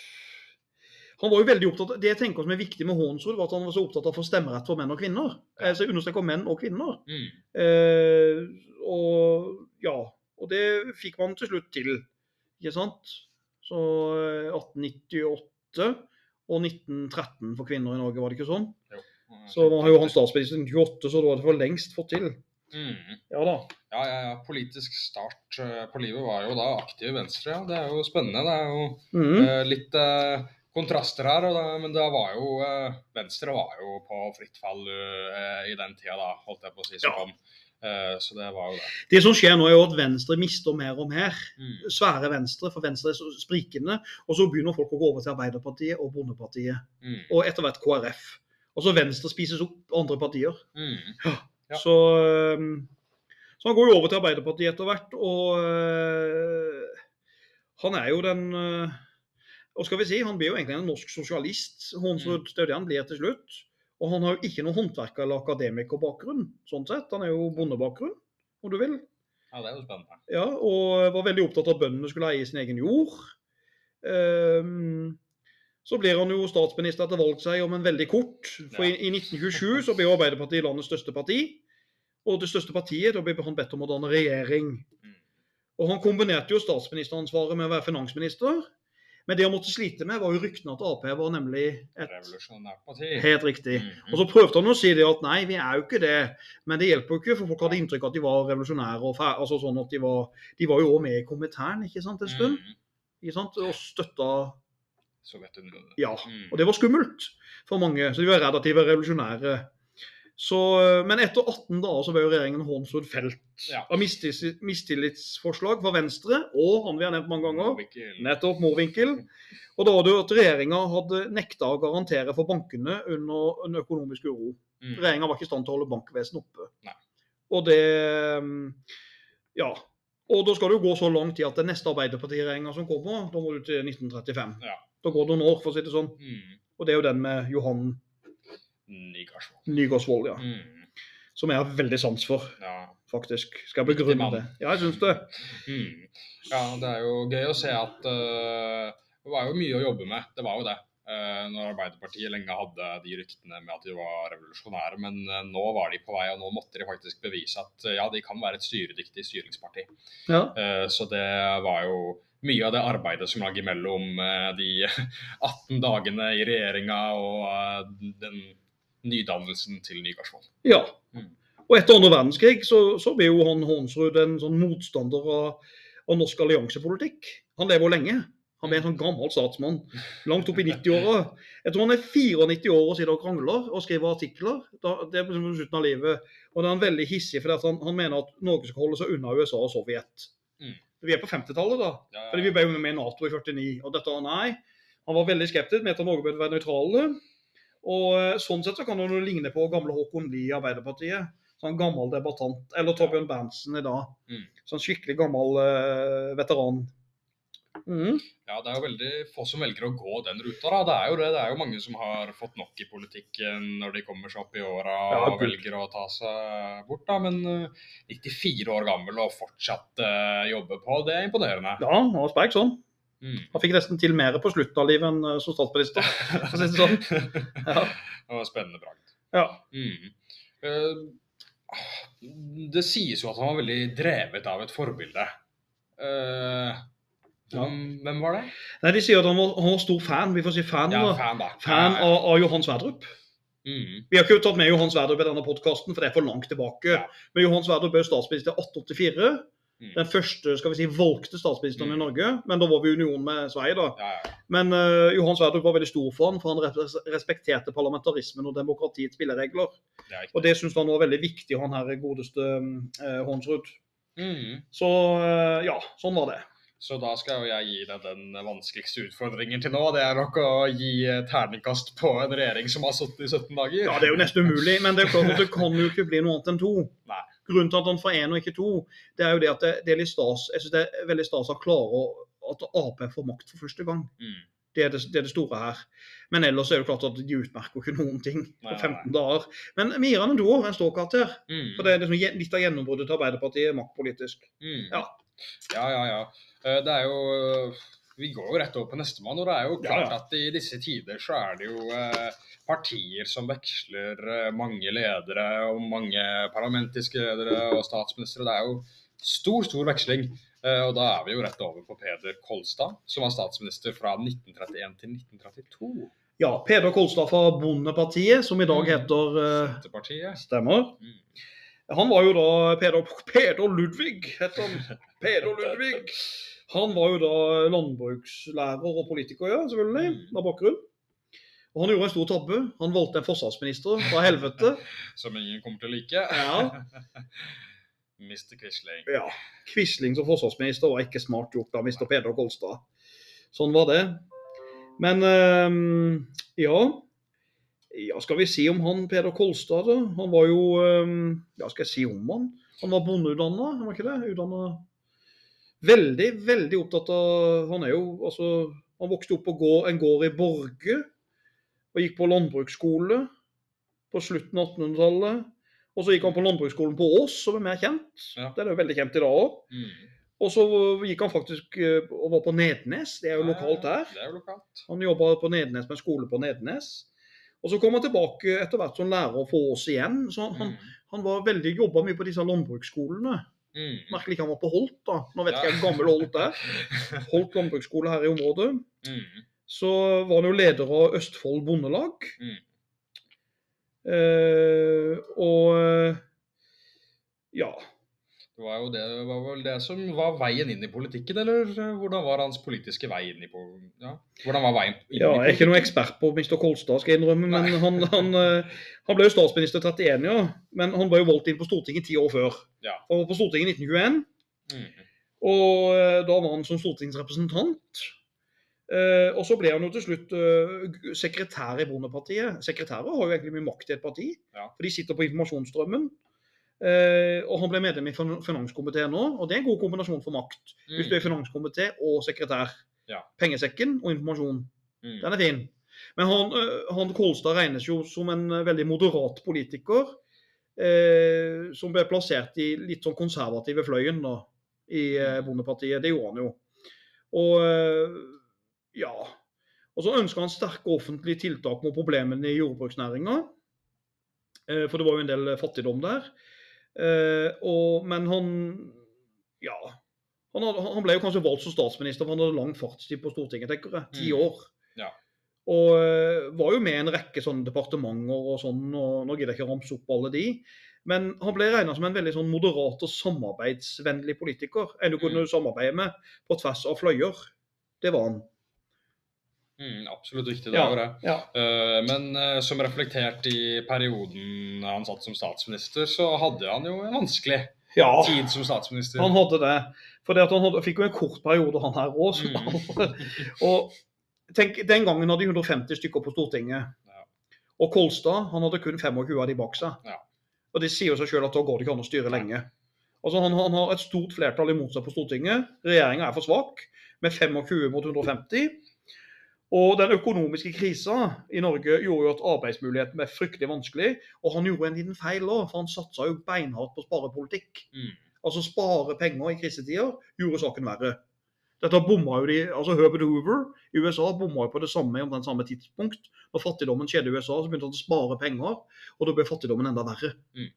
han var jo veldig opptatt, av, Det jeg tenker som er viktig med Hornsrud, var at han var så opptatt av å få stemmerett for menn og kvinner. Ja. Altså, understreker menn og kvinner. Mm. Eh, og ja, og det fikk man til slutt til, ikke sant? Så eh, 1898 og 1913 for kvinner i Norge, var det ikke sånn? Jo. Så man har jo han statsminister i 28, så da var det for lengst fått til. Mm. Ja da. Ja, ja, ja. Politisk start eh, på livet var jo da aktiv venstre, ja. Det er jo spennende. Det er jo mm. eh, litt eh, kontraster her, og da, men det var jo eh, Venstre var jo på fritt fall eh, i den tida, da, holdt jeg på å si, som Ja. kom. Eh, så det var jo det. Det som skjer nå, er jo at Venstre mister mer og mer. Mm. Svære Venstre, for Venstre er så sprikende. Og så begynner folk å gå over til Arbeiderpartiet og Bondepartiet, Mm. og etter hvert KrF. Og så Venstre spises opp andre partier. Mm. Ja. Så, øhm, så han går jo over til Arbeiderpartiet etter hvert, og øh, han er jo den øh, Hva skal vi si? Han blir jo egentlig en norsk sosialist. Hornsrud, det han blir til slutt. Og han har jo ikke noen håndverker- eller akademikerbakgrunn, sånn sett. Han er jo bondebakgrunn, om du vil. Ja, det er jo spennende. Ja, og var veldig opptatt av at bøndene skulle eie sin egen jord. Um, så blir han jo statsminister etter valgseier om en veldig kort. For i, i 1927 så ble Arbeiderpartiet landets største parti. Og det største partiet, da ble han bedt om å danne regjering. Mm. Og han kombinerte jo statsministeransvaret med å være finansminister. Men det han måtte slite med, var jo ryktene at Ap var nemlig et Revolusjonært parti. Helt riktig. Mm. Og så prøvde han å si det at nei, vi er jo ikke det. Men det hjelper jo ikke, for folk hadde inntrykk av at de var revolusjonære. og fæ- altså sånn at De var, de var jo òg med i Komintern ikke sant, en stund. Mm. ikke sant, Og støtta Sovjetunionen. Ja. Mm. Og det var skummelt for mange. Så de var redd at de var revolusjonære. Så, men etter 18 dager så ble jo regjeringen Hornsrud felt Ja. av mistillitsforslag fra Venstre og han vi har nevnt mange ganger, Morvinkel. nettopp Morvinkel. Og da var det jo at regjeringa hadde nekta å garantere for bankene under en økonomisk uro. Mm. Regjeringa var ikke i stand til å holde bankvesenet oppe. Nei. Og det mm, Ja. Og da skal det jo gå så lang tid at den neste Arbeiderpartiregjeringa som kommer, da må du til 1935. Ja. Da går det noen år, for å si det sånn. Mm. Og det er jo den med Johan Nygaardsvold, ja. Mm. Som jeg har veldig sans for, Ja. faktisk. Skal jeg begrunne det? Ja, jeg syns det. Mm. ja, det er jo gøy å se at uh, det var jo mye å jobbe med. Det var jo det. Uh, når Arbeiderpartiet lenge hadde de ryktene med at de var revolusjonære. Men uh, nå var de på vei, og nå måtte de faktisk bevise at ja, de kan være et styredyktig styringsparti. Ja. Så det var jo mye av det arbeidet som lag imellom de 18 dagene i regjeringa og den nydannelsen til Nygaardsvold. ja. Mm. Og etter andre verdenskrig så, så ble jo han Hornsrud en sånn motstander av, av norsk alliansepolitikk. Han lever lenge. Han ble en sånn gammel statsmann, langt opp i 90-åra. Jeg tror han er 94 år og sitter og krangler og skriver artikler. Da, det er på slutten av livet. Og da er han veldig hissig, for han, han mener at Norge skal holde seg unna USA og Sovjet. Mm. Vi er på 50-tallet, da. Ja, Fordi vi ble jo med i Nato i 49. Og dette, nei. Han var veldig skeptisk, mente Norge burde være nøytrale. Og eh, sånn sett så kan han jo ligne på gamle Håkon Lie i Arbeiderpartiet. Sånn gammel debattant. Eller Torbjørn Berntsen i dag. Mm. Sånn skikkelig gammel uh, veteran. Mm. Ja, det er jo veldig få som velger å gå den ruta. da. Det er jo det. Det er jo mange som har fått nok i politikken når de kommer seg opp i åra Ja, og velger å ta seg bort. da. Men uh, 94 år gammel og fortsatt uh, jobbe på, det er imponerende. Ja, han var sterk sånn. Mm. Han fikk nesten til mer på slutten av livet enn eh, som statsminister. for å si det sånn. Ja. det var spennende bragd. ja. Mm. Uh, det sies jo at han var veldig drevet av et forbilde. Uh, Ja. hvem, var det? Nei, De sier at han var, han var stor fan. Vi får si fan, Ja, fan, da. Fan av, av Johan Sverdrup. Mm. Vi har ikke tatt med Johan Sverdrup i denne podkasten, for det er for langt tilbake. Men Johan Sverdrup ble statsminister i 1884. Mm. Den første skal vi si, valgte statsministeren i Mm. Norge. Men da var vi i union med Sverige, da. Ja, ja. Men uh, Johan Sverdrup var veldig stor for han, for han respekterte parlamentarismen og demokratiets spilleregler. Det Og det syns han var veldig viktig, han her godeste uh, Hånsrud. Mm. Så uh, ja, sånn var det. Så da skal jo jeg gi deg den vanskeligste utfordringen til nå. Det er nok å gi eh, terningkast på en regjering som har sittet i 17 dager. Ja, Det er jo nesten umulig, men det er klart at det kan jo ikke bli noe annet enn to. Nei. Grunnen til at han får én og ikke to, det er jo det at det, det er litt stas. Jeg synes det er veldig stas å klare å- at Ap får makt for første gang. Mm. Det er det, det er det store her. Men ellers er det klart at de utmerker ikke noen ting på 15 dager. Men vi gir han en toer, en ståkarakter. Mm. For det er liksom litt av gjennombruddet til Arbeiderpartiet maktpolitisk. Mm. Ja. ja, ja, ja. Eh, Det er jo Vi går jo rett over på nestemann, og det er jo klart at i disse tider så er det jo eh, partier som veksler eh, mange ledere og mange parlamentiske ledere og statsministre. Det er jo stor, stor veksling. Eh, Og da er vi jo rett over på Peder Kolstad, som var statsminister fra 1931 til 1932. Ja, Peder Kolstad fra Bondepartiet, som i dag Mm. heter Senterpartiet. Stemmer. Mm. Han var jo da Peder, Peder Ludvig, het han. Peder Ludvig. Han var jo da landbrukslærer og politiker, ja, selvfølgelig, med av bakgrunn. Og han gjorde en stor tabbe. Han valgte en forsvarsminister fra helvete. Som ingen kommer til å like. Ja. Mr. Quisling. ja. Quisling som forsvarsminister var ikke smart gjort av Mr. Peder Kolstad. Sånn var det. Men ehm, ja. Ja, skal vi si om han Peder Kolstad, da? Han var jo ehm, Ja, skal jeg si om han? Han var bondeutdanna, var ikke det? Utdanna Veldig, veldig opptatt av Han er jo altså Han vokste opp på gård, en gård i Borge og gikk på landbruksskole på slutten av 1800-tallet. Og så gikk han på landbruksskolen på Ås, som er mer kjent. Ja. Den er jo veldig kjent i dag òg. Mm. Og så gikk han faktisk eh, og var på Nednes, det er jo lokalt der. Det er jo lokalt. Han jobba på Nednes med en skole på Nednes. Og så kom han tilbake etter hvert som lærer for Ås igjen. Så han, Mm. han var veldig, jobba mye på disse landbruksskolene. Mm. Merkelig ikke han var på Holt, da. Nå vet ikke jeg hvor gammel Holt er. Holt landbruksskole her i området. Mm. Så var han jo leder av Østfold Bondelag. Mm. Eh, og eh, ja. Det var jo det, var vel det som var veien inn i politikken, eller hvordan var hans politiske vei inn i po- ja. Hvordan var veien Ja, jeg er ikke noen ekspert på Mr. Kolstad, skal jeg innrømme, men han, han, eh, han ble jo statsminister 31, ja. Men han ble jo valgt inn på Stortinget ti år før. Ja. Han var på Stortinget i 1921, Mm. og eh, da var han som stortingsrepresentant. Eh, og så ble han jo til slutt sekretær i Bondepartiet. Sekretærer har jo egentlig mye makt i et parti, Ja. for de sitter på informasjonsstrømmen. Uh, og han ble medlem i fin- finanskomiteen nå, og det er en god kombinasjon for makt. Hvis du er finanskomité og sekretær. Ja. Pengesekken og informasjon. Mm. Den er fin. Men han, øh, han Kolstad regnes jo som en øh, veldig moderat politiker. Eh, som ble plassert i litt sånn konservative fløyen da, i eh, Bondepartiet. Det gjorde han jo. Og eh, ja. Og så ønska han sterke offentlige tiltak mot problemene i jordbruksnæringa. Eh, for det var jo en del fattigdom der. Eh, og, men han Ja. Han, hadde, han ble jo kanskje valgt som statsminister, for han hadde lang fartstid på Stortinget, tenker jeg. Ti Mm. år. Ja. Og eh, var jo med i en rekke sånne departementer og sånn, og nå gidder jeg ikke ramse opp alle de. Men han ble regna som en veldig sånn moderat og samarbeidsvennlig politiker. En du kunne Mm. samarbeide med på tvers av fløyer. Det var han. Mm, absolutt riktig, det Ja. var det. Ja. Uh, men uh, som reflektert i perioden han satt som statsminister, så hadde han jo en vanskelig ja. tid som statsminister. Han hadde det. For det at han hadde, fikk jo en kort periode, han her òg. Mm. og tenk, den gangen hadde de 150 stykker på Stortinget. Ja. Og Kolstad han hadde kun 25 av de bak seg. Ja. Og det sier jo seg sjøl at da går det ikke an å styre lenge. Altså Han, han har et stort flertall imot seg på Stortinget. Regjeringa er for svak, med 25 mot 150. Og den økonomiske krisa i Norge gjorde jo at arbeidsmuligheten ble fryktelig vanskelig. Og han gjorde en liten feil òg, for han satsa jo beinhardt på sparepolitikk. Mm. Altså spare penger i krisetider gjorde saken verre. Dette bomma jo de, altså Herbert Hoover i USA bomma jo på det samme om den samme tidspunkt. Når fattigdommen skjedde i USA, så begynte han å spare penger, og da ble fattigdommen enda verre. Mm.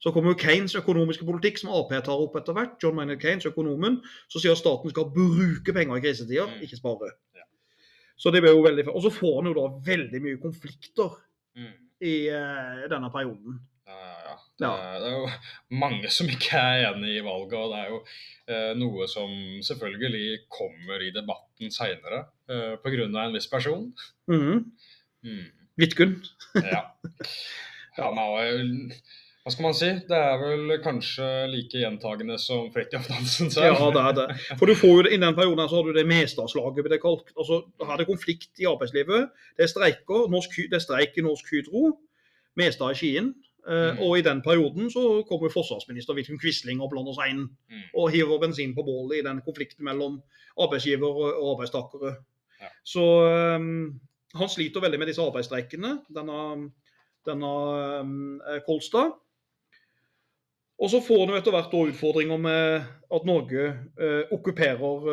Så kommer jo Keynes økonomiske politikk, som Ap tar opp etter hvert. John Maynard Keynes, økonomen, som sier at staten skal bruke penger i krisetider, Mm. ikke spare. Ja. Så det ble jo veldig Og så får han jo da veldig mye konflikter Mm. i uh, denne perioden. Ja, ja, ja. Det, er, er jo mange som ikke er enig i valget, og det er jo eh, noe som selvfølgelig kommer i debatten seinere eh, pga. en viss person. Mhm. Mm. Vidkun. Ja. Han jo Hva skal man si? Det er vel kanskje like gjentagende som Fridtjof Nansen selv. Ja, det er det. For du får jo, det- I den perioden så har du det meste av slaget. det kalt. Altså, Her er konflikt i arbeidslivet. Det er streiker. Norsk, det er streik i Norsk Hydro. Mestad i Skien. Eh, Mm. Og i den perioden så kommer forsvarsminister Vidkun Quisling og blander seg inn. Mm. Og hiver bensin på bålet i den konflikten mellom arbeidsgiver og arbeidstakere. Ja. Så um, han sliter veldig med disse arbeidsstreikene, denne, denne eh, Kolstad. Og så får han etter hvert utfordringer med at Norge uh, okkuperer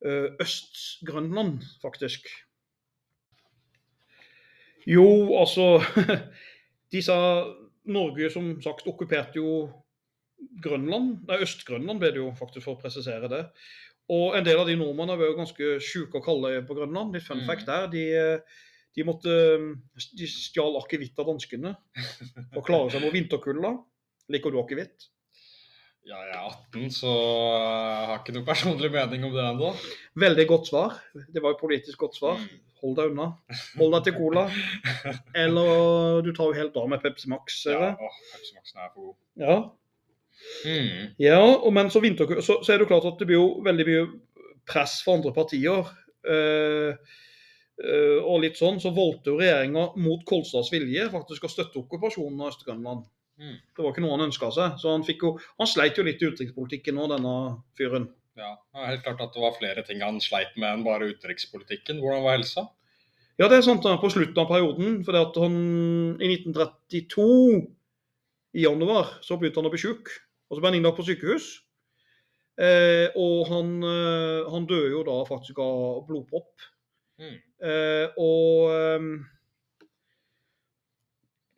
eh, Øst-Grønland, faktisk. Jo, altså Disse Norge som sagt okkuperte jo Grønland. Nei, Øst-Grønland ble det jo faktisk, for å presisere det. Og en del av de nordmennene var jo ganske sjuke og kalde på Grønland. Litt fun Mm. fact der. De, de måtte De stjal akevitt av danskene for å klare seg mot vinterkulda. Liker du akevitt? Ja, jeg er 18, så jeg har ikke noe personlig mening om det ennå. Veldig godt svar. Det var jo politisk godt svar. Mm. Hold deg unna. Hold deg til cola. Eller du tar jo helt av med Pepsi Max. Eller? Ja, å, Pepsi Maxen er for god. Ja. Mm. Ja, og men så, vinter, så, så er det jo klart at det blir jo veldig mye press fra andre partier. Uh, uh, og litt sånn, så valgte jo regjeringa mot Kolstads vilje faktisk å støtte okkupasjonen av Øst-Grønland. Mm. Det var ikke noe han ønska seg. Så han, fikk jo, han sleit jo litt i utenrikspolitikken nå, denne fyren. Ja, det er helt klart at det var flere ting han sleit med enn bare utenrikspolitikken. Hvordan var helsa? Ja, det er sant. På slutten av perioden. For at han i 1932, i januar, så begynte han å bli sjuk. Og så ble han innlagt på sykehus. Eh, og han, eh, han døde jo da faktisk av blodpropp. Mm. Eh, og eh,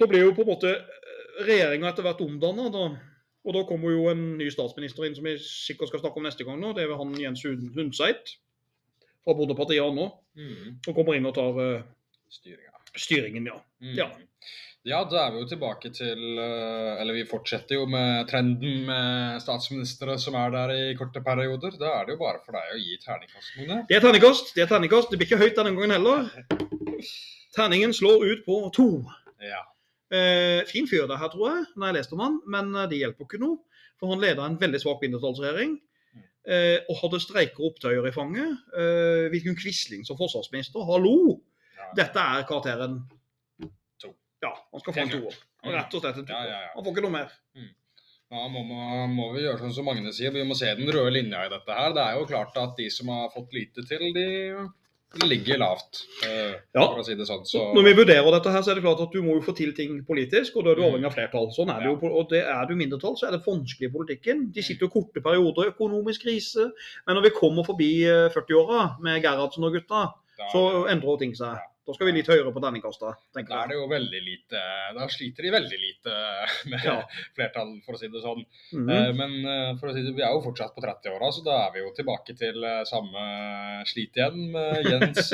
da ble jo på en måte regjeringa etter hvert omdanna. Da. Og da kommer jo en ny statsminister inn som vi sikkert skal snakke om neste gang. nå, Det er han Jens Hundseit fra Bondepartiet han nå. Mm. Og kommer inn og tar uh, Styringa. styringen, ja. Mm. Ja. Ja, da er vi jo tilbake til eh, Eller vi fortsetter jo med trenden med statsministre som er der i korte perioder. Da er det jo bare for deg å gi terningkast, Mone. Det er terningkast. Det er terningkast. Det blir ikke høyt denne gangen heller. Terningen slår ut på to. Ja. Eh, fin fyr det her, tror jeg, når jeg leste om han, men eh, det hjelper ikke noe. For han leda en veldig svak mindretallsregjering. Eh, og hadde streiker og opptøyer i fanget. Eh, Vidkun Quisling som forsvarsminister, hallo! ja. Dette er karakteren To. Ja, han skal få en toer. Rett og slett en toer. ja, ja. Han får ikke noe mer. Ja, må, må vi gjøre sånn som Magne sier, vi må se den røde linja i dette her. Det er jo klart at de som har fått lite til, de ligger lavt, eh, Ja. for å si det sånn. Så, Når vi vurderer dette, her, så er det klart at du må jo få til ting politisk, og da er du Mm. avhengig av flertall. Sånn er det Ja. jo, og det er du mindretall, så er det vanskelig i politikken. De sitter jo korte perioder, økonomisk krise. Men når vi kommer forbi eh, 40-åra med Gerhardsen og gutta, så endrer ting seg. Da skal vi litt høyere på terningkastet, tenker jeg. da er det jo veldig lite Da sliter de veldig lite med Ja. flertall, for å si det sånn. Mm -hmm. Men eh, for å si det, vi er jo fortsatt på 30-åra, så da er vi jo tilbake til eh, samme slit igjen med Jens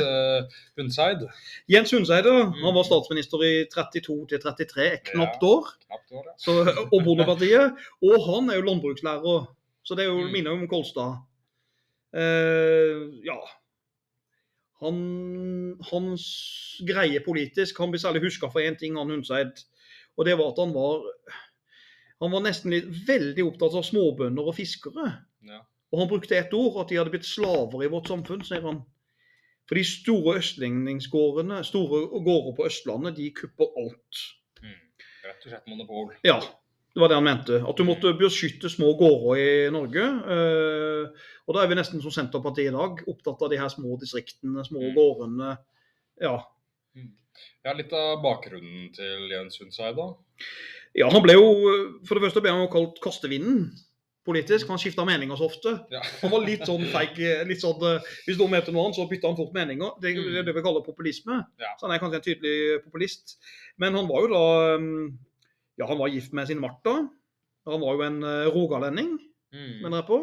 Hundseid. Jens Hundseid ja. han var statsminister i 32 til 33, et knapt Ja. år. Knapt år, ja. Så, og Bondepartiet. Og han er jo landbrukslærer, så det er jo Mm. minner om Kolstad. Uh, ja. Han, hans greie politisk Han blir særlig huska for én ting, han Hundseid. Og det var at han var Han var nesten litt veldig opptatt av småbønder og fiskere. Ja. Og han brukte ett ord, at de hadde blitt slaver i vårt samfunn, sier han. For de store østlendingsgårdene, store gårder på Østlandet, de kupper alt. Mm. Rett og slett monopol. Ja, det var det han mente. At du måtte beskytte små gårder i Norge. eh, og da er vi nesten som Senterpartiet i dag, opptatt av de her små distriktene, små Mm. gårdene. Ja. Ja, Litt av bakgrunnen til Jens Hundseid, da. ja, han ble jo For det første ble han jo kalt kastevinden politisk. Han skifta meninger så ofte. Ja. Han var litt sånn feig. litt sånn, eh, Hvis noen mente noe annet, så bytta han fort meninger. Det det er det vi kaller populisme. Ja. Så han er kanskje en tydelig populist. Men han var jo da Ja, han var gift med sin Martha. Han var jo en eh, rogalending. Mm. mener jeg på.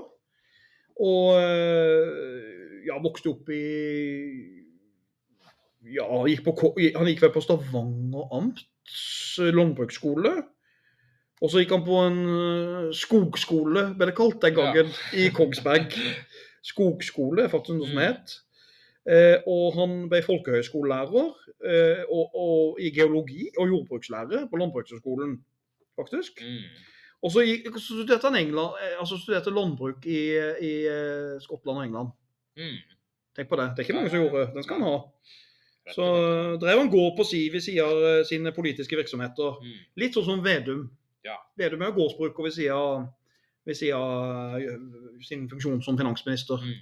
Og eh, ja, vokste opp i Ja, han gikk, på, han gikk vel på Stavanger amts eh, landbruksskole. Og så gikk han på en skogskole, ble det kalt den Ja. gangen, i Kongsberg. Skogskole, faktisk noe som Mm. het. Eh, og han ble folkehøyskolelærer eh, og, og i geologi og jordbrukslære på Landbrukshøgskolen, faktisk. Mm. Og så, studerte han England, eh, altså studerte landbruk i, i Skottland og England. Mm. Tenk på det. Det er ikke mange som gjorde. Den skal han ha. Så drev han gård på si ved siden av sine politiske virksomheter. Mm. Litt sånn som Vedum. Ja. Vedum er jo gårdsbruker ved siden av, ved siden av eh, sin funksjon som finansminister. Mm.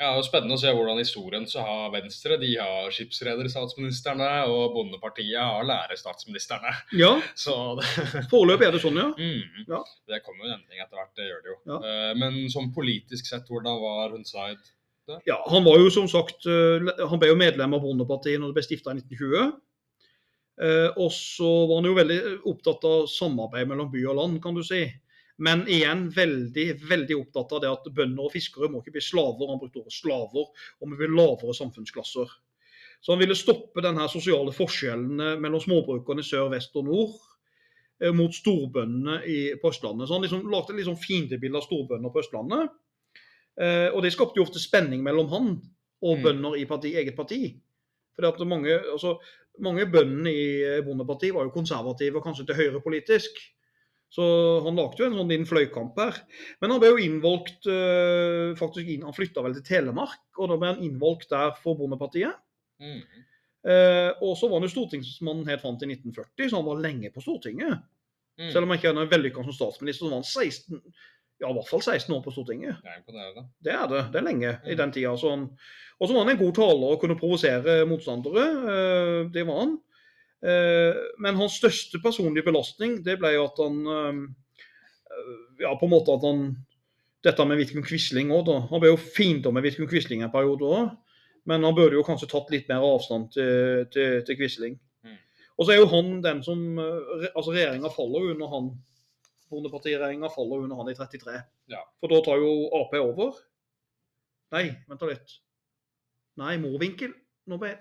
Ja, og Spennende å se hvordan historien så har Venstre de har skipsrederstatsministrene, og Bondepartiet har lærerstatsministrene. Ja, Så det, foreløpig er det sånn, ja. mm. Ja. det kommer jo en endring etter hvert, det gjør det jo. Ja. Eh, Men sånn politisk sett, hvordan var Hunseid? ja. Han var jo som sagt eh, Han ble jo medlem av Bondepartiet når det ble stifta i 1920. Eh, og så var han jo veldig opptatt av samarbeid mellom by og land, kan du si. Men igjen veldig veldig opptatt av det at bønder og fiskere må ikke bli slaver. Han brukte ordet slaver, om vi vil lavere samfunnsklasser. Så han ville stoppe denne sosiale forskjellene mellom småbrukerne i sør, vest og nord eh, mot storbøndene i, på Østlandet. Så han liksom lagde et liksom fiendebilde av storbønder på Østlandet. Eh, og det skapte jo ofte spenning mellom han og Mm. bønder i parti, eget parti. Fordi at mange, altså, mange bøndene i eh, Bondepartiet var jo konservative og kanskje til høyre politisk. Så han lagde jo en sånn din fløykamp her. Men han ble jo innvalgt øh, faktisk inn, Han flytta vel til Telemark, og da ble han innvalgt der for Bondepartiet. Mm. Eh, og så var han jo stortingsmann helt fram til 1940, så han var lenge på Stortinget. Mm. Selv om han ikke er vellykka som statsminister, så var han 16, ja, i hvert fall 16 år på Stortinget. Det er imponerende. Det er det. Det er lenge i Mm. den tida. Så han, og så var han en god taler og kunne provosere motstandere. eh, Det var han. Eh, Men hans største personlige belastning, det ble jo at han eh, Ja, på en måte at han Dette med Vidkun Quisling òg, da. Han ble jo fiender med Vidkun Quisling en periode òg. Men han burde jo kanskje tatt litt mer avstand til, til, til Quisling. Mm. Og så er jo han den som eh, Altså, regjeringa faller jo under han. Bondepartiregjeringa faller under han i 33. Ja. For da tar jo Ap over. Nei, vent litt. Nei, Mowinckel. Nå ble jeg,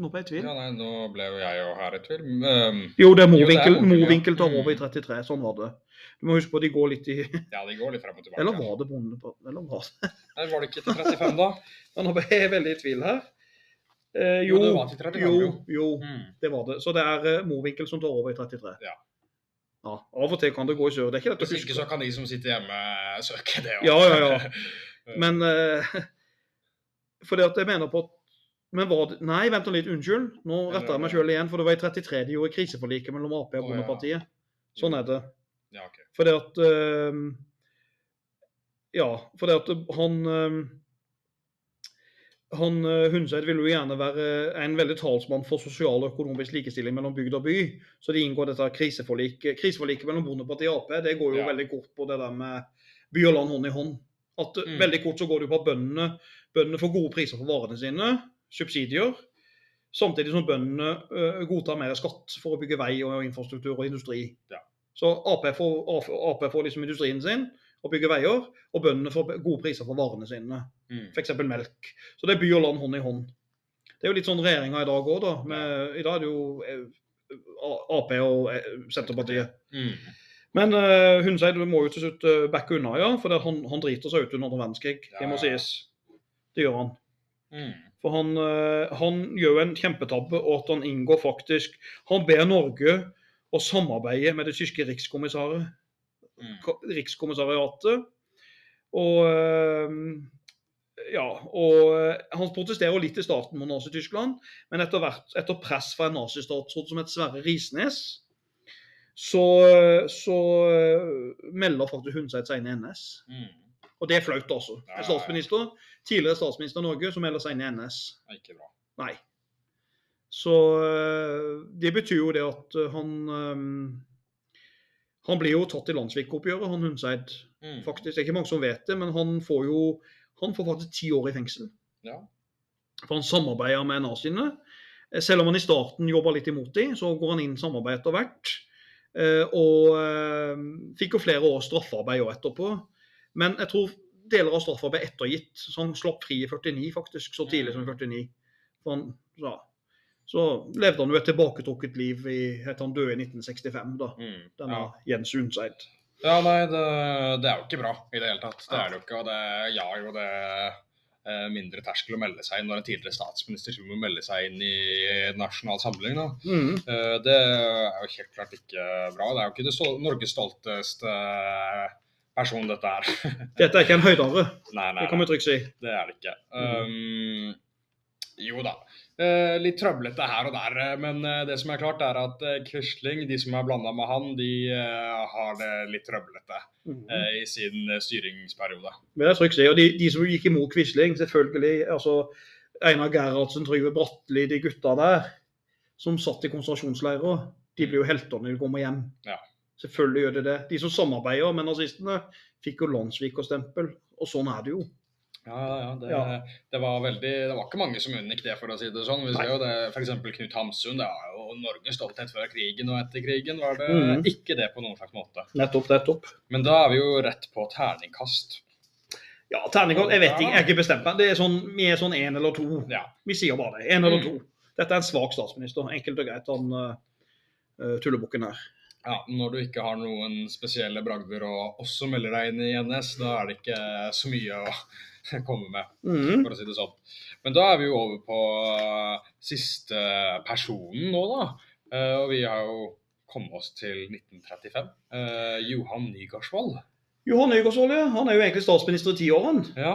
nå ble jeg i tvil. Ja, nei, nå ble jo jeg og her i tvil. Um, Jo, det er Jo, ja. Mowinckel tar over i Mm. 33. Sånn var det. Du må huske på at de går litt i ja, de går litt frem og tilbake. Eller var det Bondepartiet? Eller var det Nei, var det ikke til 35, da? Ja, Nå ble jeg veldig i tvil her. Eh, Jo, jo, det var til 35, jo, jo. jo, Mm. det var det. Så det er uh, Mowinckel som tar over i 33. Ja. Ja, Av og til kan det gå i sør. Det er ikke lett å Hvis ikke så kan de som sitter hjemme søke det Ja, ja, ja. Men uh, Fordi at jeg mener på at men var det, Nei, vent nå litt. Unnskyld. Nå retter jeg meg sjøl igjen. For det var i 33 de gjorde kriseforliket mellom Ap og. Bondepartiet. Sånn er det. ja, ok. Fordi at eh, Ja, fordi at han eh, han eh, Hundseid ville jo gjerne være en veldig talsmann for sosial og økonomisk likestilling mellom bygd og by. Så de inngår dette kriseforliket. Kriseforliket mellom Bondepartiet og Ap det går jo Ja. veldig kort på det der med by og land hånd i hånd. At Mm. Veldig kort så går det jo på at bøndene, bøndene får gode priser for varene sine, subsidier. Samtidig som bøndene eh, godtar mer skatt for å bygge vei og infrastruktur og industri. Ja. Så Ap får, Ap får liksom industrien sin og bygger veier, og bøndene får gode priser for varene sine, Mm. f.eks. melk. Så det er by og land hånd i hånd. Det er jo litt sånn regjeringa i dag òg, da. Med, I dag er det jo eh, Ap og eh, Senterpartiet. Mm. Men uh, Hundseid må jo til slutt uh, backe unna, ja. For han, han driter seg ut under andre verdenskrig. Det må sies. Det gjør han. Mm. For han, eh, han gjør en kjempetabbe, og at han inngår faktisk Han ber Norge å samarbeide med det tyske rikskommissæret Mm. rikskommissariatet. Og eh, ja, og eh, han protesterer litt i starten mot Nazi-Tyskland, men etter hvert, etter press fra en nazistatsråd som het Sverre Risnes, så, så melder faktisk hun seg til i NS. Mm. Og det er flaut, altså. En statsminister, tidligere statsminister i Norge som melder seg inn i NS. Nei, er ikke bra. Nei. Så eh, det betyr jo det at eh, han eh, Han blir jo tatt i landssvikoppgjøret, han Hundseid. Mm. Faktisk, Det er ikke mange som vet det, men han får jo han får faktisk ti år i fengsel. Ja. For han samarbeider med naziene. Selv om han i starten jobba litt imot dem, så går han inn i samarbeid etter hvert. Og fikk jo flere års straffarbeid òg etterpå. Men jeg tror deler av straffa ble ettergitt, så han slapp fri i 49 faktisk, så tidlig som i 49. For han, ja, Så levde han jo et tilbaketrukket liv i, etter han døde i 1965, da. Mm. Denne Ja. Jens Undseid. Ja, nei, det, det er jo ikke bra i det hele tatt. Det er det jo ikke. Og det ja, jo det eh, mindre terskel å melde seg inn når en tidligere statsminister må melde seg inn i Nasjonal Samling. Da. Mm. Eh, det er jo helt klart ikke bra. Det er jo ikke det Norges stolteste person, dette her. Dette er ikke en høydare, nei, nei, det kan vi trygt si. det er det ikke. Mhm. Um, jo da. Eh, litt trøblete her og der, eh, men eh, det som er klart er at Quisling, de som er blanda med han, de har det litt trøblete eh, i sin styringsperiode. Men det er trygt si. Og de, de som gikk imot Quisling, selvfølgelig altså Einar Gerhardsen, Trygve Bratteli, de gutta der som satt i konsentrasjonsleirer, de blir jo helter når de kommer hjem. Ja. Selvfølgelig gjør de det. De som samarbeider med nazistene, fikk jo landssvikerstempel. Og sånn er det jo. Ja, ja, det, Ja. det var veldig Det var ikke mange som unngikk det, for å si det sånn. Vi ser jo det, F.eks. Knut Hamsun. Det er jo Norges stolthet før krigen, og etter krigen var det mm. ikke det på noen slags måte. Nettopp, nettopp. Men da er vi jo rett på terningkast. Ja, terningkast Jeg vet ikke, jeg er ikke bestemt meg. Det er sånn, vi er sånn én eller to. Ja. Vi sier bare det. Én eller Mm. to. Dette er en svak statsminister. Enkelt og greit, han uh, tullebukken her. Ja. Når du ikke har noen spesielle bragder og også melder deg inn i NS, da er det ikke så mye å komme med. Mhm. for å si det sånn. Men da er vi jo over på uh, siste personen nå, da. Eh, og vi har jo kommet oss til 1935. Eh, Johan Nygaardsvold. Johan Nygaardsvold, ja. Han er jo egentlig statsminister i ti år, han. Ja.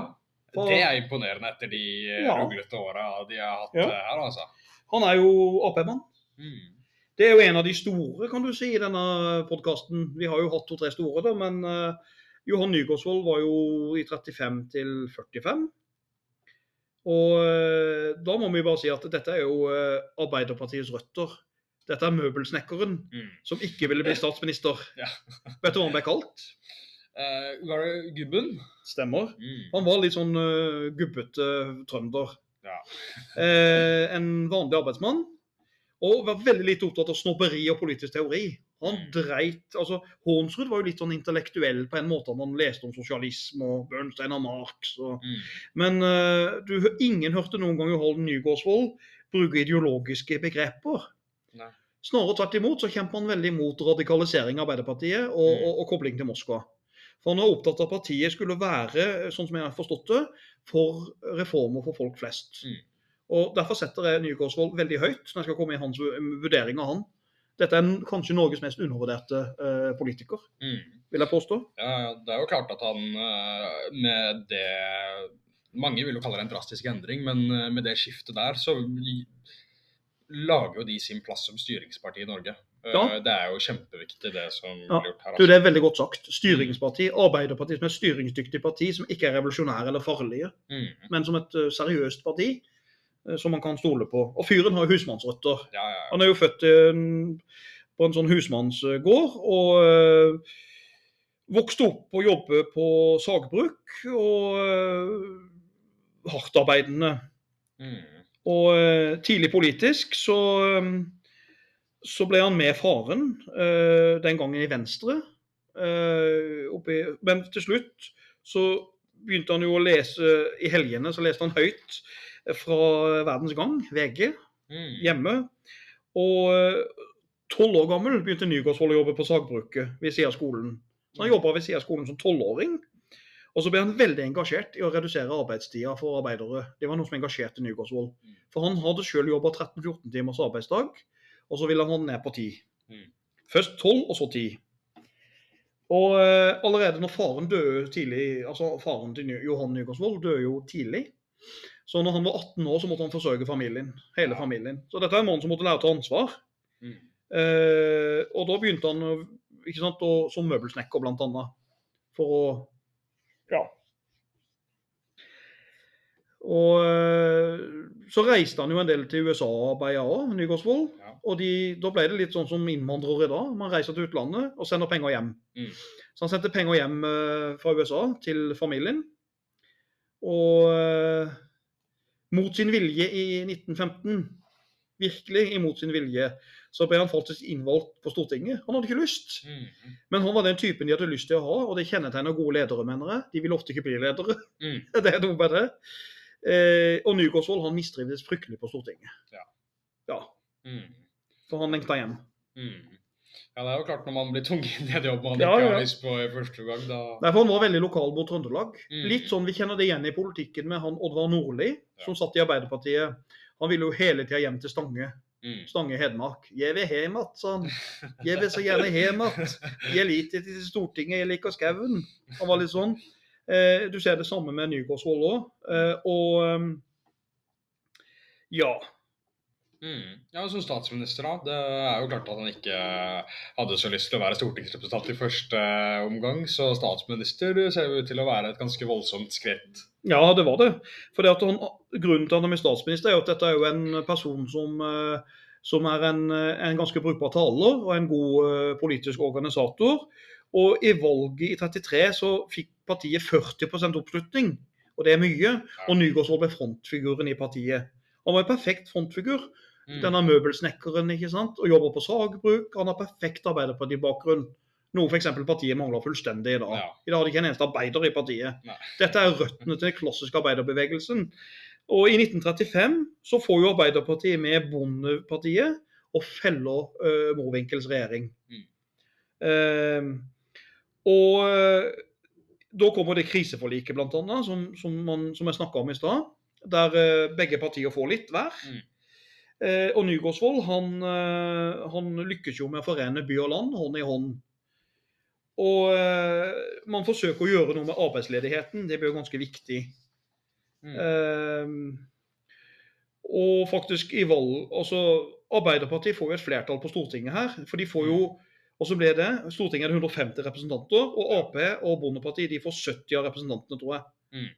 Det er imponerende etter de eh, Ja. ruglete åra de har hatt Ja. eh, her, altså. Han er jo Ap-mann. Mm. Det er jo en av de store, kan du si, i denne podkasten. Vi har jo hatt to-tre store, da, men eh, Johan Nygaardsvold var jo i 35 til 45. Og eh, da må vi bare si at dette er jo eh, Arbeiderpartiets røtter. Dette er møbelsnekkeren Mm. som ikke ville bli statsminister. Ja. Vet du hva han ble kalt? Uh, var det Gubben? Stemmer. Mm. Han var litt sånn uh, gubbete trønder. Ja. uh, en vanlig arbeidsmann. Og var veldig lite opptatt av snobberi og politisk teori. Han Mm. dreit, altså Hornsrud var jo litt sånn intellektuell på en måte. Han leste om sosialisme og Bernstein og Marx. Og, Mm. men uh, du, ingen hørte noen gang Johan Nygaardsvold bruke ideologiske begreper. Nei. Snarere tvert imot så kjemper han veldig mot radikalisering av Arbeiderpartiet og, Mm. og, og kobling til Moskva. For han var opptatt av at partiet skulle være, sånn som jeg har forstått det, for reformer for folk flest. Mm. Og Derfor setter jeg Nygaardsvold veldig høyt når jeg skal komme i hans vurdering av han. Dette er kanskje Norges mest undervurderte eh, politiker, Mm. vil jeg påstå. Ja, det er jo klart at han eh, med det Mange vil jo kalle det en drastisk endring, men eh, med det skiftet der, så lager jo de sin plass som styringsparti i Norge. Ja. Det er jo kjempeviktig, det som Ja. blir gjort her. Du, Altså. Det er veldig godt sagt. Styringsparti, Arbeiderpartiet som er et styringsdyktig parti som ikke er revolusjonære eller farlige, Mm. men som et seriøst parti som man kan stole på. Og fyren har jo husmannsrøtter. Ja, ja, ja. Han er jo født i en, på en sånn husmannsgård og øh, vokste opp og jobber på sagbruk. Og øh, hardtarbeidende. Mm. Og øh, tidlig politisk så, øh, så ble han med faren, øh, den gangen i Venstre. oppi, men til slutt så begynte han jo å lese i helgene, så leste han høyt fra Verdens Gang, VG Mm. hjemme. Og tolv år gammel begynte Nygaardsvold å jobbe på sagbruket ved siden av skolen. Så han jobba ved siden av skolen som tolvåring. Og så ble han veldig engasjert i å redusere arbeidstida for arbeidere. Det var noe som engasjerte Nygaardsvold. For han hadde sjøl jobba 13-14 timers arbeidsdag, og så ville han ha den ned på 10. Mm. Først 12, og så 10. Og eh, allerede når faren døde tidlig, altså faren til Johan Nygaardsvold døde jo tidlig, så når han var 18 år, så måtte han forsørge familien. Hele familien. Så dette er en mann som måtte lære å ta ansvar. Mm. Eh, og da begynte han ikke sant, å, som møbelsnekker, blant annet. For å Ja. Og eh, så reiste han jo en del til USA og arbeida òg, Nygaardsvold. Ja. Og de, da ble det litt sånn som innvandrere dag. Man reiser til utlandet og sender penger hjem. Mm. Så han sendte penger hjem eh, fra USA til familien. Og mot sin vilje i 1915, virkelig imot sin vilje, så ble han faktisk innvalgt på Stortinget. Han hadde ikke lyst. Mm. Men han var den typen de hadde lyst til å ha, og det kjennetegner gode ledere, mener jeg. De vil ofte ikke bli ledere. Mm. Det er noe med det. Eh, og Nygaardsvold han mistrivdes fryktelig på Stortinget. Ja. Ja, Mm. for han lengta hjem. Mm. Ja, det er jo klart når man blir tvunget inn i en jobb man Ja, ikke har lyst på i første gang, da Nei, for Han var veldig lokal mot Trøndelag. Mm. Litt sånn Vi kjenner det igjen i politikken med han Oddvar Nordli. Som satt i Arbeiderpartiet. Han ville jo hele tida hjem til Stange. mm. Stange Hedmark. 'Jeg vil hjem igjen', sa han. 'Jeg vil så gjerne hjem igjen'. 'Jeg liker til Stortinget, jeg liker skauen'. Han var litt sånn. Eh, du ser det samme med Nygaardsvold òg. Eh, og ehm, ja. Mm. Ja, Som statsminister, da. Det er jo klart at han ikke hadde så lyst til å være stortingsrepresentant i første omgang, så statsminister ser ut til å være et ganske voldsomt skritt. Ja, det var det. For Grunnen til at han er statsminister, er jo at dette er jo en person som, eh, som er en, eh, en ganske brukbar taler og en god eh, politisk organisator. Og i valget i 33 så fikk partiet 40% oppslutning, og det er mye. Og Nygaardsvold ble frontfiguren i partiet. Han var en perfekt frontfigur. Mm. Denne møbelsnekkeren ikke sant? og jobber på sagbruk. Han har perfekt Arbeiderparti-bakgrunn. Noe f.eks. partiet mangler fullstendig i dag. Ja. I dag har de ikke en eneste arbeider i partiet. Nei. Dette er røttene til den klassiske arbeiderbevegelsen. Og i 1935 så får jo Arbeiderpartiet med Bondepartiet og feller uh, Mowinckel's regjering. Mm. Uh, og uh, da kommer det kriseforliket, annet, som, som, man, som jeg snakka om i stad. Der uh, begge partier får litt hver. Mm. Eh, og Nygaardsvold han, eh, han lykkes jo med å forene by og land hånd i hånd. Og eh, man forsøker å gjøre noe med arbeidsledigheten. Det blir jo ganske viktig. Mm. Og faktisk i valg altså Arbeiderpartiet får jo et flertall på Stortinget her. For de får jo Og så ble det Stortinget er det 150 representanter, og Ap og Bondepartiet de får 70 av representantene, tror jeg. Mm.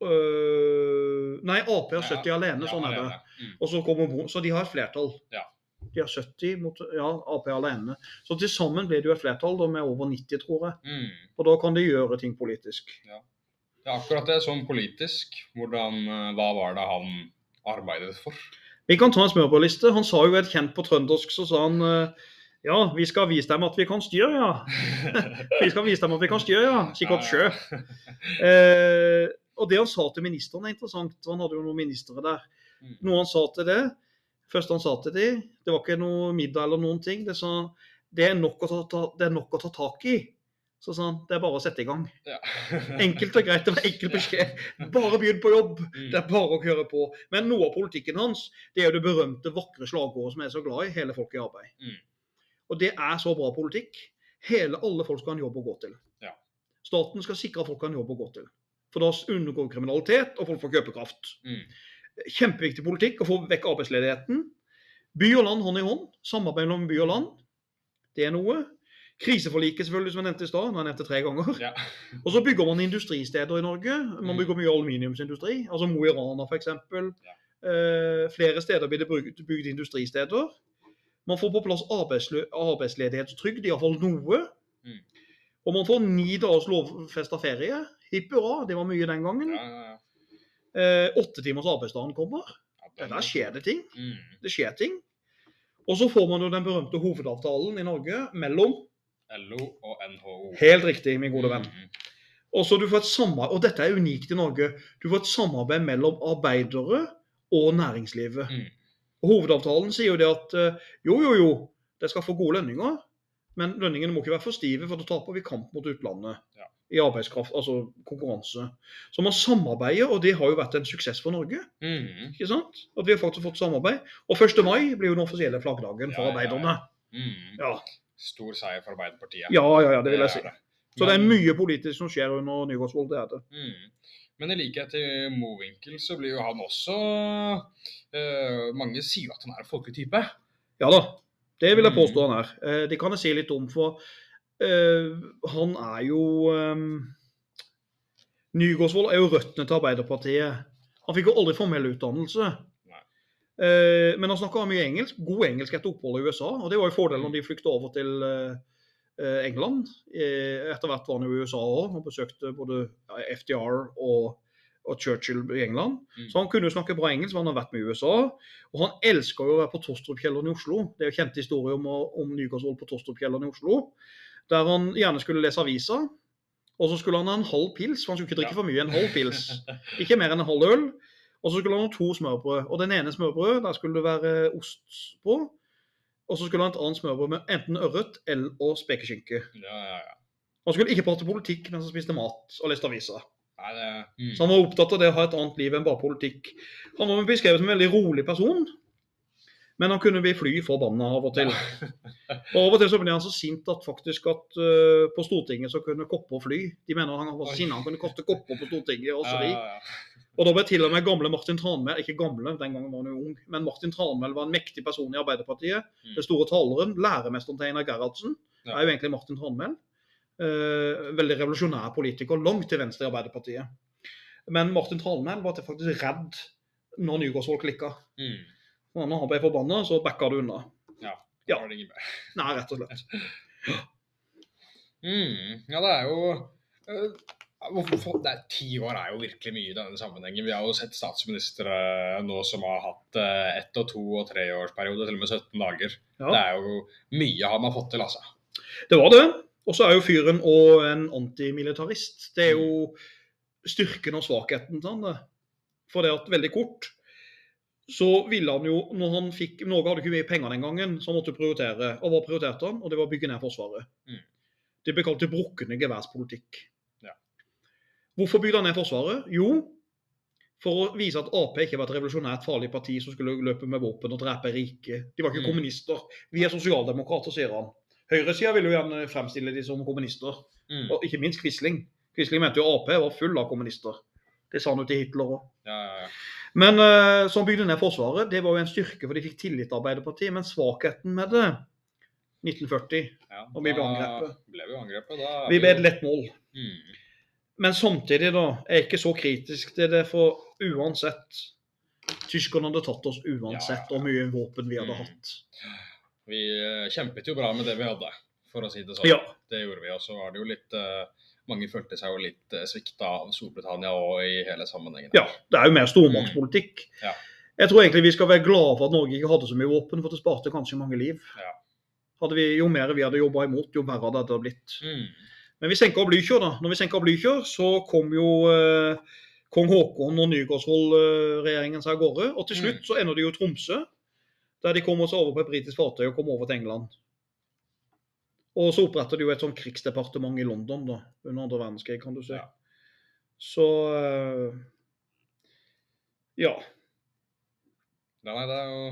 Eh, nei, Ap har 70 alene, Ja, sånn er det. Mm. Og så kommer Så de har et flertall. Ja. De har 70 mot ja, Ap alene. Så til sammen blir det jo et flertall da, med over 90, tror jeg. Mm. Og da kan de gjøre ting politisk. Ja, akkurat det. Sånn politisk, hvordan, eh, hva var det han arbeidet for? Vi kan ta en smørbrødliste. Han sa jo et kjent på trøndersk, så sa han eh, ja, vi skal vise dem at vi kan styre, ja. Vi skal vise dem at vi kan styre, ja. Sikkert sjø. Eh, og det han sa til ministeren er interessant. Han hadde jo noen ministre der. Mm. Noe han sa til det, første han sa til de, det var ikke noe middag eller noen ting. Det sa det er nok å ta, ta, det er nok å ta tak i. Så sa han det er bare å sette i gang. Ja. Enkelt og greit, det var enkel beskjed. Bare begynn på jobb. Mm. Det er bare å kjøre på. Men noe av politikken hans det er jo det berømte, vakre slagordet som jeg er så glad i, 'Hele folket i arbeid'. Mm. Og det er så bra politikk. Hele, alle folk skal ha en jobb å gå til. Ja. Staten skal sikre at folk har en jobb å gå til. For da unngår kriminalitet, og folk får kjøpekraft. Mm. Kjempeviktig politikk å få vekk arbeidsledigheten. By og land hånd i hånd. Samarbeid mellom by og land. Det er noe. Kriseforliket, selvfølgelig, som jeg nevnte i stad. Jeg nevnte tre ganger. Ja. Og så bygger man industristeder i Norge. Man Mm. bygger mye aluminiumsindustri. Altså Mo i Rana f.eks. Ja. Eh, flere steder blir det bygd, bygd industristeder. Man får på plass arbeidsledighetstrygd, iallfall noe. Mm. Og man får ni dagers lovfesta ferie. Hipp hurra, det var mye den gangen. Ja, ja, ja. Eh, arbeidsdagen kommer. Ja, der skjer det ting. Mm. Det skjer ting. Og så får man jo den berømte hovedavtalen i Norge mellom LO og NHO. Helt riktig, min gode venn. Mm. Og så du får et samarbeid, og dette er unikt i Norge, du får et samarbeid mellom arbeidere og næringslivet. Mm. Og Hovedavtalen sier jo det at eh, jo, jo, jo, dere skal få gode lønninger, men lønningene må ikke være for stive, for da taper vi kamp mot utlandet Ja. I arbeidskraft, altså konkurranse. Så man samarbeider, og det har jo vært en suksess for Norge. Mm. ikke sant? At vi har faktisk fått samarbeid. Og 1. mai blir jo den offisielle flaggdagen for Ja, arbeiderne. ja. Mm. Ja. Stor seier for Arbeiderpartiet. ja, ja, ja, det vil jeg si. Så det er mye politisk som skjer under Nygaardsvold, det er det. Mm. Men i likhet til Mowinckel så blir jo han også eh, Mange sier jo at han er en folketype. Ja da, det vil jeg Mm. påstå han er. Eh, Det kan jeg si litt om, for han er jo eh, Nygaardsvold er jo røttene til Arbeiderpartiet. Han fikk jo aldri formell utdannelse. Eh, men han snakka mye engelsk. God engelsk etter oppholdet i USA. Og det var jo fordelen når de flykta over til eh, eh, England. Uh, etter hvert var han jo i USA òg og besøkte både FDR og, og Churchill i England. Mm. Så han kunne jo snakke bra engelsk, for han har vært med i USA. Og han elsker jo å være på Tostrup-kjelleren i Oslo. Det er jo kjente historier om, om Nygaardsvold på Tostrup-kjelleren i Oslo. Der han gjerne skulle lese avisa. Og så skulle han ha en halv pils, for han skulle ikke drikke for mye. En halv pils. Ikke mer enn en halv øl. Og så skulle han ha to smørbrød. Og den ene smørbrødet, der skulle det være ost på. Og så skulle han ha et annet smørbrød med enten ørret eller og spekeskinke. Ja, ja, ja. Han skulle ikke prate politikk mens han spiste mat og leste aviser. Nei, det mm. Så han var opptatt av det å ha et annet liv enn bare politikk. Han var beskrevet som en veldig rolig person, men han kunne bli fly forbanna av og til. Og av og til så ble han så sint at faktisk at uh, på Stortinget så kunne kopper fly. De mener han var så sinna han kunne kaste kopper på Stortinget og så videre. Og da ble til og med gamle Martin Tranmæl, ikke gamle, den gangen var han jo ung, men Martin Tranmæl var en mektig person i Arbeiderpartiet. Mm. Den store taleren, læremesteren til Einar Gerhardsen, Ja. er jo egentlig Martin Tranmæl. Uh, veldig revolusjonær politiker, langt til venstre i Arbeiderpartiet. Men Martin Tranmæl var faktisk redd når Nygaardsvold klikka. Mm. Når han ble forbanna, så backa du unna. Ja. Ja. Da var det ingen mer. Nei, rett og slett. Mm. Ja, det er jo hvorfor- det er, Ti år er jo virkelig mye i denne sammenhengen. Vi har jo sett statsministre nå som har hatt eh, ett og to og treårsperiode, til og med 17 dager. Ja. Det er jo mye har man fått til, altså. Det var det. Og så er jo fyren og en antimilitarist. Det er jo styrken og svakheten til han. For det at veldig kort så ville han jo, når han fikk Norge hadde ikke mye penger den gangen, så han måtte prioritere. Og hva prioriterte han? Og det var å bygge ned Forsvaret. Mm. Det ble kalt det brukne geværspolitikk. Ja. Hvorfor bygde han ned Forsvaret? Jo, for å vise at Ap ikke var et revolusjonært farlig parti som skulle løpe med våpen og drepe rike. De var ikke Mm. kommunister. Vi er sosialdemokrater, sier han. Høyresida ville jo gjerne fremstille de som kommunister. Mm. Og ikke minst Quisling. Quisling mente jo Ap var full av kommunister. Det sa han jo til Hitler òg. Ja, ja, ja. Men uh, som bygde ned Forsvaret. Det var jo en styrke, for de fikk tillit til Arbeiderpartiet. Men svakheten med det 1940 ja. Og vi ble angrepet. ble vi angrepet. Da Vi ble et lett mål. Mm. Men samtidig, da, er jeg ikke så kritisk til det, for uansett Tyskerne hadde tatt oss uansett hvor ja, mye våpen vi hadde Mm. hatt. Vi eh, kjempet jo bra med det vi hadde, for å si det sånn. Ja. Det gjorde vi. Og så var det jo litt eh, Mange følte seg jo litt uh, svikta av Storbritannia og i hele sammenhengen. ja. Det er jo mer stormaktspolitikk. Mm. Ja. Jeg tror egentlig vi skal være glade for at Norge ikke hadde så mye våpen, for det sparte kanskje mange liv. Ja. Vi, jo mer vi hadde jobba imot, jo verre hadde det blitt. Mm. Men vi senka Blykjør, da. Når vi senka Blykjør, så kom jo eh, kong Haakon og Nygaardsvold-regjeringen seg av gårde. Og til Mm. slutt så ender de jo Tromsø, der de kom oss over på et britisk fartøy og kom over til England. Og så oppretter de jo et sånn krigsdepartement i London da, under andre verdenskrig, kan du si. Ja. Så eh, ja. Nei, det er jo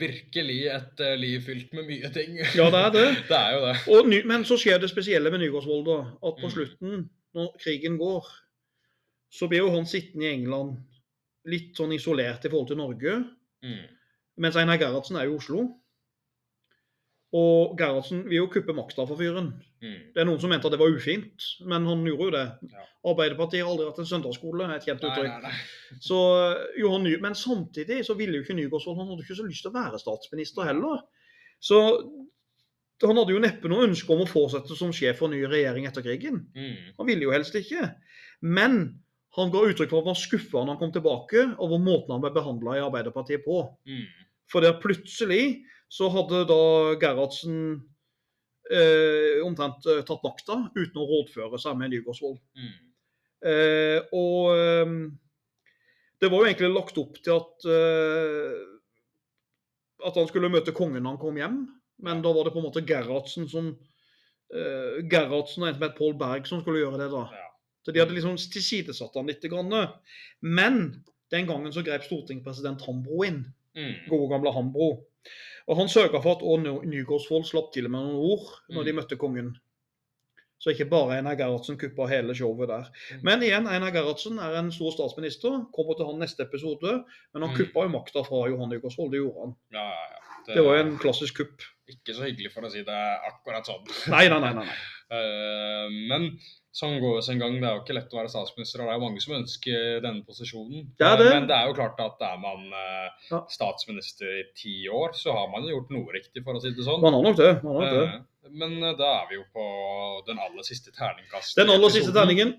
virkelig et eh, liv fylt med mye ting. Ja, det er det. det er jo det. Og, ny- men så skjer det spesielle med Nygaardsvold, da. At på Mm. slutten, når krigen går, så blir jo han sittende i England litt sånn isolert i forhold til Norge. Mm. Mens Einar Gerhardsen er i Oslo. Og Gerhardsen vil jo kuppe makta for fyren. Mm. Det er noen som mente at det var ufint, men han gjorde jo det. Ja. Arbeiderpartiet har aldri hatt en søndagsskole, er et kjent uttrykk. nei, nei. Så Johan Ny Men samtidig så ville jo ikke Nygaardsvold Han hadde ikke så lyst til å være statsminister heller. Så han hadde jo neppe noe ønske om å fortsette som sjef for ny regjering etter krigen. Mm. Han ville jo helst ikke. Men han ga uttrykk for at han var skuffa når han kom tilbake over måten han ble behandla i Arbeiderpartiet på. Mm. For der plutselig så hadde da Gerhardsen eh, omtrent eh, tatt makta uten å rådføre seg med Nygaardsvold. Mm. Eh, og eh, det var jo egentlig lagt opp til at eh, at han skulle møte kongen når han kom hjem, men da var det på en måte Gerhardsen som eh, Gerhardsen og en som het Pål Berg som skulle gjøre det. da. Ja. Så de hadde liksom tilsidesatt han litt. Grann. Men den gangen så grep stortingspresident Hambro inn. Mm. Gode gamle Hambro. Og han sørga for at Ån Nygaardsvold slapp til med noen ord når de Mm. møtte kongen. Så ikke bare Einar Gerhardsen kuppa hele showet der. Mm. Men igjen, Einar Gerhardsen er en stor statsminister. Kommer til han neste episode. Men han Mm. kuppa jo makta fra Johan Nygaardsvold. Det gjorde han. Ja, ja, ja. Det var jo en klassisk kupp. Ikke så hyggelig for å si det akkurat sånn. Nei, nei, nei. nei, nei. Eh, men sånn går sin gang. Det er jo ikke lett å være statsminister, og det er jo mange som ønsker denne posisjonen. Det Eh, det. Men det er jo klart at er man eh, statsminister i ti år, så har man jo gjort noe riktig, for å si det sånn. Man har nok det. Man har nok det. Eh, Men da er vi jo på den aller siste terningkast. Den aller siste terningen.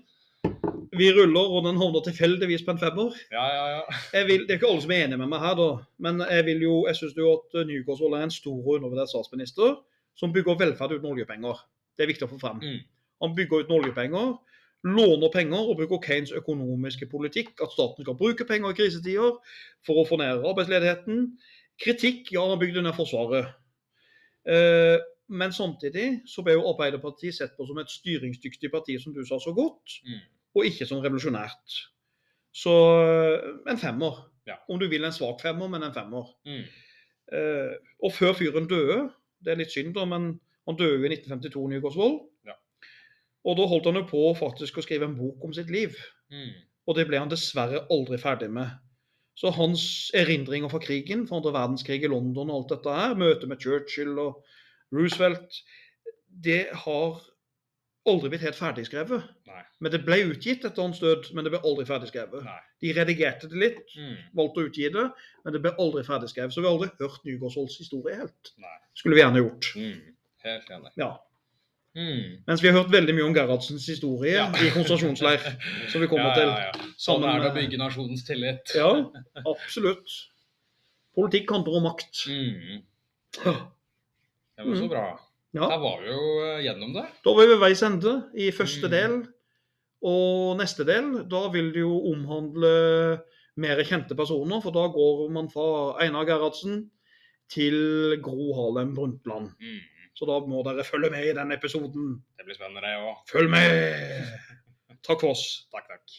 Vi ruller, og den havner tilfeldigvis på en femmer. Ja, ja, ja. Vil, det er ikke alle som er enig med meg her, da. Men jeg vil jo, jeg syns jo at Nygaardsvold er en stor og undervurdert statsminister som bygger velferd uten oljepenger. Det er viktig å få frem. Mm. Han bygger uten oljepenger. låner penger og bruker Keynes økonomiske politikk, at staten skal bruke penger i krisetider for å få ned arbeidsledigheten. Kritikk, ja, han bygde ned Forsvaret. Eh, men samtidig så ble jo Arbeiderpartiet sett på som et styringsdyktig parti, som du sa så godt, Mm. og ikke som revolusjonært. Så eh, en femmer. Ja. Om du vil en svak femmer, men en femmer. Mm. Eh, og før fyren døde, det er litt synd da, men han døde jo i 1952 i Nygaardsvold. Og da holdt han jo på faktisk å skrive en bok om sitt liv. Mm. Og det ble han dessverre aldri ferdig med. Så hans erindringer fra krigen, fra andre verdenskrig i London og alt dette her, møtet med Churchill og Roosevelt, det har aldri blitt helt ferdigskrevet. Nei. Men det ble utgitt etter hans død, men det ble aldri ferdigskrevet. Nei. De redigerte det litt, Mm. valgte å utgi det, men det ble aldri ferdigskrevet. Så vi har aldri hørt Nygaardsvolds historie helt. Nei. Skulle vi gjerne gjort. Mm. Helt enig. Ja. Mm. Mens vi har hørt veldig mye om Gerhardsens historie Ja. i konsentrasjonsleir, som vi kommer ja, til. ja, ja. Sånn er det å bygge nasjonens tillit. Ja, absolutt. Politikk handler om makt. Mm. Det var så Mm. bra. Da var vi jo eh, gjennom det. Da var vi ved veis ende i første Mm. del. Og neste del, da vil det jo omhandle mer kjente personer. For da går man fra Einar Gerhardsen til Gro Harlem Brundtland. Mm. Så da må dere følge med i den episoden. Det blir spennende, det òg. Følg med! Takk for oss. Takk.